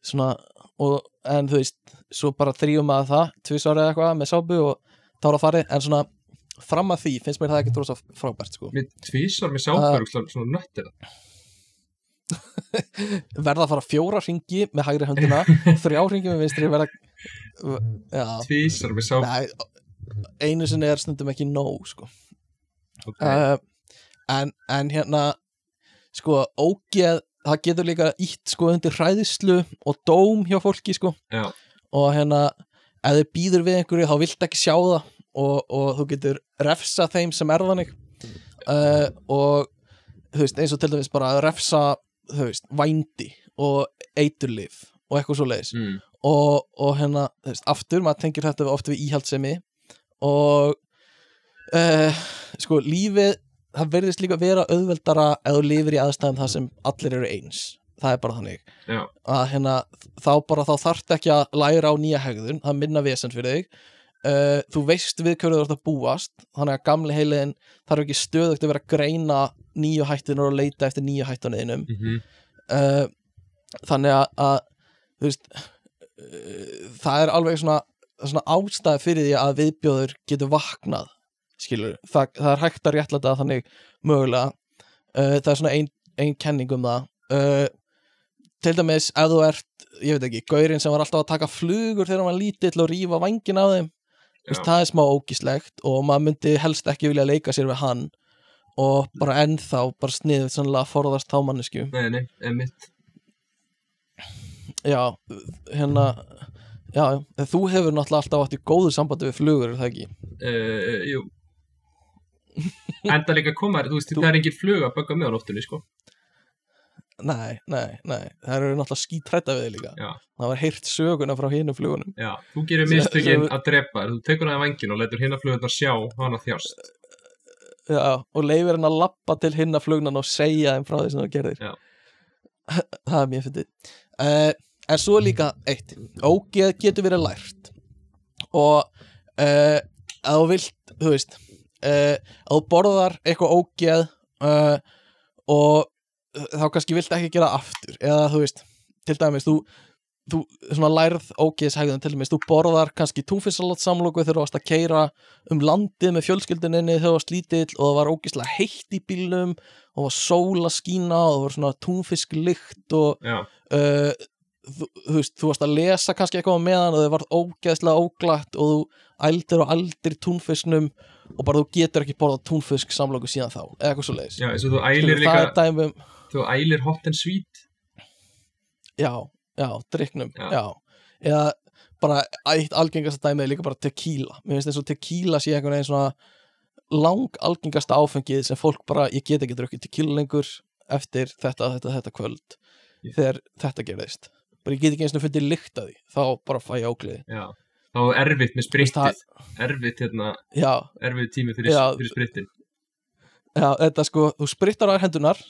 svona, og, en þú veist svo bara þrýjum að það, tvisar eða eitthvað með sápu og þá er að farið en svona fram að því finnst mér það ekki tróðs frábært sko. mér tvísar með Ah. sáfur uh, svona nöttir það. <laughs> verða að fara fjóra ringi með hægri höndina <laughs> þrjá ringi með vinstri verða já, Tvísar sáfur. nei, einu sinni er stundum ekki nóg sko. Ok, uh, en, en hérna sko ógeð það getur líka ítt sko undir hræðislu og dóm hjá fólki sko Já. og hérna ef þið býður við einhverju þá vilt ekki sjá það og, og þú getur refsa þeim sem er þannig uh, og þú veist eins og til dæmis bara að refsa þú veist vændi og eiturlif og eitthvað svo leiðis mm, og, og hérna, þú veist, aftur maður tengir þetta oft við íhaldsemi og uh, sko, lífið það verðist líka vera auðveldara ef þú lifir í aðstæðum það sem allir eru eins. Það er bara þannig. Já, að hérna, þá bara þá þarft ekki að læra á nýja hegðun, það minna vesen fyrir þig uh, þú veist við hverju þú ert að búast þannig að gamli heiliðin þarf ekki stöðugt að vera að greina nýju hættunar og leita eftir nýju hættuninum mhm, uh, þannig að, að þú veist uh, það er alveg svona, svona ástæði fyrir því að viðbjóður getur vaknað skilur, það, það er hægt að réttlæta það þannig mögulega. Það er svona ein, ein kenning um það. Til dæmis ef þú ert, ég veit ekki, gaurinn sem var alltaf að taka flugur þegar hann var lítill og rífa vangin af þeim, Já, það er smá ógíslegt og maður myndi helst ekki vilja leika sér við hann og bara ennþá bara sniðið sannlega að forðast þá mannesku nei, nei, emitt. Já, hérna Já, þú hefur náttúrulega alltaf átt í góðu sambandi við flugur, er það ekki? Uh, jú. Enda líka koma þér, þú veist, Þú- það er engin flug að bögga með á nóttunni, sko. Nei, nei, nei, það eru náttúrulega skítrætta við líka. Já, Það var heyrt söguna frá hinu flugunum. Já, þú gerir mistökin að drepa þú tekur það í vangin og letur hinna flugurnar sjá hana þjást. Já, og leifir hann að lappa til hinna flugnan og segja þeim frá því sem það gerðir. Já. <clears throat> það er mjög fyndið. Uh, en svo líka eitt. Ógeð getur verið lært. Og uh, að þú vilt þú veist uh, að þú borðar eitthvað ógeð og þá kannski vilt ekki gera það aftur. Eða þú veist, til dæmis þú, þú svona lærð ógeðshægðun til dæmis, þú borðar kannski túnfissalat samloku þegar þú varst að keira um landið með fjölskylduninni þegar þú varst lítill og það var ógeðslega heitt í bílnum og var sól að skína og það var svona túnfisklykt og uh, þú, þú veist, þú varst að lesa kannski eitthvað meðan og þau var ógeðslega óglatt og þú ældir og ældir túnfisknum og bara þú getur ekki borðað túnfisk samloku síðan þá, eða eitthvað svo leiðis þú ælir hot and sweet. Já, já, drikknum Já. já. eða bara eitt algengasta dæmi er líka bara tequila. Mér finnst eins og tequila sé einhvern veginn svona lang algengasta áfengið sem fólk bara, ég get ekki drukkið tequila lengur eftir þetta, þetta, þetta kvöld Já. þegar þetta gerðist. Bara ég get ekki eins og fundið lykt að því. Þá bara fæ ég ákliði Já, þá er erfitt með sprittið. Erfitt, hérna, erfitt tími fyrir, fyrir sprittin. Já, þetta sko, þú sprittar á hendunar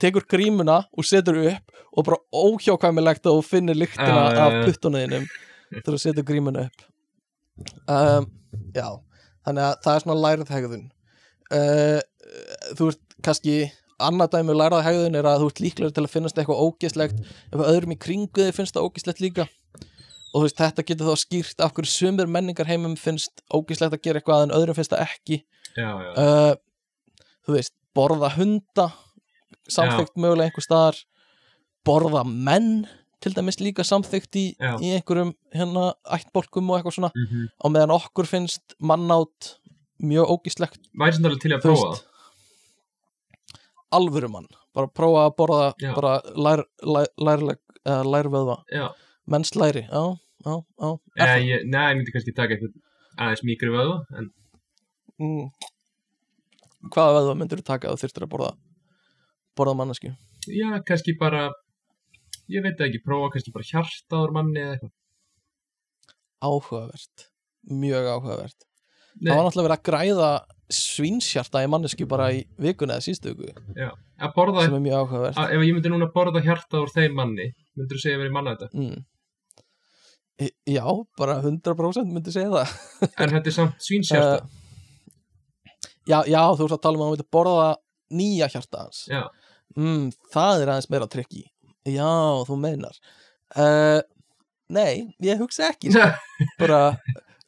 tekur grímuna og setur upp og bara óhjákvæmilegt að þú finnir lyktina já. af puttunuðinum þegar þú setur grímuna upp. Um, já þannig að það er svona lærið hegðun. Uh, þú ert kannski annað dæmi um lærið hegðun er að þú ert líklega til að finnast eitthvað ógeslegt ef öðrum í kringu þið finnst það ógeslegt líka. Og þú veist, þetta getur þá skýrt af hverju sumir menningar heimum finnst ógeslegt að gera eitthvað en öðrum finnst það ekki. Já, já, uh, þú veist, borða hunda samþykkt mögulega einhver staðar borða menn til dæmis líka samþykkt í, Já. í einhverjum hérna ættbólkum og eitthvað svona mm á meðan okkur finnst mannátt mjög ógíslegt Væri sem alveg til að prófa veist, alvöru mann bara prófa að borða Já. bara lær, lær, lærleg, lærvöðva Já, mennslæri, já, já, já eh, það? ég, Nei, ég myndi kannski taka eitthvað aðeins mýkri vöðu En mm. hvaða vöðva myndur þú taka að þú þyrftir að borða borða mannesku já, kannski bara Ég veit ekki, prófa kannski bara hjartaður manni eða eitthvað. Áhugavert. Mjög áhugavert. Nei, það var náttúrulega verið að græða svínshjarta í mannesku bara í vikuna eða sístu viku. Já, borða sem er mjög áhugavert. að, Ef ég myndi núna borða hjartað úr þeim manni Myndur þú segja vera manna þetta? Mm. Í- Já, bara 100% myndi segja það. <laughs> En þetta er samt svínshjarta Eh, Já, já, þú ert að tala um að þú myndi borða nýja hjarta hans. Já, mm, Það er aðeins meira trikki Já, þú meinar. Uh, Nei, ég hugsa ekki sko. <laughs> bara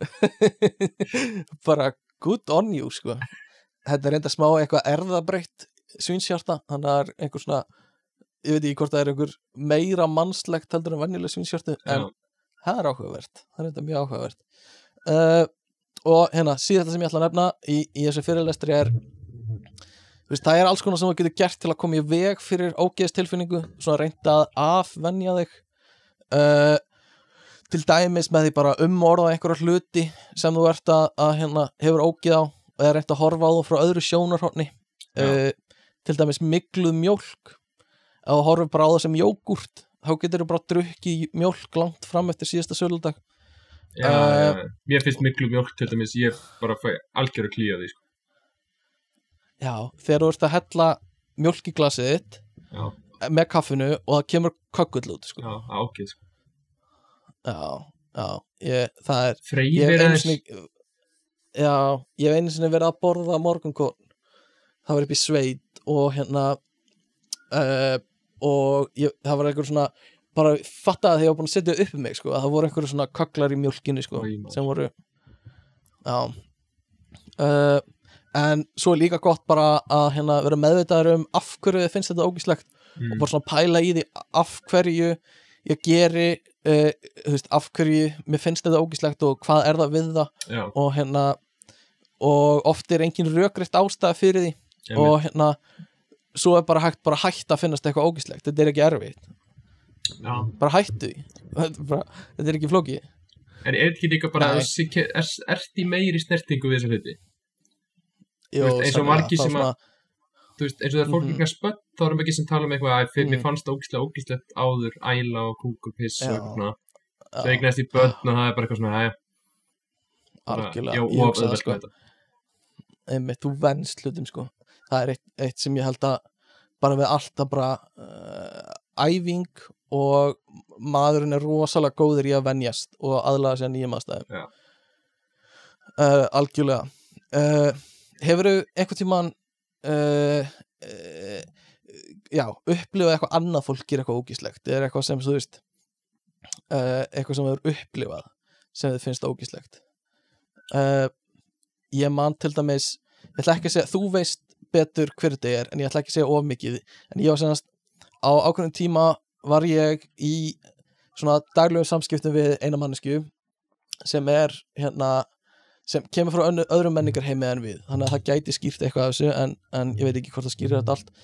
<laughs> bara good on you sko. þetta er reynda smá eitthvað erðabreitt svínshjarta þannig að það er einhver svona ég veit ekki hvort það er einhver meira mannslegt heldur en venjuleg svínshjartu en já, það er áhugavert. Það er reynda mjög áhugavert. Uh, og hérna, síðan sem ég ætla að nefna í, í þessu fyrirlestri er veist, það er alls konar sem þú getur gert til að koma í veg fyrir ógeðstilfinningu svona reynda að afvenja þig. Uh, til dæmis með því bara umorða einhverja hluti sem þú ert að, að hérna, hefur ógeð á eða reynt að horfa á þú frá öðru sjónarhorni. Já. uh, til dæmis mikluð mjólk. Ef þú horfir bara á það sem jógurt þá getur þú bara drukkið mjólk langt fram eftir síðasta söludag. Já, Eh, já, Mér finnst miklu mjólk til dæmis Ég bara fæ algjör að klíja því sko. Já, þegar þú ert að hella mjólk í glasið þitt Já, með kaffinu og það kemur kökkull út sko. já, ágæð sko. já, já, ég, það er Freyðir sinni já, ég hef einu sinni verið að borða morgunkórn það var upp í sveit og hérna uh, og ég, það var einhver svona bara fattaði að ég var búin að setja upp um mig sko, að það voru einhverju svona köklar í mjólkinni sko, maður. sem voru já uh, en svo er líka gott bara að hérna, vera meðvitaður um af hverju þið finnst þetta ógíslegt mm. og bara svona pæla í því af hverju ég geri uh, veist, af hverju mér finnst þetta ógíslegt og hvað er það við það Já, og hérna og oft er engin rökriðt ástæða fyrir því einmitt. og hérna svo er bara hægt bara hægt að finnast eitthvað ógíslegt þetta er ekki erfitt, já. bara hættu því <laughs> þetta þetta er ekki flókið En er þetta ekki líka bara er, Ert í meiri snertingu við þessa hluti? Jó, veist, eins og þá sem að- veist, eins og þegar fólk Mhm. ekki að spött þá erum ekki sem tala um eitthvað að mér fannst það ógíslega ógíslegt áður æla og kúk og piss og Já. eitthvað svona svo já, eignast í börn og það er bara eitthvað svona aðja, algjörlega, og það auðvelt sko. með þetta. Einmitt, þú venst hlutum sko. Það er eitt, eitt sem ég held að bara við alltaf bara uh, æfing og maðurinn er rosalega góður í að venjast og aðlaga sér nýjum aðstæðum. Uh, algjörlega. Uh, hefurðu einhvern tímann uh, uh, já, upplifað eitthvað annað fólk gera eitthvað ógíslegt? Er eitthvað sem þú veist uh, eitthvað sem hefur upplifað sem þið finnst ógíslegt? Ég man til dæmis ég ætla ekki að segja, þú veist betur hver þetta er en ég ætla ekki að segja of mikið en ég var senast á ákveðnum tíma var ég í svona daglegum samskiptum við eina mannesku sem er hérna sem kemur frá öðrum menningar heimi en við. Þannig að það gæti skýrt eitthvað af þessu en, en ég veit ekki hvort það skýrir þetta allt.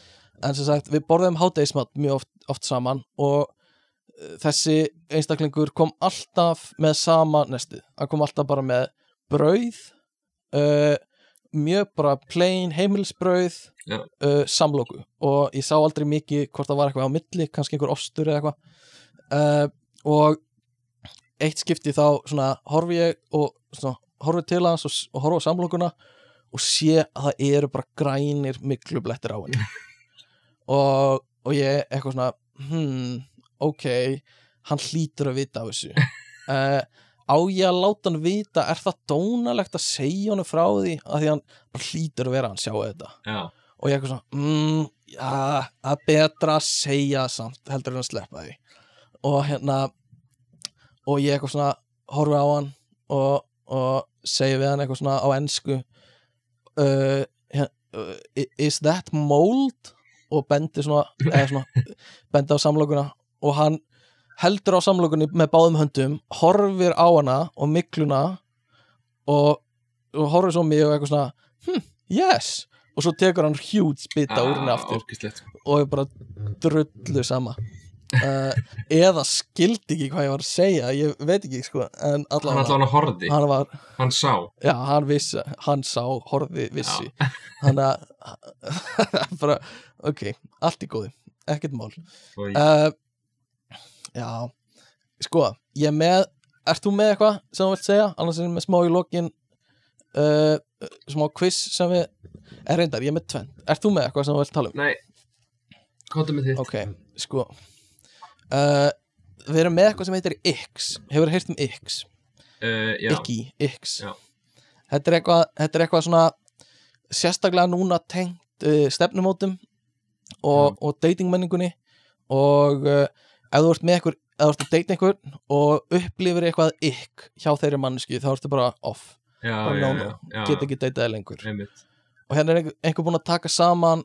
En sem sagt, við borðum hádegismat mjög oft, oft saman og uh, þessi einstaklingur kom alltaf með sama nestið, hann kom alltaf bara með brauð uh, mjög bara plain heimilsbrauð Já. uh, samloku. Og ég sá aldrei mikið hvort það var eitthvað á milli, kannski einhver ostur eða eitthvað. Uh, og eitt skipti þá svona horfi ég og svona horfi til hans og, og horfi á samlokuna og sé að það eru bara grænir miklu blettir á henni. <laughs> Og, og ég eitthvað svona hmm, ok hann hlýtur að vita af þessu. Uh, <laughs> á ég að láta hann vita er það dónalegt að segja hann frá því að því hann hlýtur að vera hann sjá þetta? Já, og ég eitthvað svona mm, já, það er betra að segja samt heldur en að sleppa því. Og hérna og ég eitthvað svona horfi á hann og, og segi við hann eitthvað svona á ensku uh, uh, is that mold? Og bendi svona, svona <laughs> bendi á samlokuna. Og hann heldur á samlokunni með báðum höndum horfir á hana og mikluna og, og horfir svo mig og eitthvað svona hm, yes. Og svo tekur hann huge bita úr henni aftur. ógislegt og er bara drullu sama uh, eða skildi ekki hvað ég var að segja ég veit ekki sko Hann allavega horfði, hann var, hann sá. Já hann vissi hann sá, horfði, vissi. <laughs> Þannig að <laughs> bara, ok, allt í góði ekkert mál. Uh, já sko, ég er með ert þú með eitthvað sem þú vilt segja? Annars er ég með smá í lokin. Uh, smá quiz sem við er reyndar, ég er með tvenn ert þú með eitthvað sem þú vilt tala um? Nei, hvað með þitt? ok, sko uh, við erum með eitthvað sem heitir X. Hefur heyrt um X? Uh, já, Ekki, X. Já. þetta, er eitthvað, þetta er eitthvað svona sérstaklega núna tengt uh, stefnumótum og, og datingmenningunni og ef þú ert með eitthvað ef þú ert að date einhvern og upplifir eitthvað ykk hjá þeirri mannesku þá ertu bara off, já, bara já, já, get ekki dataði lengur. Einmitt. og hérna er einhver, einhver búinn að taka saman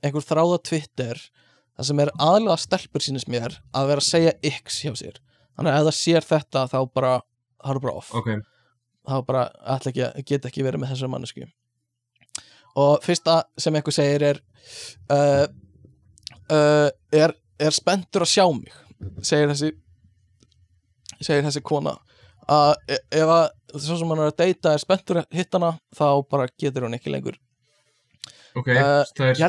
einhver þráða Twitter það sem er aðlega stelpur sínist mér að vera að segja ykks hjá sér. Þannig að ef það sér þetta þá bara það er bara off. Ok, þá bara ætla ekki að geta ekki verið með þessar mannesku og fyrsta sem einhver segir er uh, uh, er, er spenntur að sjá mig segir þessi segir þessi kona. Að e- ef að svo sem hann er að deyta er spenntur að hitta hana þá bara getur hún ekki lengur ok, Uh, það er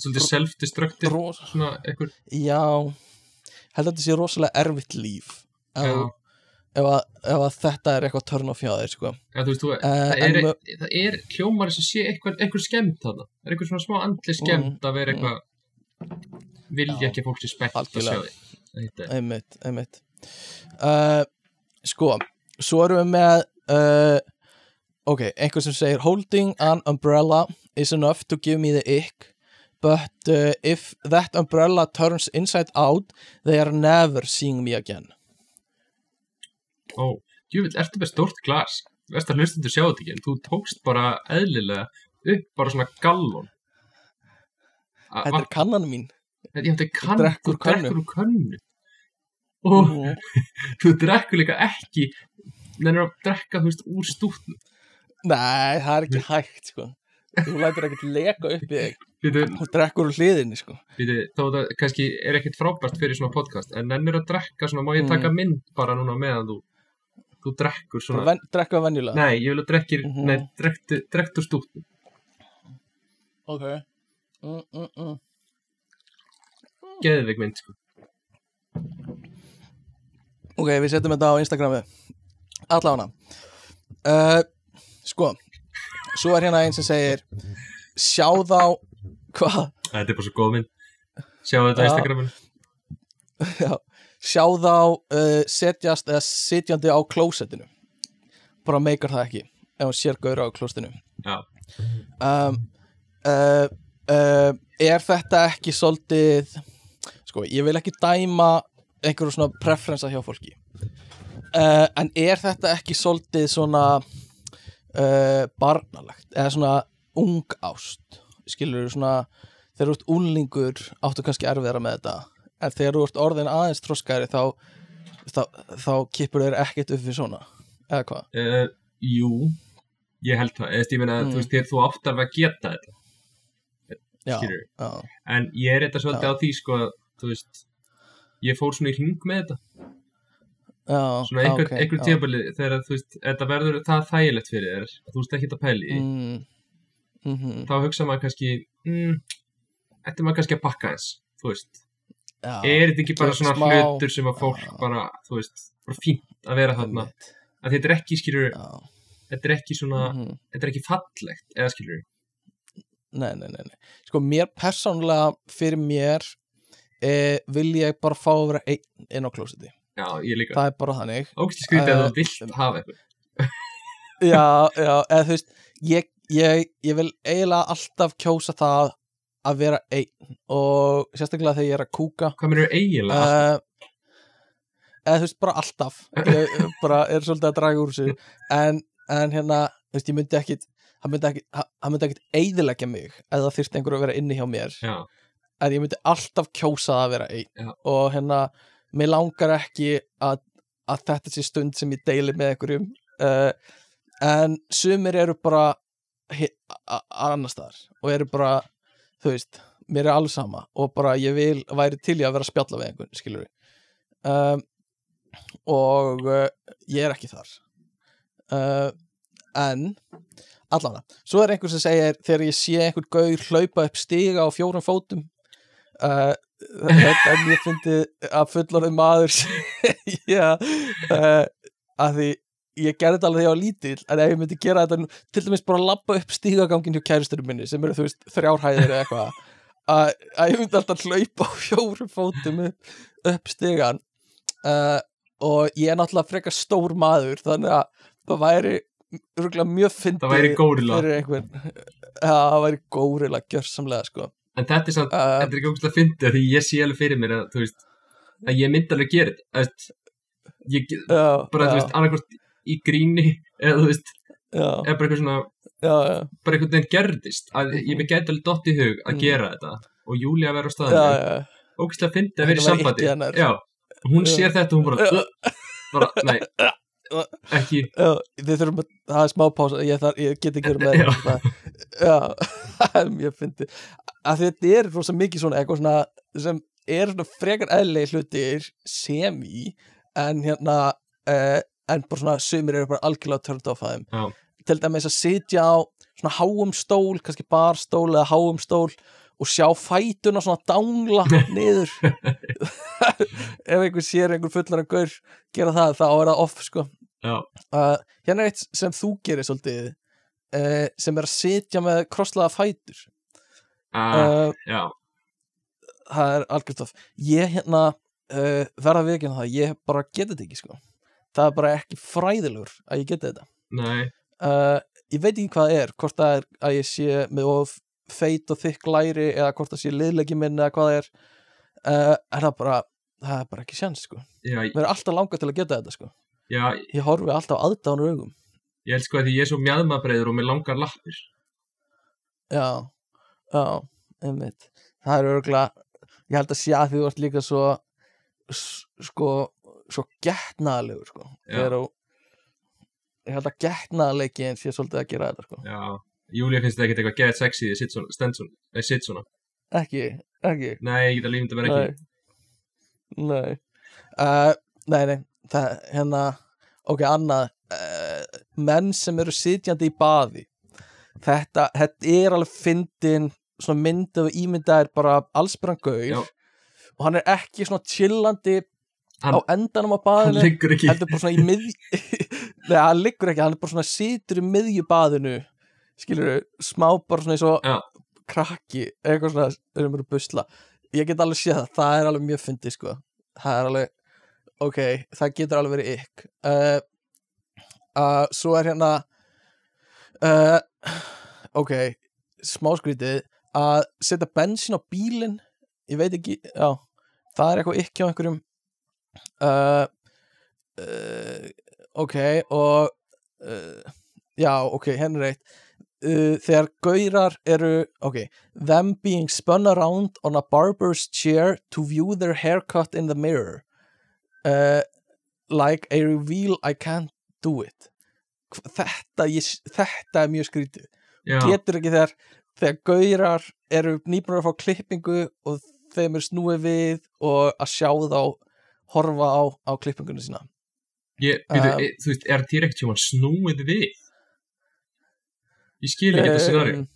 svolítið self-destructive svona eitthvað já held að þetta sé rosalega erfitt líf ef, ef, að, ef að þetta er eitthvað törn og fjáðir sko. Já, þú veist, þú, uh, það, er, mö- það er hljómar sem sé eitthvað, eitthvað skemmt þarna Það er eitthvað svona smá andli skemmt að vera eitthvað vilja Mm. Já. ekki fólk sé spekt að sjá því einmitt, einmitt uh, sko, svo erum við með ok, einhver sem segir holding an umbrella is enough to give me the ick but uh, if that umbrella turns inside out they are never seeing me again. Ó, djúvill, ertu með stórt glas? Verst að hlustundur sjá þetta ekki en þú tókst bara eðlilega upp bara svona gallon. A- þetta er kannan mín. Þetta er kann, drekkur þú drekkur úr könnu. Og Mhm. <laughs> þú drekkur líka ekki nennir að drekka, þú veist, úr stútn nei, það er ekki hægt sko. Þú lætur ekkert leka upp í þig. Þú drekkur úr hliðinni sko. Býtu, þó það kannski er ekkert frábært fyrir svona podcast en nennir að drekka svona, má ég taka Mm. mynd bara núna meðan þú þú drekkur svona? Ven, drekka venjulega. Nei, ég vil að drekkir, Mhm. nei, drektu, drektu úr stútn ok. Mm, mm, mm. Geðveik mynd, sko. Ok, við setjum þetta á Instagrami Allána uh, Sko Svo er hérna einn sem segir Sjá þá Hvað? Þetta er bara svo góð mynd Sjáu þetta á Já. Instagramin já, sjá þá uh, setjast eða sitjandi á klósettinu bara meikar það ekki ef hún sér gaura á klósettinu Já. um, uh, uh, er þetta ekki svolítið sko, ég vil ekki dæma einhverju svona preferensa hjá fólki uh, en er þetta ekki svolítið svona uh, barnalegt eða svona ung ást. Skilur svona þegar þú ert úlingur áttu kannski erfiðara með þetta. En þegar þú ert orðin aðeins þroskari þá, þá, þá kipur þeir ekkert upp við svona eða hvað? Uh, jú, ég held það. Eða ég meina, Mm. þú veist, þér, þú áttar að geta þetta. Já, Skilurðu? já, en ég er þetta svolítið Já. á því sko, þú veist ég fór svona í hring með þetta já svona einhver, ok, einhver já. tímabili þegar þú veist, þetta verður það þægilegt fyrir þér þú veist ekki að pæli mm, mm þá hugsa maður kannski mm, ætti maður kannski að pakka eins þú veist, já, er þetta ekki bara svona smá- hlutur sem að fólk Já. bara, þú veist, bara fínt að vera þarna að þetta er ekki, skilur, já, þetta er ekki svona mhm. þetta er ekki fallegt, eða skilur Nei, nei, nei, nei. Sko, mér persónulega, fyrir mér eh, vil ég bara fá að vera einn inn á klósiti. Já, ég líka, Það er bara þannig. ógst skrítið að Eh, þú vilt hafa eitthvað <laughs> Já, já, eða þú veist, ég, ég, ég vil eiginlega alltaf kjósa það að vera einn og sérstaklega þegar ég er að kúka. hvað mér er eiginlega Uh, eða þú veist, bara alltaf. Ég bara er svolítið að draga úr þessu. En, en hérna, þú veist, ég myndi ekkit, hann myndi ekkit, hann myndi ekkit eiðilegja mig eða það þyrfti einhver að vera inni hjá mér. já, en ég myndi alltaf kjósa það að vera Já. og hérna, mér langar ekki að, að þetta sé stund sem ég deili með einhverjum uh, en sumir eru bara hi- a- a- annars staðar og eru bara, þú veist mér er alveg sama og bara ég vil væri til í að vera að spjalla við einhvern, skilur við um, og uh, ég er ekki þar. Uh, en allavega, svo er einhver sem segir þegar ég sé einhvern gaur hlaupa upp stiga á fjórum fótum uh, þetta er mjög fyndið að fullorðið maður. <laughs> Já uh, að því ég gerði þetta alveg þegar ég var lítill en ef ég myndi gera þetta til dæmis bara labba upp stígagangin hjá kæristurum minni sem eru þú veist þrjárhæðir eða eitthvað <laughs> að, að ég myndi alltaf hlaupa á fjórum fótum upp, upp stigan uh, og ég er náttúrulega frekar stór maður þannig að það væri mjög fyndið það væri górila það væri górila gjörsamlega sko en þetta er samt, uh, þetta er ekki ógst að fyndi því ég sé alveg fyrir mér að, þú veist að ég myndi alveg gera þetta ég, já, bara, já, þú veist, annarkvort í gríni eða þú veist, eða bara eitthvað svona bara einhvern veginn gerðist að ég með gæti alveg dott í hug að Mm. gera þetta og Júlia verður á staðinu já. ógæslega fyndi að vera í sambandi. já, hún sér þetta og hún bara, uh, bara nei, ekki. Já, þið þurfum að er smá pása ég, ég get ekki verið með <laughs> þetta Já, <laughs> það er mjög fyndið. Að þetta er rosa mikið svona eitthvað svona sem er svona frekar eðlegi hlutir sem í en hérna uh, en bara svona sumir eru bara algjörlega törnd á þeim. Já. til dæmis að sitja á svona háum stól, kannski barstól eða háum stól og sjá fætuna svona dangla <laughs> niður. <laughs> Ef einhver sér einhver fullar en gaur gera það, þá er það off sko. Uh, hérna er eitt sem þú gerir svolítið uh, sem er að sitja með krosslaða fætur. Uh, uh, það er algjört of ég hérna uh, verða við ekki það, ég bara geti þetta ekki sko. Það er bara ekki fræðilegur að ég geti þetta. Ég veit ekki hvað það er hvort það er að ég sé með of feit og þykk læri eða hvort það sé liðlegi minn eða hvað það er. Er það bara það er bara ekki sjans sko. Mér er alltaf langað til að geta þetta sko. Já ég horfi alltaf aðdánur augum ég held sko að ég er svo mjadmabreiður og með langar lappir. Já, já, einmitt. Það er örgulega Ég held að sé að því þú ert líka svo sko, svo getnaðalegur sko. Þegar þú Ég held að getnaðaleikin sé svolítið að gera þetta sko. Já, Júlia finnst ekkert eitthvað get sexy sitt svona, stend svona, nei, sitt svona. Ekki, ekki. Nei, ég get að lífnda mér ekki. Nei. Nei. Uh, Nei, nei, það, hérna Ok, annað. Uh, Menn sem eru sitjandi í baði. Þetta, þetta er alveg fyndin Svona mynd af ímyndaðir bara allsbrann gaur Já. Og hann er ekki svona chillandi Hann- á endanum á hann baðinu liggur ekki. bara í mið <laughs> Nei, hann liggur ekki, hann er bara svona situr í miðju baðinu skilur smá bara svona eins og Já. krakki, eitthvað svona um að busla. Ég get alveg séð það, það er alveg mjög fyndið sko. Það er alveg ok, það getur alveg verið ykk. Uh, uh, svo er hérna uh, ok smá skrítið að setja bensín á bílinn ég veit ekki, já það er eitthvað ykk hjá einhverjum uh, ok og já, ok, henni reitt uh, þegar gaurar eru ok, them being spun around on a barber's chair to view their haircut in the mirror. Uh, like a reveal I can't do it þetta, ég, þetta er mjög skrítið getur ekki þegar þegar gaurar eru nýbúin að fá klippingu og þeim er snúið við og að sjá þá horfa á, á klippingunum sína. Ég, byrju, Um, e, þú veist, er þér ekkert sjóman snúið við? Ég skil ekki þetta scenari. Um,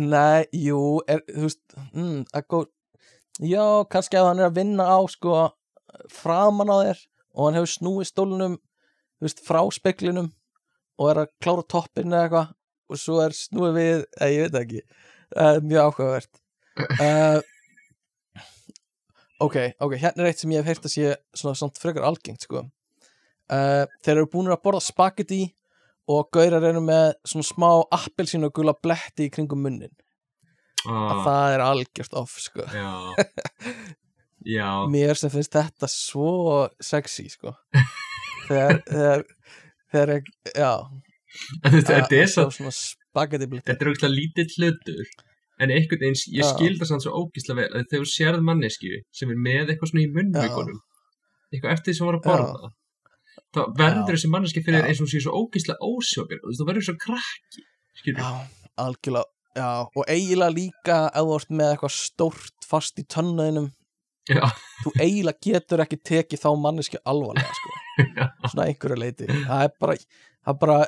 Nei, jú er, þú veist mm, að góð já, kannski að hann er að vinna á sko, framan á þér og hann hefur snúið stólunum veist, frá speklinum og er að klára toppin eða eitthvað og svo er snúið við, eða ég veit ekki. Uh, mjög áhugavert. Uh, <laughs> ok, ok, hérna er eitt sem ég hef heyrt að sé svona samt frekar algengt sko. Uh, þeir eru búin að borða spagetti og gaurar eru með svona smá appelsínu og gula bletti í kringum munnin. Að Ah, það er algjört off sko. Já. <laughs> Já, mér sem finnst þetta svo sexy sko <laughs> þegar þegar, þegar ég, já. Þetta er að svo, þetta er auðvitað lítill hlutur en einhvern veginn, ég Já. skil það samt svo ógísla vel að þegar þú sérð mannesku sem er með eitthvað svona í munnvíkunum eitthvað eftir því sem var að borða þá verður þessi manneski fyrir eins og sé svo ógísla ósjókir þú verður svo krakki skilur, já, algjörlega já, og eiginlega líka ef þú ert með eitthvað stórt fast í tönnaðinum já, þú eiginlega getur ekki tekið þá manneski alvarlega sko. <laughs> Svona einhverju leiti það er bara, það er bara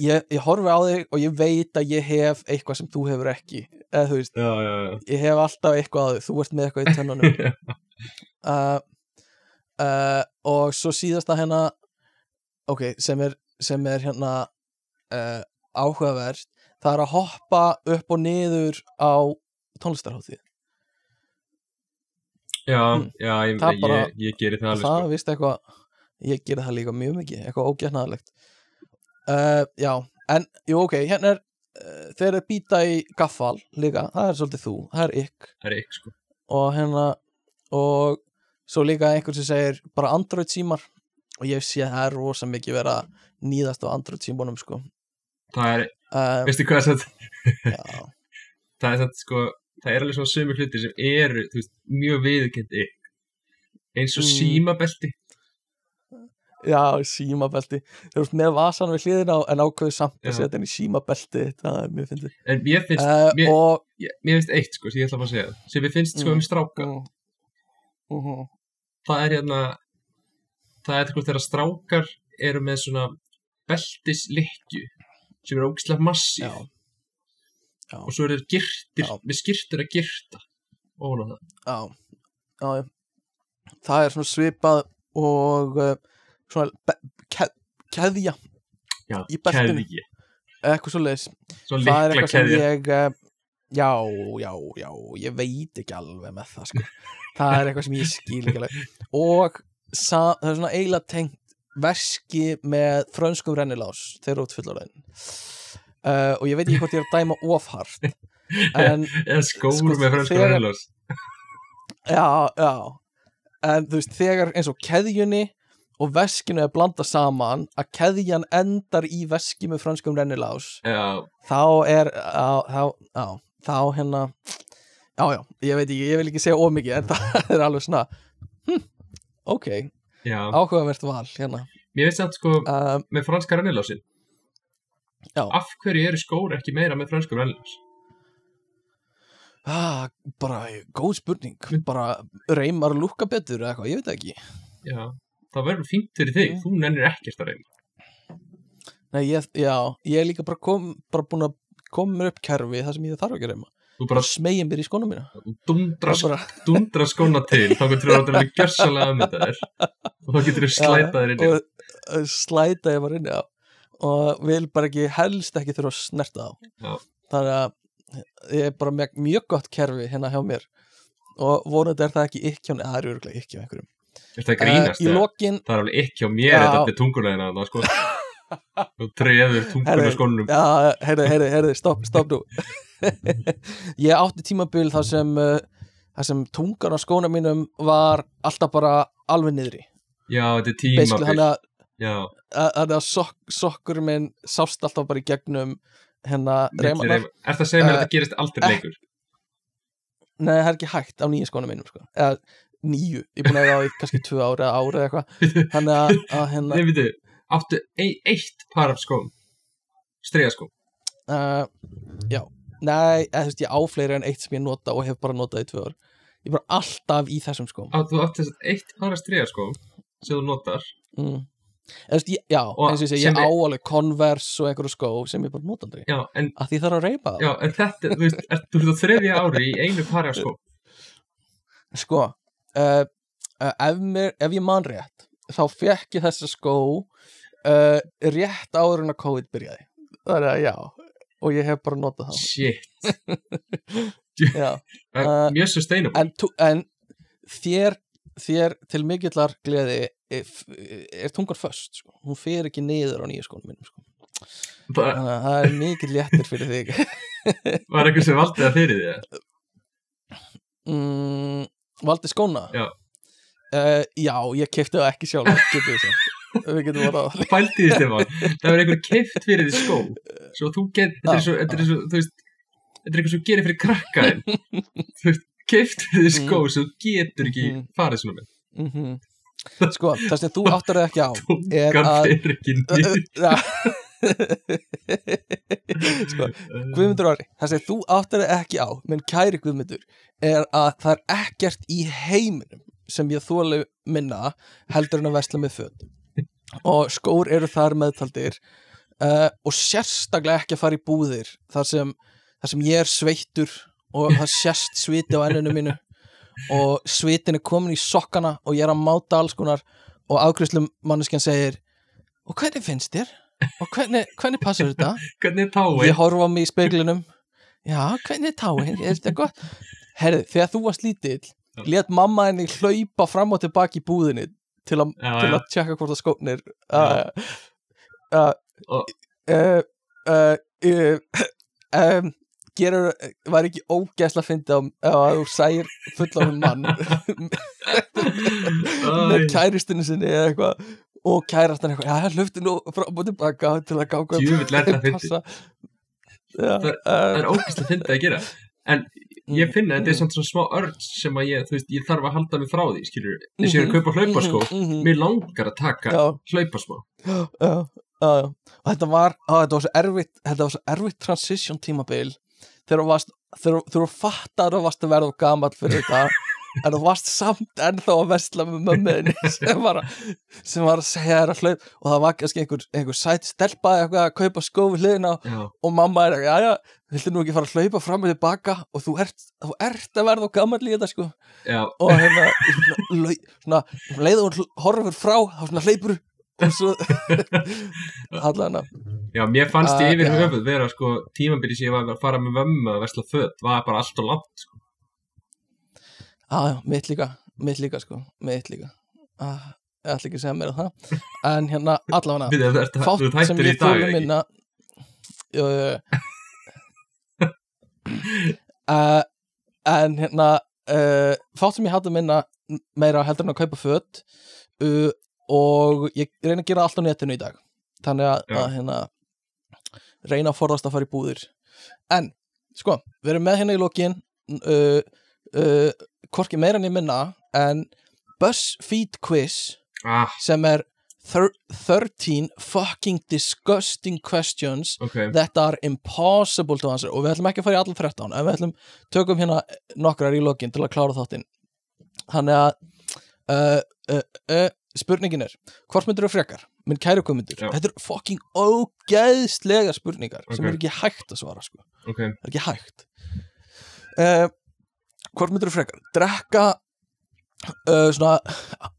ég, ég horfi á þig og ég veit að ég hef eitthvað sem þú hefur ekki. Eða þú veist, já, já, já. ég hef alltaf eitthvað að þú ert með eitthvað í tönnunum. <laughs> Uh, uh, og svo síðasta hérna ok, sem er, sem er hérna uh, áhugavert. Það er að hoppa upp og niður á tónlistarháttið já, já ég, Það bara- ég, ég geri það alveg það sko. er vist eitthvað ég gerir það líka mjög mikið, eitthvað ógætnaðalegt uh, já, en jú ok, hérna er uh, þeir eru býta í gaffal líka, það er svolítið þú, það er ykk það er ekki sko. Og hérna og svo líka einhver sem segir bara Android símar og ég sé að það er rosa mikið verið að nýðast á Android símónum sko. Það er, uh, veistu hvað það já, <laughs> það er satt sko það er alveg svona sömu hlutir sem eru veist, mjög viðurkendi eins og Mm. símabelti. Já, símabelti. Þú ert með vasan við hliðina á- en ákveðu samt að setja henni símabelti það er mjög fyndið en mér finnst, uh, mér, og ég, mér finnst eitt sko sem ég ætla að segja. Sem mér finnst sko Mm. um stráka. Mm, mm, það er hérna það er sko þegar strákar eru með svona beltislikju sem er ógislega massíf já, og svo eru þeir girtir Já. með skirtur að girta. Á það. Já, það er svona svipað og uh, svona ke, keðja já, Í beltinu. keðji, eitthvað svo svona það er eitthvað sem keðja. ég uh, já, já, já, ég veit ekki alveg með það sko. <laughs> Það er eitthvað sem ég skil ekki alveg. Og það er svona eiginlega tengt verski með frönskum rennilás þegar þú ert fullorðin uh, og ég veit ekki hvort ég er að dæma ofhart <laughs> en eða skór Sko, með fransku rennilás já, já. En þú veist, þegar eins og keðjunni og veskinu er blanda saman að keðjan endar í veski með frönskum rennilás já, þá er á, þá, á, þá hérna já, já, ég veit ekki, ég vil ekki segja ómikið en <laughs> það er alveg svona hm, ok, áhugavert val hérna. Mér finnst það sko um, með franska rennilásin Já. af hverju eru skór ekki meira með fransku rennilás ah, bara góð spurning. Bara reymar að lúkka betur eða eitthvað, ég veit ekki. Já, það verður fínt fyrir þig, Mm. þú nennir ekkert að reyna. Nei, ég, já, ég er líka bara, kom, bara búin að koma mér upp kerfi það sem ég þarf ekki að reyma. Þú bara smegja mér í skónum mína. Dundra, bara, dundra skóna til þá getur þú að vera gjörsalega að mynda þér. Og þá getur þú slæta þér inn og uh, slæta ég bara inn á og vil bara ekki helst ekki þurfa að snerta á Já. þannig að ég er bara með mjög gott kerfi hérna hjá mér og vonandi er það ekki ekki það er örgulega ekki á einhverjum Er það grínast? Eh, eða? lokin Það er alveg ekki á mér Já. þetta með tungulegina þarna, sko. Þú treður tungulegskónum. Já, heyrðu, heyrðu, heyrðu, stopp, stopp nú <laughs> Ég átti tímabil þar sem uh, þar sem tungan á skóna mínum var alltaf bara alveg niðri Já, þetta er tímabil. Þannig að, sok, sokkur minn sást alltaf bara í gegnum hérna reymanar. Er það að segja mér að Eh, þetta gerist aldrei eh, leikur? Nei, það er ekki hægt á nýju skóna mínum sko. eða nýju, ég er búin að eiga á í kannski tvö ári eða ári eða eitthvað <laughs> þannig að, að hérna Nei, veitu, áttu ein, eitt par af skóm? Stregaskóm? uh, Já, nei, eða, þú veist, ég á fleiri en eitt sem ég nota og hef bara notað í tvö ár Ég er bara alltaf í þessum skóm Á, þú átt þess að eitt par af stregaskóm sem þú notar mm. Veist, ég, Já, Og eins og ég ég á alveg Converse og einhverju skó sem ég bara nota aldrei. Já, en, að því þarf að reypa það. Já, en þetta, þú veist, þú veist, á þriðja ári í einu pari af skóm Sko, uh, uh, ef, mér, ef ég man rétt þá fekk ég þessa skó uh, rétt áður en að COVID byrjaði. Það er að já og ég hef bara notað þá Shit, <laughs> mjög sustainable en, tú- en þér, þér til mikillar gleði er, er tungar föst sko. hún fer ekki niður á nýju skónum mínum sko. Þannig að það er mikill léttir fyrir þig <laughs> Var eitthvað sem valdi það fyrir því? mm, Valdi skóna Já. uh, já, ég kefti það ekki sjálf getur við getum voru á Pældi því, Stefán Það var einhver keift fyrir því skó Svo þú get, þetta er eitthvað svo gerir fyrir krakkaðin <laughs> Þú veist, keift fyrir því skó Svo þú getur ekki Mhm. farið svona með. Mm sko, það sem þú áttar það ekki á er Tungan að fyrir ekki <laughs> Ja. sko, Guðmundur Orri, það sem þú áttar það ekki á menn kæri Guðmundur er að það er ekkert í heiminum sem ég þóli minna heldur en að vesla með föt. Og skór eru þar meðtaldir uh, og sérstaklega ekki að fara í búðir þar sem, þar sem ég er sveittur og það sérst sviti á enninu mínu og svitin er komin í sokkana og ég er að máta alls konar og afgriðslum manneskjan segir og hvernig finnst þér? og hvernig, hvernig passar þetta? Hvernig er táin? ég horfa á mig í speiklinum já, hvernig er táin? er þetta gott? herðu, þegar þú varst lítill let mamma henni hlaupa fram og tilbaki í búðinni til, að tjekka hvort það skóknir uh, uh, uh, um, gerur, var ekki ógæsla að finna að þú sæir fullan mann með kæristinu sinni eða eitthvað. Og kærastan eitthvað, já, hlöftu nú fram og tilbaka til að ganga það já, Það- er ógæslega að finna að gera. En ég Mm, finna að þetta er mm. samt svona smá örd sem að ég, þú veist, ég þarf að halda mig frá því, skilur Þess að ég er að kaupa hlaupaskó. Mhm, mhm. Mér langar að taka já, hlaupasmá já, já, já. þetta var, þetta var svo erfitt þetta var svo erfitt transition tímabil þegar þú varst þú fattar að þú varst að verða of gamall fyrir þetta <laughs> en þú varst samt ennþá að vesla með mömmuðinni <laughs> sem var að, sem var að segja þér að hlaup og það var kannski einhver, einhver sætt stelpa eitthvað að kaupa skó við hliðina Já, og mamma er að, já, já, viltu nú ekki fara að hlaupa fram og tilbaka? Og þú ert, þú ert að verða of gamall í þetta sko. Já, og hérna svona, svona um leið og hún horfir frá þá svona hleypur og svo <laughs> allan að já, mér fannst Ah, ég yfir já. höfuð vera sko tímabili sem ég var að fara með vömmu að vesla föt var bara allt og langt sko. Já, já, mitt líka, mitt líka sko, mitt líka ah, Ég ætla ekki að segja mér um það <laughs> En hérna, allavega Fátt sem ég þólu ekki? minna Jú, jú, jú uh, <laughs> En hérna uh, Fátt sem ég hættu minna meira heldur en að kaupa föt uh, Og ég reyna að gera allt á netinu í dag Þannig að, að hérna Reyna að forðast að fara í búðir. En, sko, við erum með hérna í lokin uh, uh, Hvorki meira en ég minna En BuzzFeed quiz Ah, sem er thir 13 fucking disgusting questions ok. that are impossible to answer. Og við ætlum ekki að fara í allar 13 en við ætlum tökum hérna nokkrar í lokin til að klára þáttinn. Þannig að uh, uh, uh, spurningin er hvort myndir þú frekar, minn kæru komundur þetta eru fucking ógeðslega spurningar sem Ok. er ekki hægt að svara sko. Ok, það er ekki hægt. Uh, hvort myndir þú frekar? Drekka uh, svona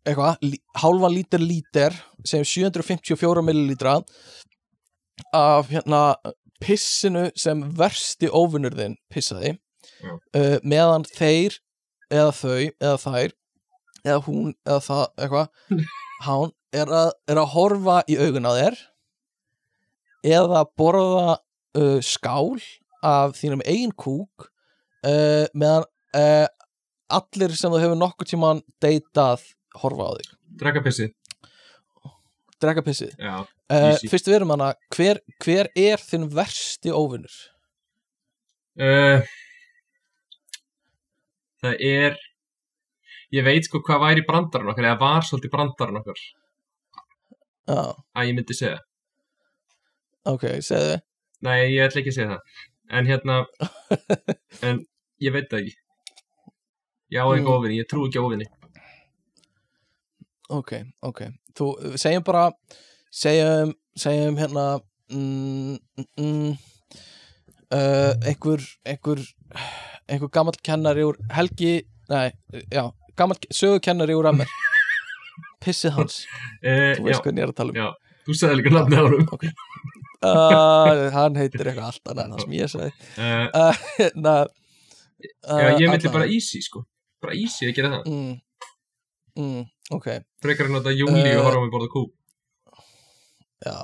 eitthvað, hálfa lítir lítir sem 754 millilítra af hérna pissinu sem versti óvinnur þinn pissaði uh, meðan þeir eða þau eða þær eða hún eða það eitthvað <laughs> hann er að, er að horfa í augun á þér eða borða uh, skál af þínum eigin kúk uh, meðan uh, allir sem þú hefur nokkuð tímann deytað horfa á þig. Drekka pissi drekka pissið. Já, uh, fyrst við erum hana hver, hver er þinn versti óvinnur uh, Það er Ég veit sko hvað væri brandarinn okkar eða var svolítið brandarinn okkar já, að ég myndi segja. Ok, segðu Nei, ég ætla ekki að segja það. En hérna <laughs> En ég veit það ekki. Ég á ekki Mm. ofinni, ég trú ekki ofinni ok, ok. Þú, segjum bara segjum, segjum hérna mm, mm, mm, uh, einhver einhver einhver gamall kennari úr Helgi nei, já, gamall sögukennari úr Ammer pissið <laughs> hans, uh, þú veist hvernig ég er að tala um. já, þú sagði líka nafni á honum. Uh, hann heitir eitthvað allt annað en það sem ég segi uh, uh, na, Já, ég myndi bara easy sko. Bara easy að gera það. Mm, mm, ok, Frekar að nota júli Uh, og horfa á mig borða kú. já.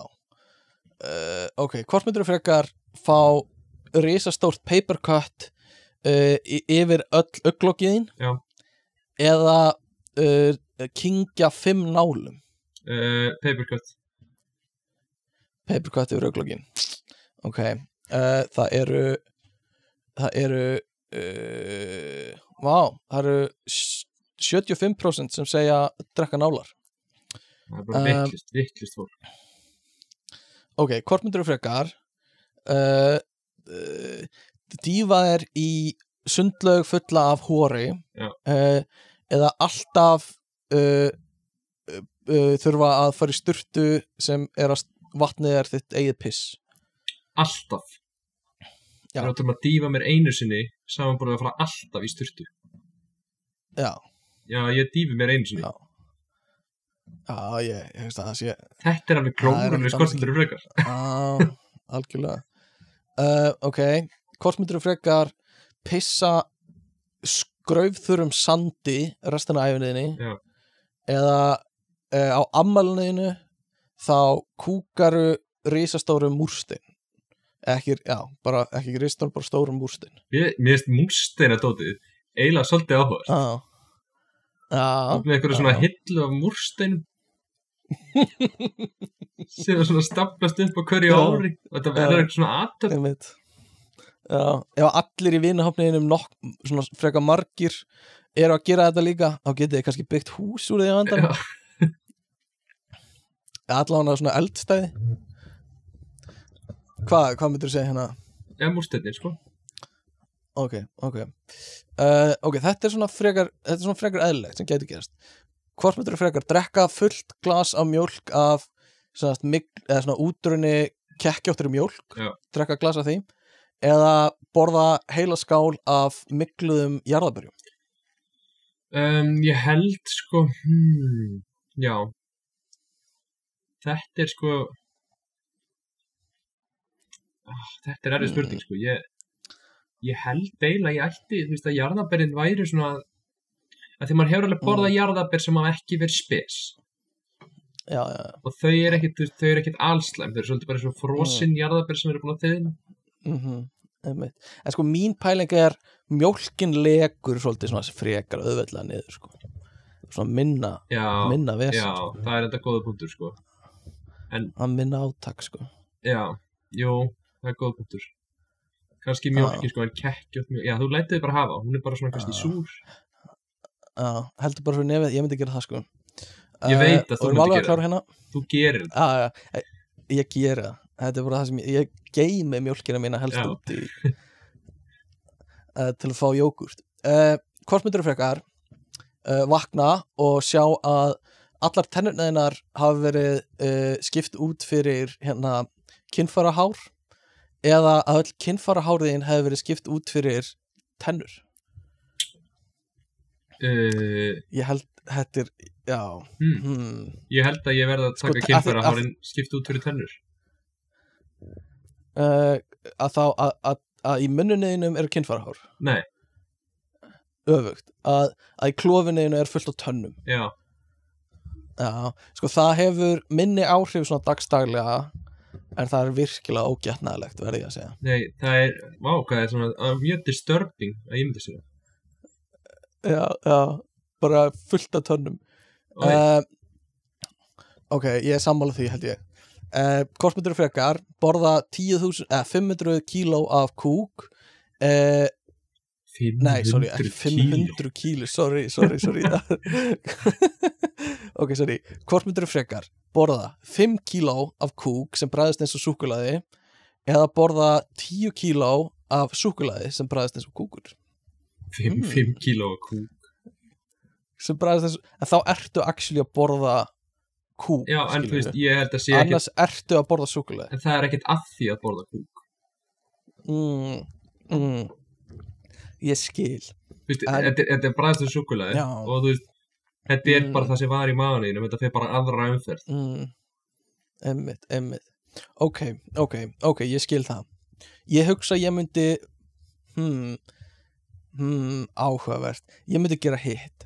Uh, ok, hvort myndir þú frekar fá risastórt paper cut uh, yfir öll auglokkiðin Já. eða uh, kingja fimm nálum. Uh, Papercut paper cut yfir auglokkin ok, uh, það eru það eru uh, vá, það eru s- 75% sem segja drekka nálar. Það er bara Um, vittlist, vittlist fólk. ok, hvort myndir þú frekar dýfa þér í sundlaug fulla af hóri eða alltaf uh, uh, uh, þurfa að fara í sturtu sem er að vatnið er þitt eigið piss. Alltaf. Já. Það er að dýfa mér einu sinni Saman bara að fara alltaf í styrtu já, Já, ég dýfi mér einu sinni. Já. já, ég, ég veist að það sé Þetta er alveg er klórulega ekkert skortildur frekar. Já, algjörlega. Uh, Ok, þú frekar pissa skraufþurum sandi restina af æfinniðinni Já. Eða uh, á ammælniðinu þá kúkaru risastórum múrstein. Ekki, já, bara ekki risastórum, bara stórum múrstein. Mér finnst múrsteina dótið eiginlega svolítið áhuga Já. Já, með einhverju svona já. hillu af múrsteinum <laughs> sem er svona staplast upp á hverju ári. Og þetta verður eitthvað svona einmitt. Já, ef allir í vinahopniðinum nokk, svona frekar margir eru að gera þetta líka, þá getið þið kannski byggt hús úr því að vandan Já. <laughs> allavega svona eldstæði Hvað, hvað myndir þú segja hérna? Já, múrsteinir, sko Ok, ok uh, Ok, þetta er svona frekar þetta er svona frekar eðlilegt sem getur gerast Hvort myndir þú frekar drekka fullt glas af mjólk af svona, eða svona útrunni kekkjóttur mjólk Já. drekka glas af því eða borða heila skál af mikluðum jarðabörjum um, Ég held, sko hmm, Já. Þetta er sko ah, Þetta er erfið spurning, sko. Ég, ég held eiginlega ég ætti Þú veist að jarðaberin væri svona að því maður hefur alveg borðað jarðaber sem hafa ekki verið spes. Já, já, og þau er ekkit, þau er ekkit allslæm þau eru svolítið bara svona frosinn jarðaber sem eru búin að þiðin mm einmitt. En sko mín pæling er mjólkin legur svolítið svona frekar auðveldlega niður sko. svona minna, já, minna já, vesen það er þetta góða punktur sko. Að minna átak sko. já, jú, það er góða punktur. Kannski mjólkin sko en kekkjótt mjólk, já, þú lætið bara hafa hún er bara svona kannski Já. súr. Já, heldur bara fyrir nefið, ég myndi gera það sko. Ég veit að þú erum myndir alveg gera að klára hérna? Þú gerir Já, já, ég, ég gera það Þetta er bara það sem ég, ég geymi mjólkina mína helst Já. út í uh, til að fá jógurt uh, Hvort myndir þú frekar uh, vakna og sjá að allar tennurnaðinar hafa verið skipt út fyrir hérna kinnfarahár eða að öll kinnfaraháriðin hefði verið skipt út fyrir tennur? Ég held, þetta er, já. Hmm, hmm. ég held að ég verða að Sko, taka að- kynfæra að- hárin skipt út fyrir tennur Uh, að þá að, að, að í munnuninum eru kinnfarahár nei, öfugt. Að, að í klófinniðinu er fullt af tönnum. Já, Já, sko það hefur minni áhrif svona dagstaglega en það er virkilega ógætnaðilegt verði ég að segja. Nei, það er vá, hvað er svona, mjög disturbing að ég myndi sér Já, já, bara fullt af tönnum. Uh, Ok, ég er sammála því held ég uh, Hvort myndir frekar borða 10.000, eða 500 kíló af kúk. Uh, Nei, sorry, ekki 500 kíló Sorry, sorry, sorry. <laughs> Ok, sorry Hvort myndir frekar. Borða 5 kíló af kúk sem bræðist eins og súkulaði eða borða 10 kíló af súkulaði sem bræðist eins og kúkur. 5, 5 kíló af kú sem bræðist eins og þá ertu actually að borða kúk já, en þú veist, ég held að sé ekki annars ertu að borða súkulaði en það er ekkert að því að borða kúk. Mm, mm, ég skil. Þú veist, En- þetta er- bræðstu Já. og þú veist, þetta er Mm. bara það sem var í maðurinn þetta fer bara aðra umferð. Mm, emmitt, emmitt ok, ok, ok, ég skil það. Ég hugsa ég myndi hmm, hmm áhugavert, ég myndi gera hitt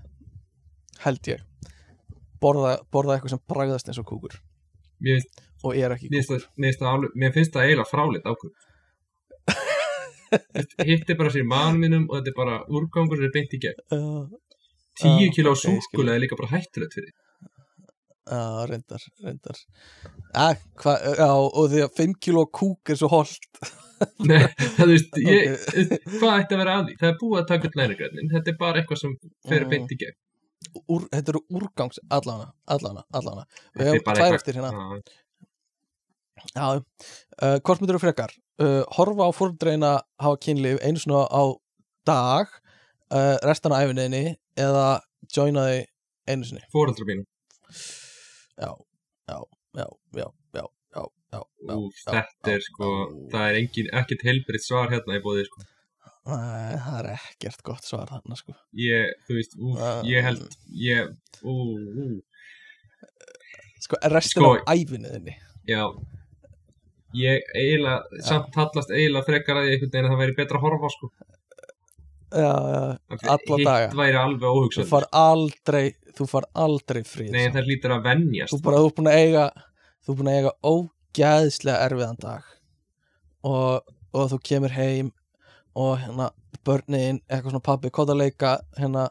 held ég borða, borða eitthvað sem bragðast eins og kúkur. Mér og er ekki mér kúkur. það- mér finnst það finnst það eiginlega fráleitt ákvörð <laughs> hitt er bara sér mann mínum og þetta er bara úrgangur sem er beint í gegn. Uh, 10 Ah, kíló ok, ég skil. súkulæði er líka bara hættulegt fyrir uh, reyndar, reyndar. Ah, hva, já, og því að 5 kíló kúk er svo holt <laughs> Nei, það veist, ég, hvað ætti að vera að því? Það er búið að taka upp lænagrænin, þetta er bara eitthvað sem fer Mm. beint í gegn úr, þetta eru úrgangs allana, allana, allana. Við hefum tvær eftir hérna. Já, uh, hvort myndur þú frekar? Uh, horfa á fórumdreina hafa kynlíf einu svona á dag uh, restan á æfinniðinni eða joina þig einu sinni? Fórumdreina já, já, já, já, já Já, já, Úf, já, þetta er sko, það er engin, ekkert helbriðt svar hérna í bóðið sko. Nei, það er ekkert gott svar þarna sko Ég, þú veist, úf, Ah. ég held, ég, ú, ú, sko, restin Sko- af æfinniðinni já. Ég eiginlega, samt hallast eiginlega frekar að ég einhvern veginn að það væri betra að horfa, sko. já, já, alla daga. Hitt væri alveg þú óhugsað. far aldrei þú far aldrei frið Nei, það lítur að venjast. þú bara, þú er búin að eiga þú er búin að eiga ógæðslega erfiðan dag og, og þú kemur heim og hérna börnin, eitthvað svona pabbi, hvað að leika hérna,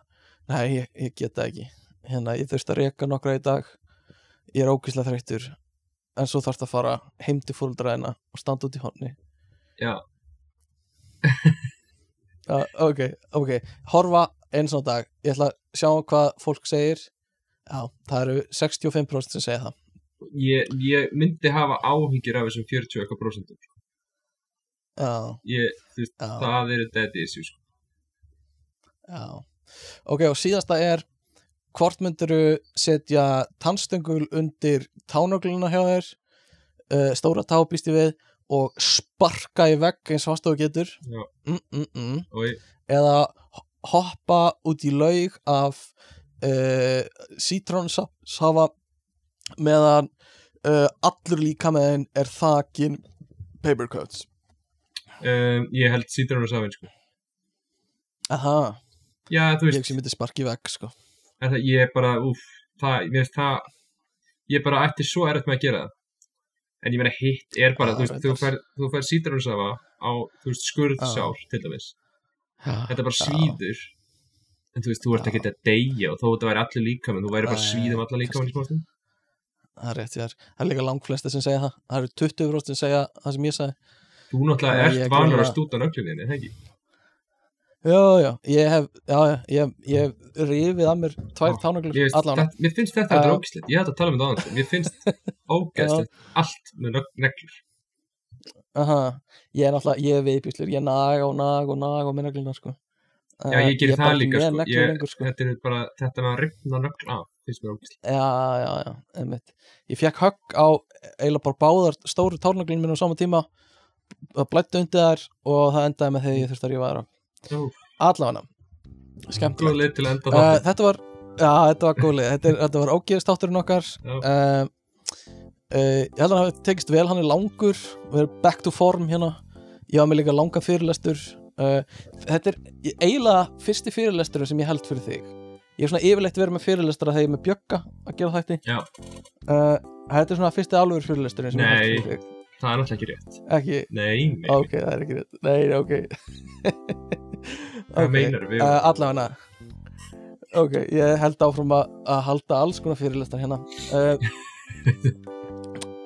nei, ég, ég get það ekki. Hérna, ég þurfti að reka nokkra í dag. Ég er ógæðslega þreyttur. En svo þarfst að fara heim til fóröldræðina og standa út í honni Já, uh, <laughs> ok, ok, horfa eins og dag, ég ætla að sjá hvað fólk segir. Já, það eru 65% sem segja það. Ég, ég myndi hafa áhyggjur af þessum 40 eitthvað prósentum. já, Ég, þú veist, það eru dead issue, sko. Já, ok og síðasta er hvort myndirðu setja tannstöngul undir tánögluna hjá þér uh, stóra tá býst ég við og sparka í vegg eins fast og getur? Mm, mm, mm. Eða ho- hoppa út í laug af uh, sítrónsafa meðan uh, allur líka meðin er þakin paper cuts um, ég held sítrónusafinn, sko. Aha, Já, þú ég veist, sem myndi sparka í vegg sko það, ég er bara, úf, það, finnst það, ég bara ætti svo erfitt með að gera það. En ég meina hitt er bara, Já, þú veist, þú fær, sítrónusafa á, veist, skurðsár, til dæmis. Þetta er bara svíður. En þú veist, þú ert ekki að deyja og þó þetta væri allir líkamann, þú væri bara svíðum allar líkamann í smástum. Það er rétt, er. Það er líka langflesta sem segja það. Það eru 20% sem segja það sem ég sagði. Þú náttúrulega ég ert er vanur að stúta nögluninni, það ekki? Já, já, ég hef, já, ég, ég hef rifið að mér tvær Ó, tánuglur Mér finnst, þetta, uh, ógæslegt, ég hætti að tala um þetta aðeins, mér finnst <laughs> ógæslegt allt með nög- neglur. Aha, ég er náttúrulega, ég er viðbjúslur, ég nag og nag og nag og minna gluna, sko. Já, ég gerir það líka, sko. Ég, Ég, lengur, sko. þetta er bara, þetta með að ripna nögl af. Já, já, já, einmitt. Ég fekk högg á eiginlega bara báðar stóru tánuglun minn á sama tíma. Það blætti undir þær og það endaði með þegar ég þurfti að rífa þær á. Allavega, skemmtilegt. Uh, þetta var, já, þetta var gólið. Þetta, þetta var ógeðstátturinn okkar. Uh, ég held að hann hafi tekist vel. Hann er langur við erum back to form hérna. Ég var með líka langa fyrirlestur. Þetta er ég- eiginlega fyrsti fyrirlesturinn sem ég held fyrir þig. Ég er svona yfirleitt verið með fyrirlestura þegar ég er með bjögga að gera þætti. Uh, Þetta er svona fyrsti alveg fyrirlesturinn sem ég Nei. held fyrir þig Það er náttúrulega ekki rétt. Ekki, Nei, nei, ok, það er ekki rétt. Nei, ok. <laughs> Hvað Ok, meinar við? uh, Allavega. Ok, ég held áfram að, halda alls konar fyrirlestar hérna. Uh,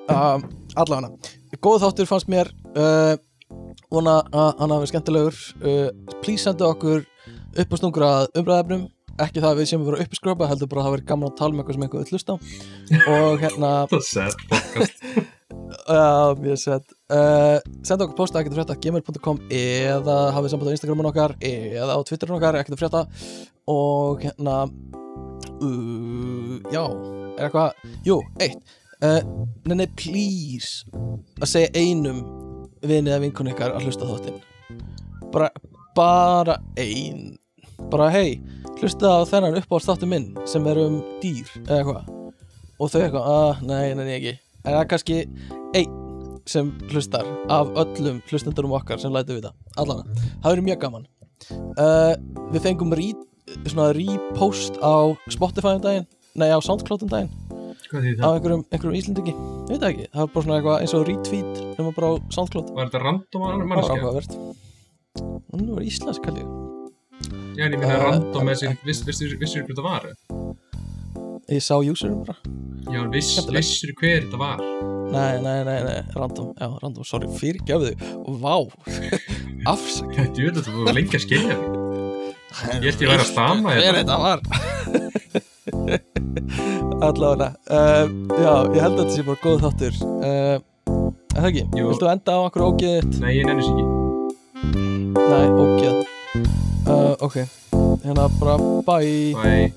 uh, <laughs> Allavega. Góð þáttur fannst mér. Uh, vona að hann hafi skemmtilegur. Please sendu okkur upp á stungur að umræðefnum ekki það að við séum að vera uppiskröpa heldur bara að það verið gaman að tala um eitthvað sem eitthvað vill hlusta á. Og hérna <laughs> Uh, uh, Senda okkur posta ekkert frétta gmail.com eða hafið samband á Instagramun okkar eða á Twitterun okkar ekkert frétta. Og hérna uh, já er eitthvað, jú, eitt. Uh, nenni please að segja einum vinið eða vinkun ykkar að hlusta þáttinn. Bara, bara ein bara hei, hlusta á þennan uppáhaldstáttu minn sem er um dýr eða eitthvað. Og þau eitthvað, að, nei, nei, nei, ekki en það er kannski einn sem hlustar af öllum hlustendurum okkar sem lætu við það allan, það verður mjög gaman. Uh, við fengum repost á Spotify um daginn. Nei á Soundcloud um daginn. Á það? einhverjum, einhverjum Íslendingi. Ég veit það ekki, það var bara svona eitthvað eins og retweet sem var bara á Soundcloud. Var þetta random það var mannskja? áhugavert. Hún var íslensk kalli Já, en ég minna Uh, random en- með sér Vissir hvað þetta var? Ég sá userum bara. Já, viss, vissir hver þetta var. Nei, nei, nei, nei, random, já, random, sorry, fyrirgefðu. Og vá, afsak Þú veit að þú voru lengi að skilja. Ég held ég væri að stama hver hérna. þetta var. <laughs> Allavega. Uh, já, ég held að þetta sé bara góð þáttur. Uh, það ekki? Jú. Viltu enda á okkur ógeðið? Nei, ég nenni sér ekki. Nei, ógeð uh, ok, hérna bara bye. Bye